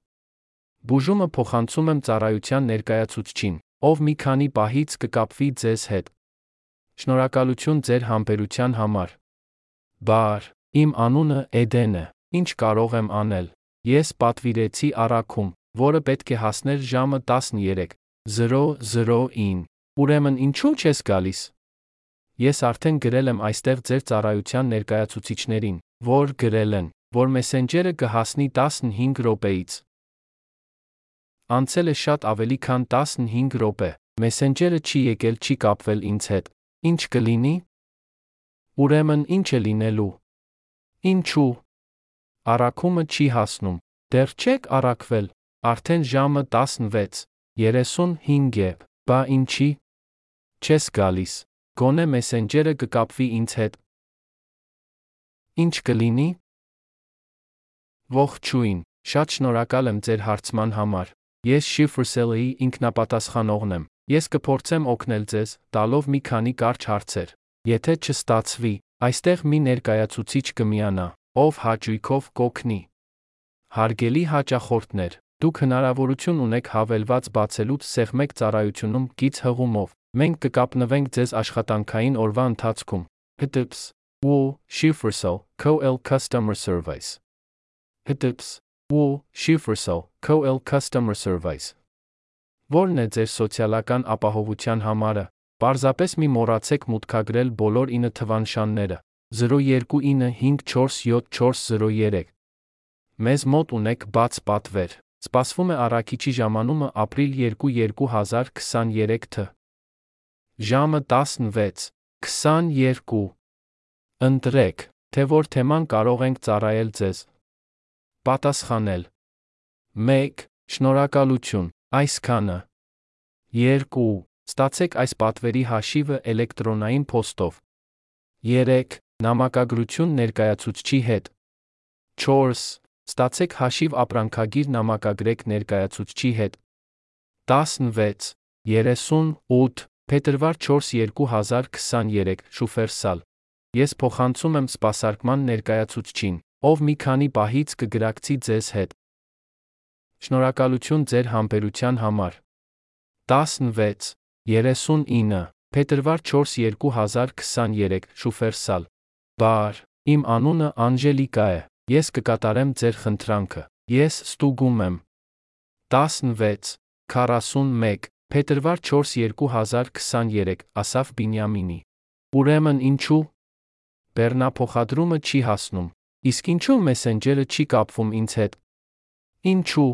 Բուժումը փոխանցում եմ ծառայության ներկայացուցչին, ով մի քանի պահից կկապվի ձեզ հետ։ Շնորհակալություն ձեր համբերության համար։ Բար, իմ անունը Էդեն է։ Ինչ կարող եմ անել։ Ես պատվիրեցի առաքում, որը պետք է հասներ ժամը 13:00-ին։ Ուրեմն ինչու՞ չես գալիս։ Ես արդեն գրել եմ այստեղ ձեր ծառայության ներկայացուցիչներին, որ գրել են, որ մեսենջերը կհասնի 15 րոպեից։ Անցել է շատ ավելի քան 15 րոպե, մեսենջերը չի եկել, չի կապվել ինձ հետ։ Ինչ կլինի։ Ուրեմն ինչ է լինելու։ Ինչու։ Առաքումը չի հասնում։ Դեռ չեք առաքվել։ Արդեն ժամը 16:35 է։ Բա ինչի։ Չես գալիս։ Գոնե մեսենջերը կկապվի ինձ հետ։ Ինչ կլինի։ Ողջույն, շատ շնորհակալ եմ ձեր հարցման համար։ Ես Շիֆրսելի ինքնապատասխանողն եմ։ Ես կփորձեմ օգնել ձեզ, տալով մի քանի կարճ հարցեր։ Եթե չստացվի, այստեղ մի ներկայացուցիչ կմիանա, ով հաճույքով կօգնի։ Հարգելի հաճախորդներ, դուք հնարավորություն ունեք հավելված բացելուց սեղմեք ծառայությունում գից հղումով, Մենք կկապնվենք ձեզ աշխատանքային օրվա ընթացքում։ HTTPS Wo Schiffersel COL Customer Service HTTPS Wo Schiffersel COL Customer Service Որն է ձեր սոցիալական ապահովության համարը։ Պարզապես մի մոռացեք մուտքագրել բոլոր 9 թվանշանները 0295474403 Մեզ մոտ ունեք բաց պատվեր։ Սպասվում է առաքիչի ժամանումը ապրիլ 2 2023 թ. Ժամը 16:22։ Ընտրեք, թե որ թեման կարող ենք ծառայել ձեզ։ Պատասխանել։ 1. Շնորհակալություն, այսքանը։ 2. Ստացեք այս պատվերի հաշիվը էլեկտրոնային փոստով։ 3. Նամակագրություն ներկայացուցչի հետ։ 4. Ստացեք հաշիվ ապրանքագիր նամակագրեք ներկայացուցչի հետ։ 16. 38 Փետրվար 4 2023 Շուֆերսալ Ես փոխանցում եմ սպասարկման ներկայացուցչին, ով մի քանի պահից կգրակցի ձեզ հետ։ Շնորհակալություն ձեր համբերության համար։ 16 39 Փետրվար 4 2023 Շուֆերսալ Բար Իմ անունը Անժելիկա է։ Ես կկատարեմ ձեր խնդրանքը։ Ես ստուգում եմ։ 16 41 Փետրվար 4 2023 Ասաֆ Բինյամինի Ուրեմն ինչու Բեռնափոխադրումը չի հասնում։ Իսկ ինչու մեսենջերը չի կապվում ինձ հետ։ Ինչու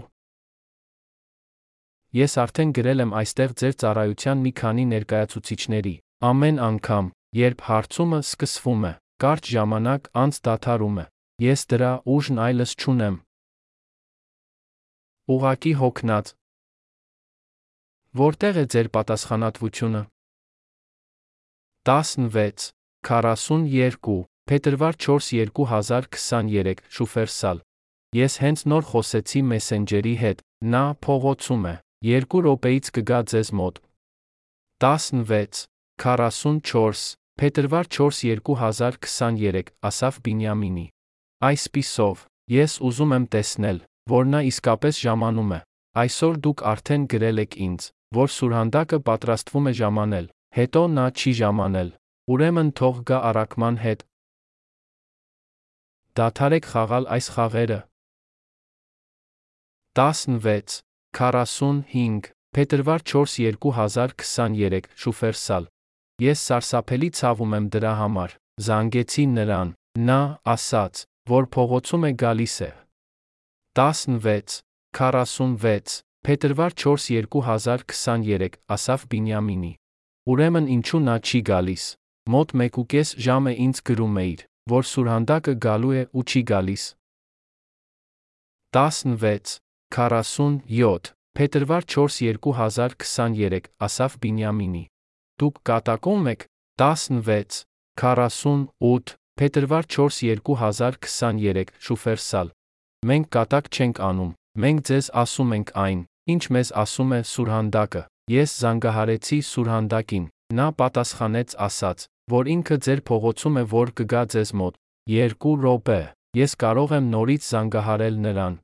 Ես արդեն գրել եմ այստեղ ձեր ծառայության մի քանի ներկայացուցիչների։ Ամեն անգամ, երբ հարցումը սկսվում է, կարճ ժամանակ անց դադարում է։ Ես դրա ուժն այլս չունեմ։ Ուղակի հոգնած, Որտեղ է ձեր պատասխանատվությունը։ 16 42 Փետրվար 4 2023 Շուֆերսալ Ես հենց նոր խոսեցի մեսենջերի հետ։ Նա փողոցում է։ Երկու րոպեից կգա ձեզ մոտ։ 16 44 Փետրվար 4 2023 ասավ Բինյամինի։ Այսպիսով, ես ուզում եմ տեսնել, որ նա իսկապես ժամանում է։ Այսօր դուք արդեն գրել եք ինձ, որ Սուրհանդակը պատրաստվում է ժամանել, հետո նա չի ժամանել։ Ուրեմն թող գա առակման հետ։ Դադարեք խաղալ այս խաղերը։ 16 45 Փետրվար 4 2023 Շուֆերսալ Ես սարսափելի ցավում եմ դրա համար։ Զանգեցի նրան։ Նա ասաց, որ փողոցում է գալիս է։ 16 46 Փետրվար 4 2023 ասավ Բինյամինի։ Ուրեմն ինչու նա չի գալիս։ Մոտ 1.5 ժամ է ինձ գրում էիր, որ Սուրհանդակը գալու է ու չի գալիս։ 16 47 Փետրվար 4 2023 ասավ Բինյամինի։ Դուք կատակում եք 16 48 Փետրվար 4 2023 Շուֆերսալ Մենք կատակ չենք անում, մենք ձեզ ասում ենք այն, ինչ մեզ ասում է Սուրհանդակը։ Ես զանգահարեցի Սուրհանդակին, նա պատասխանեց ասաց, որ ինքը ձեր փողոցում է որ կգա ձեզ մոտ։ Երկու րոպե, ես կարող եմ նորից զանգահարել նրան։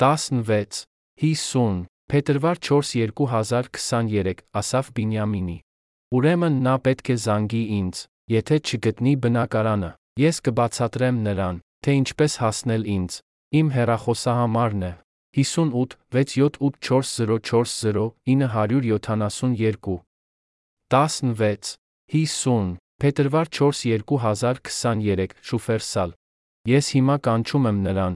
16 50 Փետրվար 4 2023 ասավ Բինյամինի։ Ուրեմն նա պետք է զանգի ինձ, եթե չգտնի բնակարանը, ես կբացատրեմ նրան, թե ինչպես հասնել ինձ։ Իմ հեռախոսահամարն է 58 6784040 972 16 50 Փետրվար 4 2023 Շուֆերսալ Ես հիմա կանչում եմ նրան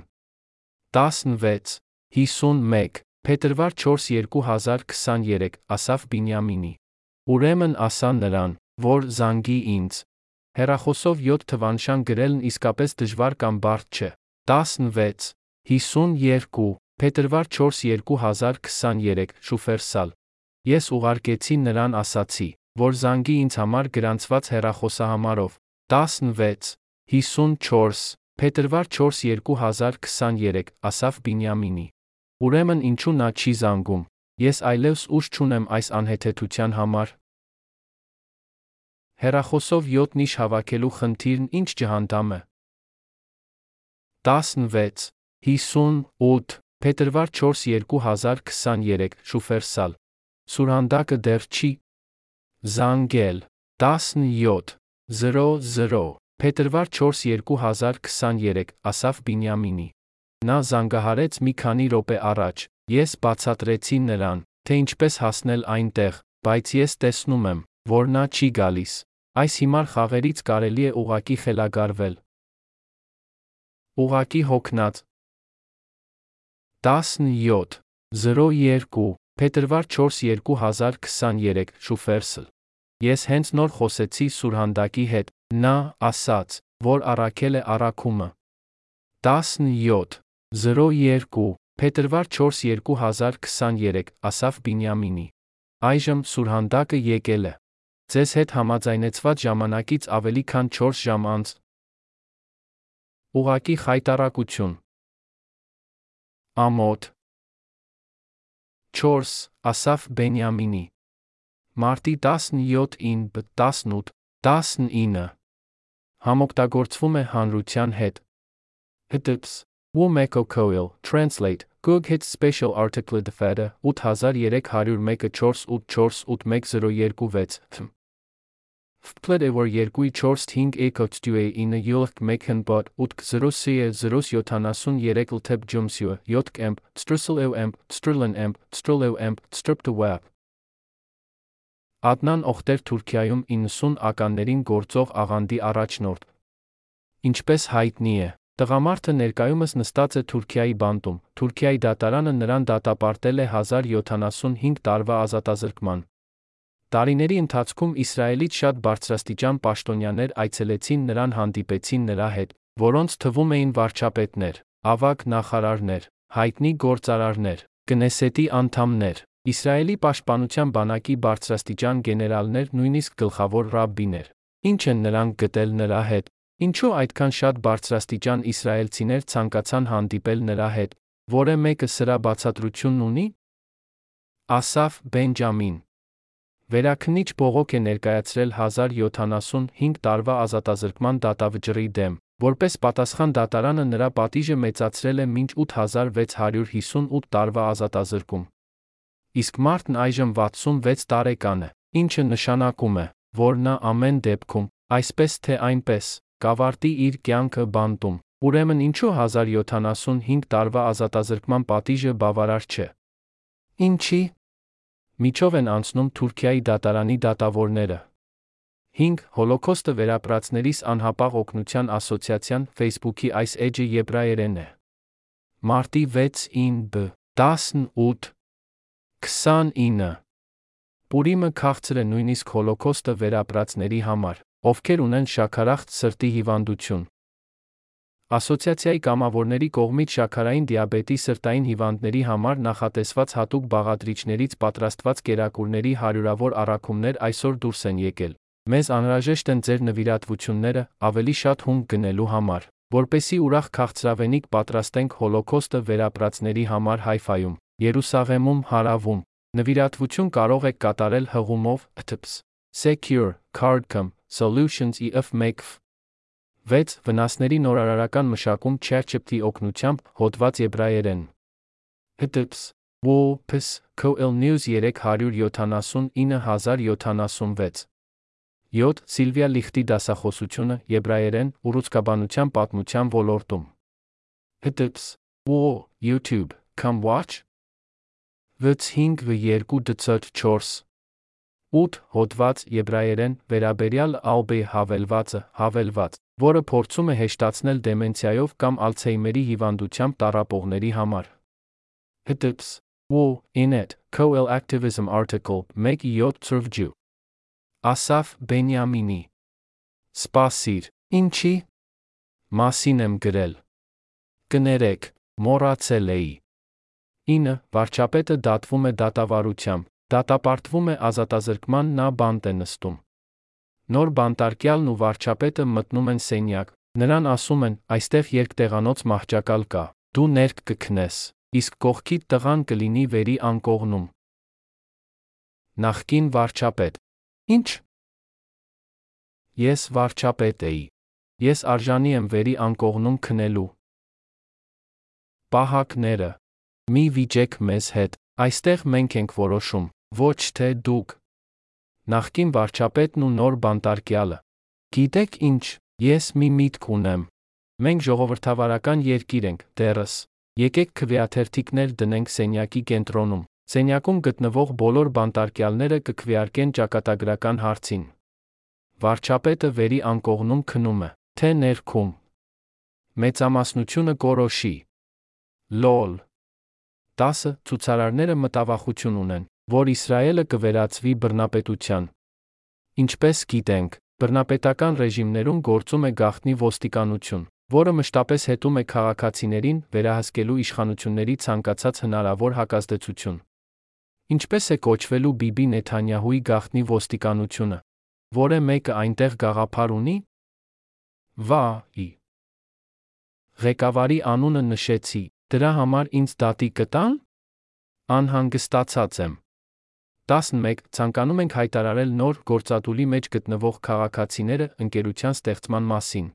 16 51 Փետրվար 4 2023 ասավ Բինյամինի Ուրեմն ասա նրան, որ զանգի ինձ Հերախոսով 7 թվանշան գրելն իսկապես դժվար կամ բարդ չէ։ 16 52 Փետրվար 4 2023 Շուֆերսալ Ես ուղարկեցի նրան ասացի, որ զանգի ինձ համար գրանցված հեռախոսահամարով 16 54 Փետրվար 4 2023 ասավ Բինյամինի Ուրեմն ինչու նա չի զանգում Ես այլևս ուժ չունեմ այս անհեթեթության համար Հերախոսով 7 նիշ հավաքելու խնդիրն ինչ ջհանդամ է։ 16 58 Փետրվար 4 2023 Շուֆերսալ Սուրհանդակը դեռ չի զանգել 17 00 Փետրվար 4 2023 ասավ Բինյամինի Նա զանգահարեց մի քանի րոպե առաջ ես բացատրեցի նրան թե ինչպես հասնել այնտեղ բայց ես տեսնում եմ որ նա չի գալիս Այս հիմար խաղերից կարելի է ուղակի խելագարվել։ Ուղակի հոգնած 17 02 Փետրվար 4 2023 Շուֆերսլ Ես հենց նոր խոսեցի Սուրհանդակի հետ, նա ասաց, որ առաքել է առաքումը 17 02 Փետրվար 4 2023 ասավ Բինյամինի Այժմ Սուրհանդակը եկել է. Ձեզ հետ համաձայնեցված ժամանակից ավելի քան 4 ժամ անց Ուղակի խայտարակություն Ամոթ 4 ասավ Բենյամինի. Մարտի 17-ին 18 19 համօգտագործվում է հանրության հետ Հտps Womeco Coil. Translate. Gug hit special article defada 8300 Վպլեդ որ 2-4-5 էկոստյուե ինը յուլք մեքեն բոտ 8-0-սիե 0-73 լթեբ ջումսյու 7 էմպ, ստրսլ էվ էմպ, ստրլն էմպ, ստրլ էվ էմպ, ստրպտը վեբ։ Ադնան օխտեր Թուրքիայում 90 ականներին գործող աղանդի առաջնորդ։ Ինչպես հայտնի է, Տղամարդը ներկայումս նստած է Թուրքիայի բանտում։ Թուրքիայի դատարանը նրան դատապարտել է 1075 տարվա ազատազրկման։ Տարիների ընթացքում Իսրայելից շատ բարձրաստիճան պաշտոնյաներ այցելեցին նրան հանդիպեցին նրա հետ, որոնց թվում էին վարչապետներ, ավագ նախարարներ, հայտնի գործարարներ, կնեսետի անդամներ, Իսրայելի պաշտպանության բանակի բարձրաստիճան գեներալներ, նույնիսկ գլխավոր ռաբբիներ։ Ինչ են նրանք գտել նրա հետ, Ինչու այդքան շատ բարձրաստիճան իսրայելցիներ ցանկացան հանդիպել նրա հետ, որը մեկը սրա բացատրությունն ունի։ Ասաֆ Բենջամին. Վերաքնիչ բողոք է ներկայացրել 1075 տարվա ազատազրկման դատավճռի դեմ, որպես պատասխան դատարանը նրա պատիժը մեծացրել է մինչ 8658 տարվա ազատազրկում։ Իսկ մարդն այժմ 66 տարեկան է, ինչը նշանակում է, որ նա ամեն դեպքում, այսպես թե այնպես, կավարտի իր կյանքը բանտում։ Ուրեմն ինչու 1075 տարվա ազատազրկման պատիժը բավարար չէ։ Ինչի։ Միջով են անցնում Թուրքիայի դատարանի դատավորները։ 5. Հոլոկոստը վերապրածներիս անհապաղ օգնության ասոցիացիան Facebook-ի այս էջը եբրայերեն է։ Մարտի 6-ին B 18 29 Պուրիմը քաղցր է նույնիսկ հոլոկոստը վերապրածների համար, ովքեր ունեն շաքարախտ սրտի հիվանդություն։ Ասոցիացիայի կամավորների կողմից շաքարային դիաբետի սրտային հիվանդների համար նախատեսված հատուկ բաղադրիչներից պատրաստված կերակուրների հարյուրավոր առաքումներ այսօր դուրս են եկել։ Մեզ անհրաժեշտ են ձեր նվիրատվությունները ավելի շատ հունգ գնելու համար, որպեսի ուրախ քաղցրավենիք պատրաստենք հոլոկոստը վերապրածների համար Հայֆայում, Երուսաղեմում, Հարավում։ Նվիրատվություն կարող եք կատարել հղումով TIPS Secure Cardcom Solutions EF Make 6. Վնասների նորարարական մշակում ChatGPT օգնությամբ հոդված եբրայերեն։ HTTPS WOPS COL News 379076 7. Սիլվիա Լիխտի դասախոսությունը եբրայերեն ուռուցկաբանության պատմության ոլորտում։ HTTPS WO YouTube Come watch 65v2 8 հոդված եբրայերեն վերաբերյալ ալբեի հավելվածը հավելված որը փորձում է հեշտացնել դեմենցիայով կամ Ալցհեյմերի հիվանդությամբ տառապողների համար։ HTTPS Wo Inet Coel Activism Article 1.7 Ասաֆ Բենյամինի Սպասիր, ինչի մասին եմ գրել։ Կներեք, մոռացել էի։ 9. Վարչապետը դատվում է դատավարությամբ, դատապարտվում է ազատազրկման նա բանտ է նստում։ Նոր բանտարկյալն ու վարչապետը մտնում են սենյակ։ Նրան ասում են. «Այստեղ երկտեղանոց մահճակալ կա։ Դու ներք կքնես, իսկ կողքիդ տղան կլինի վերի անկողնում»։ Նախկին վարչապետ. Ինչ։ Ես վարչապետ էի։ Ես արժանի եմ վերի անկողնում քնելու։ Պահակները. Մի վիճեք մեզ հետ։ Այստեղ մենք ենք որոշում, ոչ թե դուք նախկին վարչապետն ու նոր բանտարկյալը։ Գիտեք ինչ, ես մի միտք ունեմ։ Մենք ժողովրդավարական երկիր ենք, դերս։ Եկեք քվեաթերթիկներ դնենք սենյակի կենտրոնում։ Սենյակում գտնվող բոլոր բանտարկյալները կքվեարկեն ճակատագրական հարցին։ Վարչապետը վերի անկողնում քնում է, թե ներքում։ Մեծամասնությունը կորոշի։ Լոլ 10 ցուցարարները մտավախություն ունեն, որ Իսրայելը կվերածվի բռնապետության։ Ինչպես գիտենք, բռնապետական ռեժիմներում գործում է գաղտնի ոստիկանություն, որը մշտապես հետում է քաղաքացիներին վերահսկելու իշխանությունների ցանկացած հնարավոր հակազդեցություն։ Ինչպես է կոչվելու Բիբի Նեթանյահուի գաղտնի ոստիկանությունը, որը մեկը այնտեղ գաղափար ունի։ Վա, ի։ Ղեկավարի անունը նշեցի, դրա համար ինձ դատի կտան։ Անհանգստացած եմ։ 11. Ցանկանում ենք հայտարարել նոր գործադուլի մեջ գտնվող քաղաքացիները ընկերության ստեղծման մասին։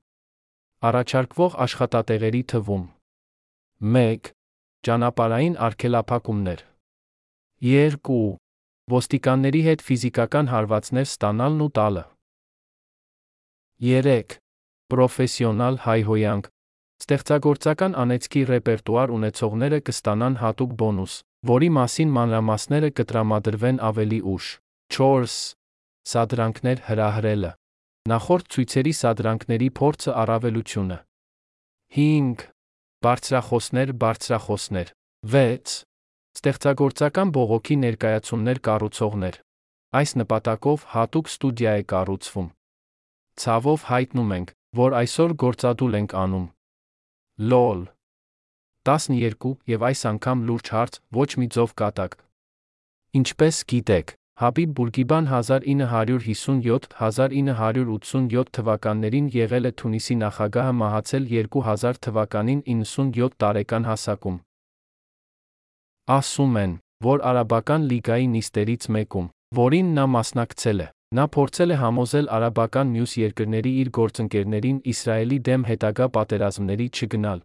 Առաջարկվող աշխատատեղերի թվում 1. Ճանապարհային արգելափակումներ 2. Ոստիկանների հետ ֆիզիկական հարվածներ ստանալն ու տալը 3. Պրոֆեսիոնալ հայհոյանք Ստեղծագործական անեծքի ռեպերտուար ունեցողները կստանան հատուկ բոնուս, որի մասին մանրամասները կտրամադրվեն ավելի ուշ։ 4. Սադրանքներ հրահրելը։ Նախորդ ցույցերի սադրանքների փորձը առավելությունը։ 5. Բարձրախոսներ, բարձրախոսներ։ 6. Ստեղծագործական բողոքի ներկայացումներ կառուցողներ։ Այս նպատակով հատուկ ստուդիա է կառուցվում։ Ցավով հայտնում ենք, որ այսօր գործադուլ ենք անում։ LOL 12 եւ այս անգամ լուրջ հարց, ոչ մի ձով կատակ։ Ինչպես գիտեք, Հաբիբ Բուրգիբան 1957-1987 թվականներին եղել է Թունիսի նախագահը մահացել 2000 թվականին 97 տարեկան հասակում։ Ասում են, որ Արաբական լիգայի նիստերից մեկում, որին նա մասնակցել է, նա փորձել է համոզել արաբական մյուս երկրների իր գործընկերներին Իսրայելի դեմ հետագա պատերազմների չգնալ։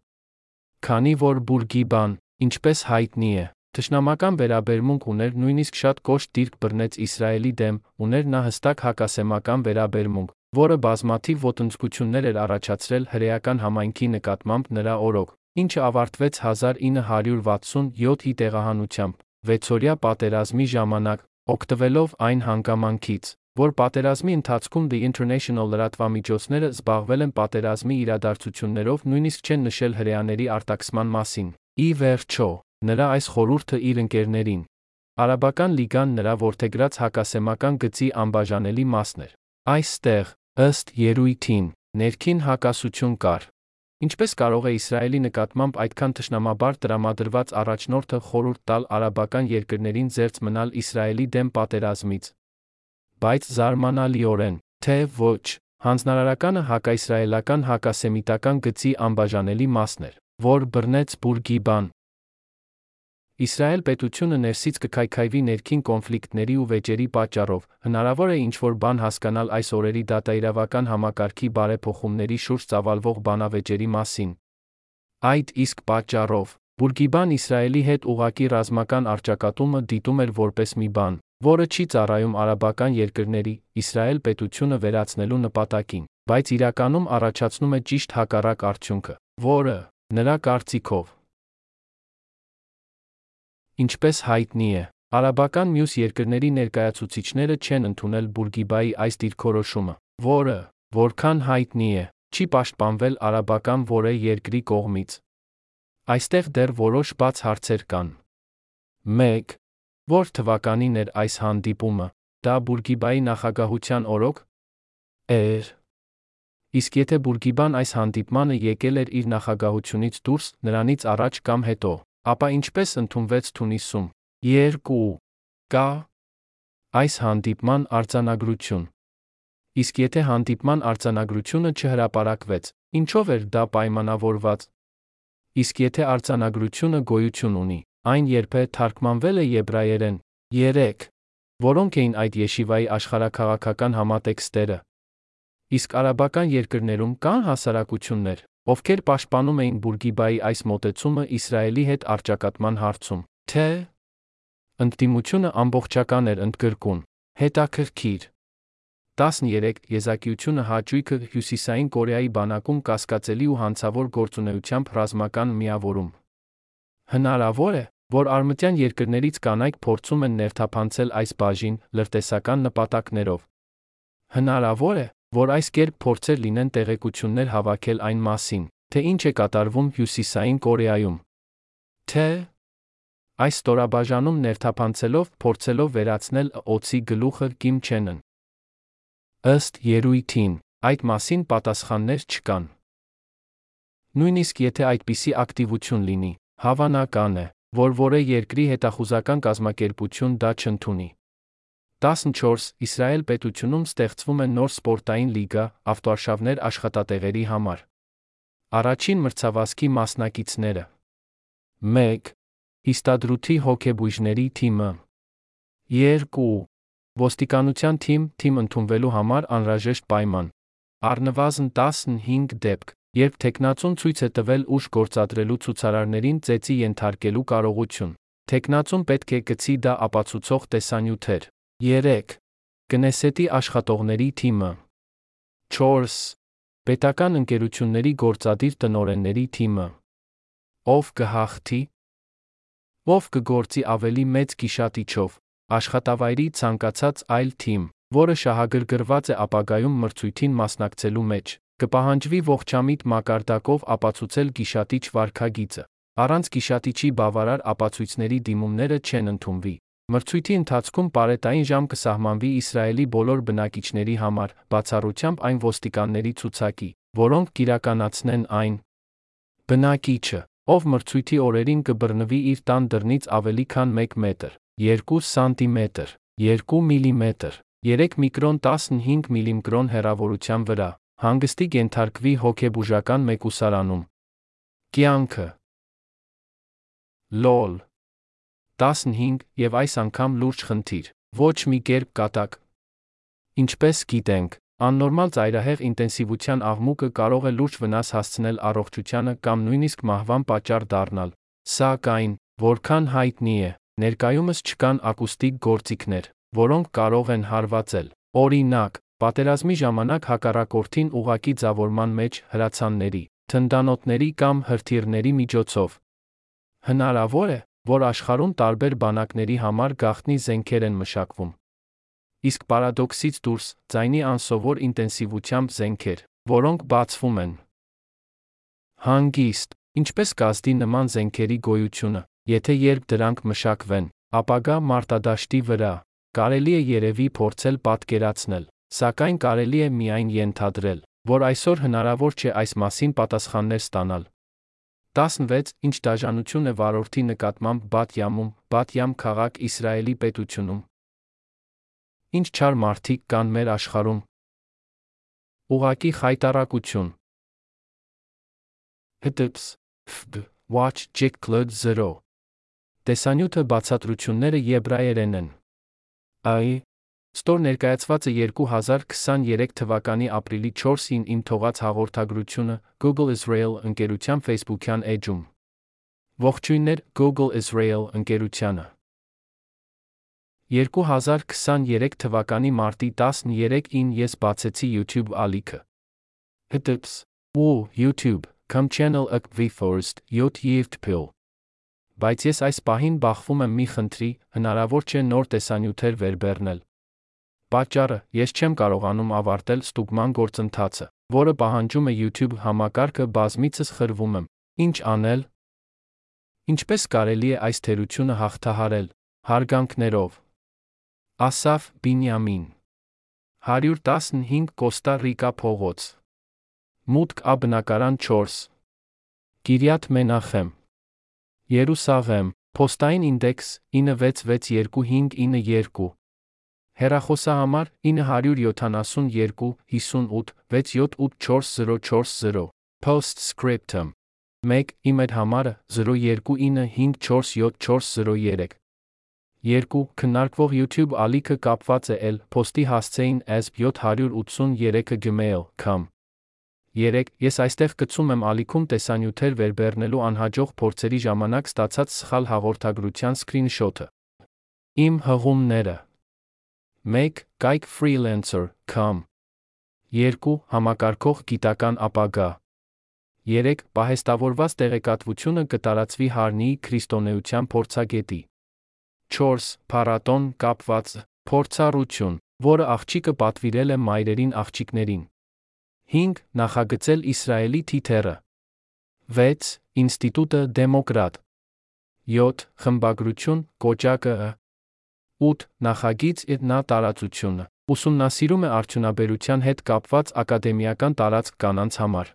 Քանի որ Բուրգիբան, ինչպես հայտնի է, Թշնամական վերաբերմունք ուներ նույնիսկ շատ կոշտ դիրք բռնեց Իսրայելի դեմ, ուներ նա հստակ հակասեմական վերաբերմունք, որը բազմաթիվ ոտնձգություններ էր առաջացրել հրեական համայնքի նկատմամբ նրա օրոք, ինչը ավարտվեց 1967-ի տեղահանությամբ, վեցօրյա պատերազմի ժամանակ, օգտվելով այն հանգամանքից, որ պատերազմի ընթացքում The International լրատվամիջոցները զբաղվել են պատերազմի իրադարձություններով, նույնիսկ չեն նշել հրեաների արտաքսման մասին։ Ի վերջո, նրա այս խորհուրդը իր ընկերներին Արաբական լիգան նրա որթեգրած հակասեմական գծի անբաժանելի մասն էր։ Այստեղ, ըստ Երույթին, ներքին հակասություն կար։ Ինչպես կարող է Իսրայելի նկատմամբ այդքան ճշնամաբար դրամադրված առաջնորդը խորուրդ տալ արաբական երկրներին զերծ մնալ Իսրայելի դեմ պատերազմից, Բայց զարմանալիորեն, թե ոչ, հանձնարարականը հակաիսրայելական հակասեմիտական գծի անբաժանելի մասն էր, որ բռնեց Բուրգիբան, Իսրայել պետությունը ներսից կքայքայվի ներքին կոնֆլիկտների ու վեճերի պատճառով, հնարավոր է ինչ-որ բան հասկանալ այս օրերի դատաիրավական համակարգի բարեփոխումների շուրջ ծավալվող բանավեճերի մասին։ Այդ իսկ պատճառով Բուրգիբան Իսրայելի հետ ուղակի ռազմական արճակատումը դիտում էր որպես մի բան, որը չի ծառայում արաբական երկրների Իսրայել պետությունը վերացնելու նպատակին, բայց իրականում առաջացնում է ճիշտ հակառակ արդյունքը, որը, նրա կարծիքով, Ինչպես հայտնի է, արաբական մյուս երկրների ներկայացուցիչները չեն ընդունել Բուրգիբայի այս դիրքորոշումը, որը, որքան հայտնի է, չի պաշտպանվել արաբական որե երկրի կողմից։ Այստեղ դեռ որոշ բաց հարցեր կան։ 1. Որ թվականին էր այս հանդիպումը, դա Բուրգիբայի նախագահության օրոք էր։ Իսկ եթե Բուրգիբան այս հանդիպմանը եկել էր իր նախագահությունից դուրս, նրանից առաջ կամ հետո, Ապա ինչպես ընդունվեց Թունիսում։ 2. Կա այս հանդիպման արձանագրություն։ Իսկ եթե հանդիպման արձանագրությունը չհրապարակվեց, ինչով էր դա պայմանավորված։ Իսկ եթե արձանագրությունը գոյություն ունի, այն երբե թարգմանվել է եբրայերեն։ 3. Որոնք էին այդ յեշիվայի աշխարհակաղակական համատեքստերը։ Իսկ արաբական երկրներում կան հասարակություններ, ովքեր պաշտպանում էին Բուրգիբայի այս մոտեցումը Իսրայելի հետ առճակատման հարցում, թե ընդդիմությունը ամբողջական էր ընդգրկուն, հետաքրքիր։ 13 Եզակիությունը հաճույքը Հյուսիսային Կորեայի բանակում կասկածելի ու հանցավոր գործունեությամբ ռազմական միավորում։ Հնարավոր է, որ արմտյան երկրներից կանայք փորձում են ներթափանցել այս բաժին լրտեսական նպատակներով։ Հնարավոր է, որ այս կերպ փորձեր լինեն տեղեկություններ հավաքել այն մասին, թե ինչ է կատարվում Հյուսիսային Կորեայում։ Թե այս ստորաբաժանում ներթափանցելով փորձելով վերացնել օծի գլուխը Կիմ Չենն։ Ըստ երույթին, այդ մասին պատասխաններ չկան։ Նույնիսկ եթե այդպիսի ակտիվություն լինի, հավանական է, որ որե երկրի հետախուզական կազմակերպություն դա չընդունի։ 14 Իսրայել պետությունում ստեղծվում է նոր սպորտային լիգա ավտոարշավներ աշխատատեղերի համար։ Առաջին մրցավազքի մասնակիցները 1. Հիստադրութի հոկեբույժների թիմը 2. Ոստիկանության թիմ թիմ ընդունվելու համար անհրաժեշտ պայման։ Առնվազն 15 դեպք, երբ տեխնացուն ցույց է տվել ուժ գործադրելու ցուցարարներին ծեծի ենթարկելու կարողություն։ Տեխնացուն պետք է գցի դա ապացուցող տեսանյութեր։ 3. Կնեսետի աշխատողների թիմը 4. Պետական ընկերությունների գործադիր տնօրենների թիմը Ով կհաղթի Ով կգործի ավելի մեծ գիշատիչով աշխատավայրի ցանկացած այլ թիմ, որը շահագրգռված է ապագայում մրցույթին մասնակցելու մեջ, կպահանջվի ողջամիտ մակարդակով ապացուցել գիշատիչ վարքագիծը։ Առանց գիշատիչի բավարար ապացույցների դիմումները չեն ընդունվի։ Մրցույթի ընթացքում պարետային ժամ կսահմանվի Իսրայելի բոլոր բնակիչների համար, բացառությամբ այն ոստիկանների ցուցակի, որոնք կիրականացնեն այն։ Բնակիչը, ով մրցույթի օրերին կբռնվի իր տան դռնից ավելի քան 1 մետր, 2 սանտիմետր, 2 միլիմետր, 3 միկրոն 15 միլիմկրոն հեռավորության վրա, հանգստի կենթարկվի հոգեբուժական մեկուսարանում։ Կյանքը Լոլ. 15 եւ այս անգամ լուրջ խնդիր։ Ոչ մի կերպ կատակ։ Ինչպես գիտենք, աննորմալ ծայրահեղ ինտենսիվության աղմուկը կարող է լուրջ վնաս հասցնել առողջությանը կամ նույնիսկ մահվան պատճառ դառնալ։ Սակայն, որքան հայտնի է, ներկայումս չկան ակուստիկ գործիքներ, որոնք կարող են հարվածել։ Օրինակ, պատերազմի ժամանակ հակառակորդին ուղակի ձավորման մեջ հրացանների, թնդանոթների կամ հրթիռների միջոցով։ Հնարավոր է, որ աշխարհում տարբեր բանակների համար գաղտնի զենքեր են մշակվում։ Իսկ պարադոքսից դուրս, ձայնի անսովոր ինտենսիվությամբ զենքեր, որոնք բացվում են։ Հանգիստ, ինչպես կազդի նման զենքերի գոյությունը, եթե երբ դրանք մշակվեն, ապագա մարտադաշտի վրա, կարելի է երևի փորձել պատկերացնել, սակայն կարելի է միայն ենթադրել, որ այսօր հնարավոր չէ այս մասին պատասխաններ ստանալ։ 16. Ինչ դաժանություն է վարորդի նկատմամբ Բաթ Յամում, Բաթ Յամ քաղաք Իսրայելի պետությունում։ Ինչ չար մարդիկ կան մեր աշխարհում։ Ուղակի խայտարակություն։ Հտps. Ֆբ. Watch Check Cloud 0 Տեսանյութը բացատրությունները եբրայերեն են։ Այ Ստոր ներկայացվածը 2023 թվականի ապրիլի 4-ին իմ թողած հաղորդագրությունը Google Israel ընկերության Facebook-յան էջում։ Ողջույններ Google Israel ընկերությանը։ 2023 թվականի մարտի 13-ին ես բացեցի YouTube ալիքը։ Հտps. Ու YouTube, come channel ակվի first, yot yeft pill։ Բայց ես այս պահին բախվում եմ մի խնդրի, հնարավոր չէ նոր տեսանյութեր վերբեռնել, Պատճառը՝ ես չեմ կարողանում ավարտել ստուգման գործընթացը, որը պահանջում է YouTube համակարգը բազմիցս խրվում եմ։ Ինչ անել։ Ինչպես կարելի է այս թերությունը հաղթահարել։ Հարգանքներով։ Ասաֆ Բինյամին 115 Կոստա Ռիկա փողոց. Մուտք ա բնակարան 4 Կիրյատ Մենախեմ. Երուսաղեմ. Փոստային ինդեքս 966292 Հեռախոսահամար 972 58 6784040 Postscriptum 1. Իմեյլ համարը 0295474403 2. Քննարկվող YouTube ալիքը կապված է L post-ի հասցեին ASP783 gmail.com 3. Ես այստեղ գցում եմ ալիքում տեսանյութեր վերբեռնելու անհաջող փորձերի ժամանակ ստացած սխալ հաղորդագրության սկրինշոթը։ Իմ հղումները Մեկ կայք freelancer.com 2. Համակարգող գիտական ապագա 3. Պահեստավորված տեղեկատվությունը կտարածվի Հարնիի քրիստոնեության փորձագետի 4. Փառատոն կապված փորձառություն, որը աղջիկը պատվիրել է մայրերին աղջիկներին 5. Նախագծել Իսրայելի թիթերը 6. Ինստիտուտը դեմոկրատ 7. Խմբագրություն, կոճակը 8. Նախագիծ իր նա տարածությունը ուսումնասիրում է արդյունաբերության հետ կապված ակադեմիական տարածք կանանց համար։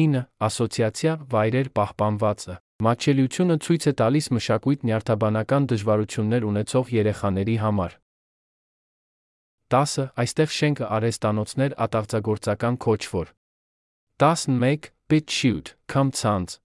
9. Ասոցիացիա վայրեր պահպանվածը Մաչելիությունը ցույց է տալիս մշակույթ նյարդաբանական դժվարություններ ունեցող երեխաների համար։ 10. Այստեղ շենքը արեստանոցներ ատաղձագործական քոչվոր։ 11. BitChute, come ցանց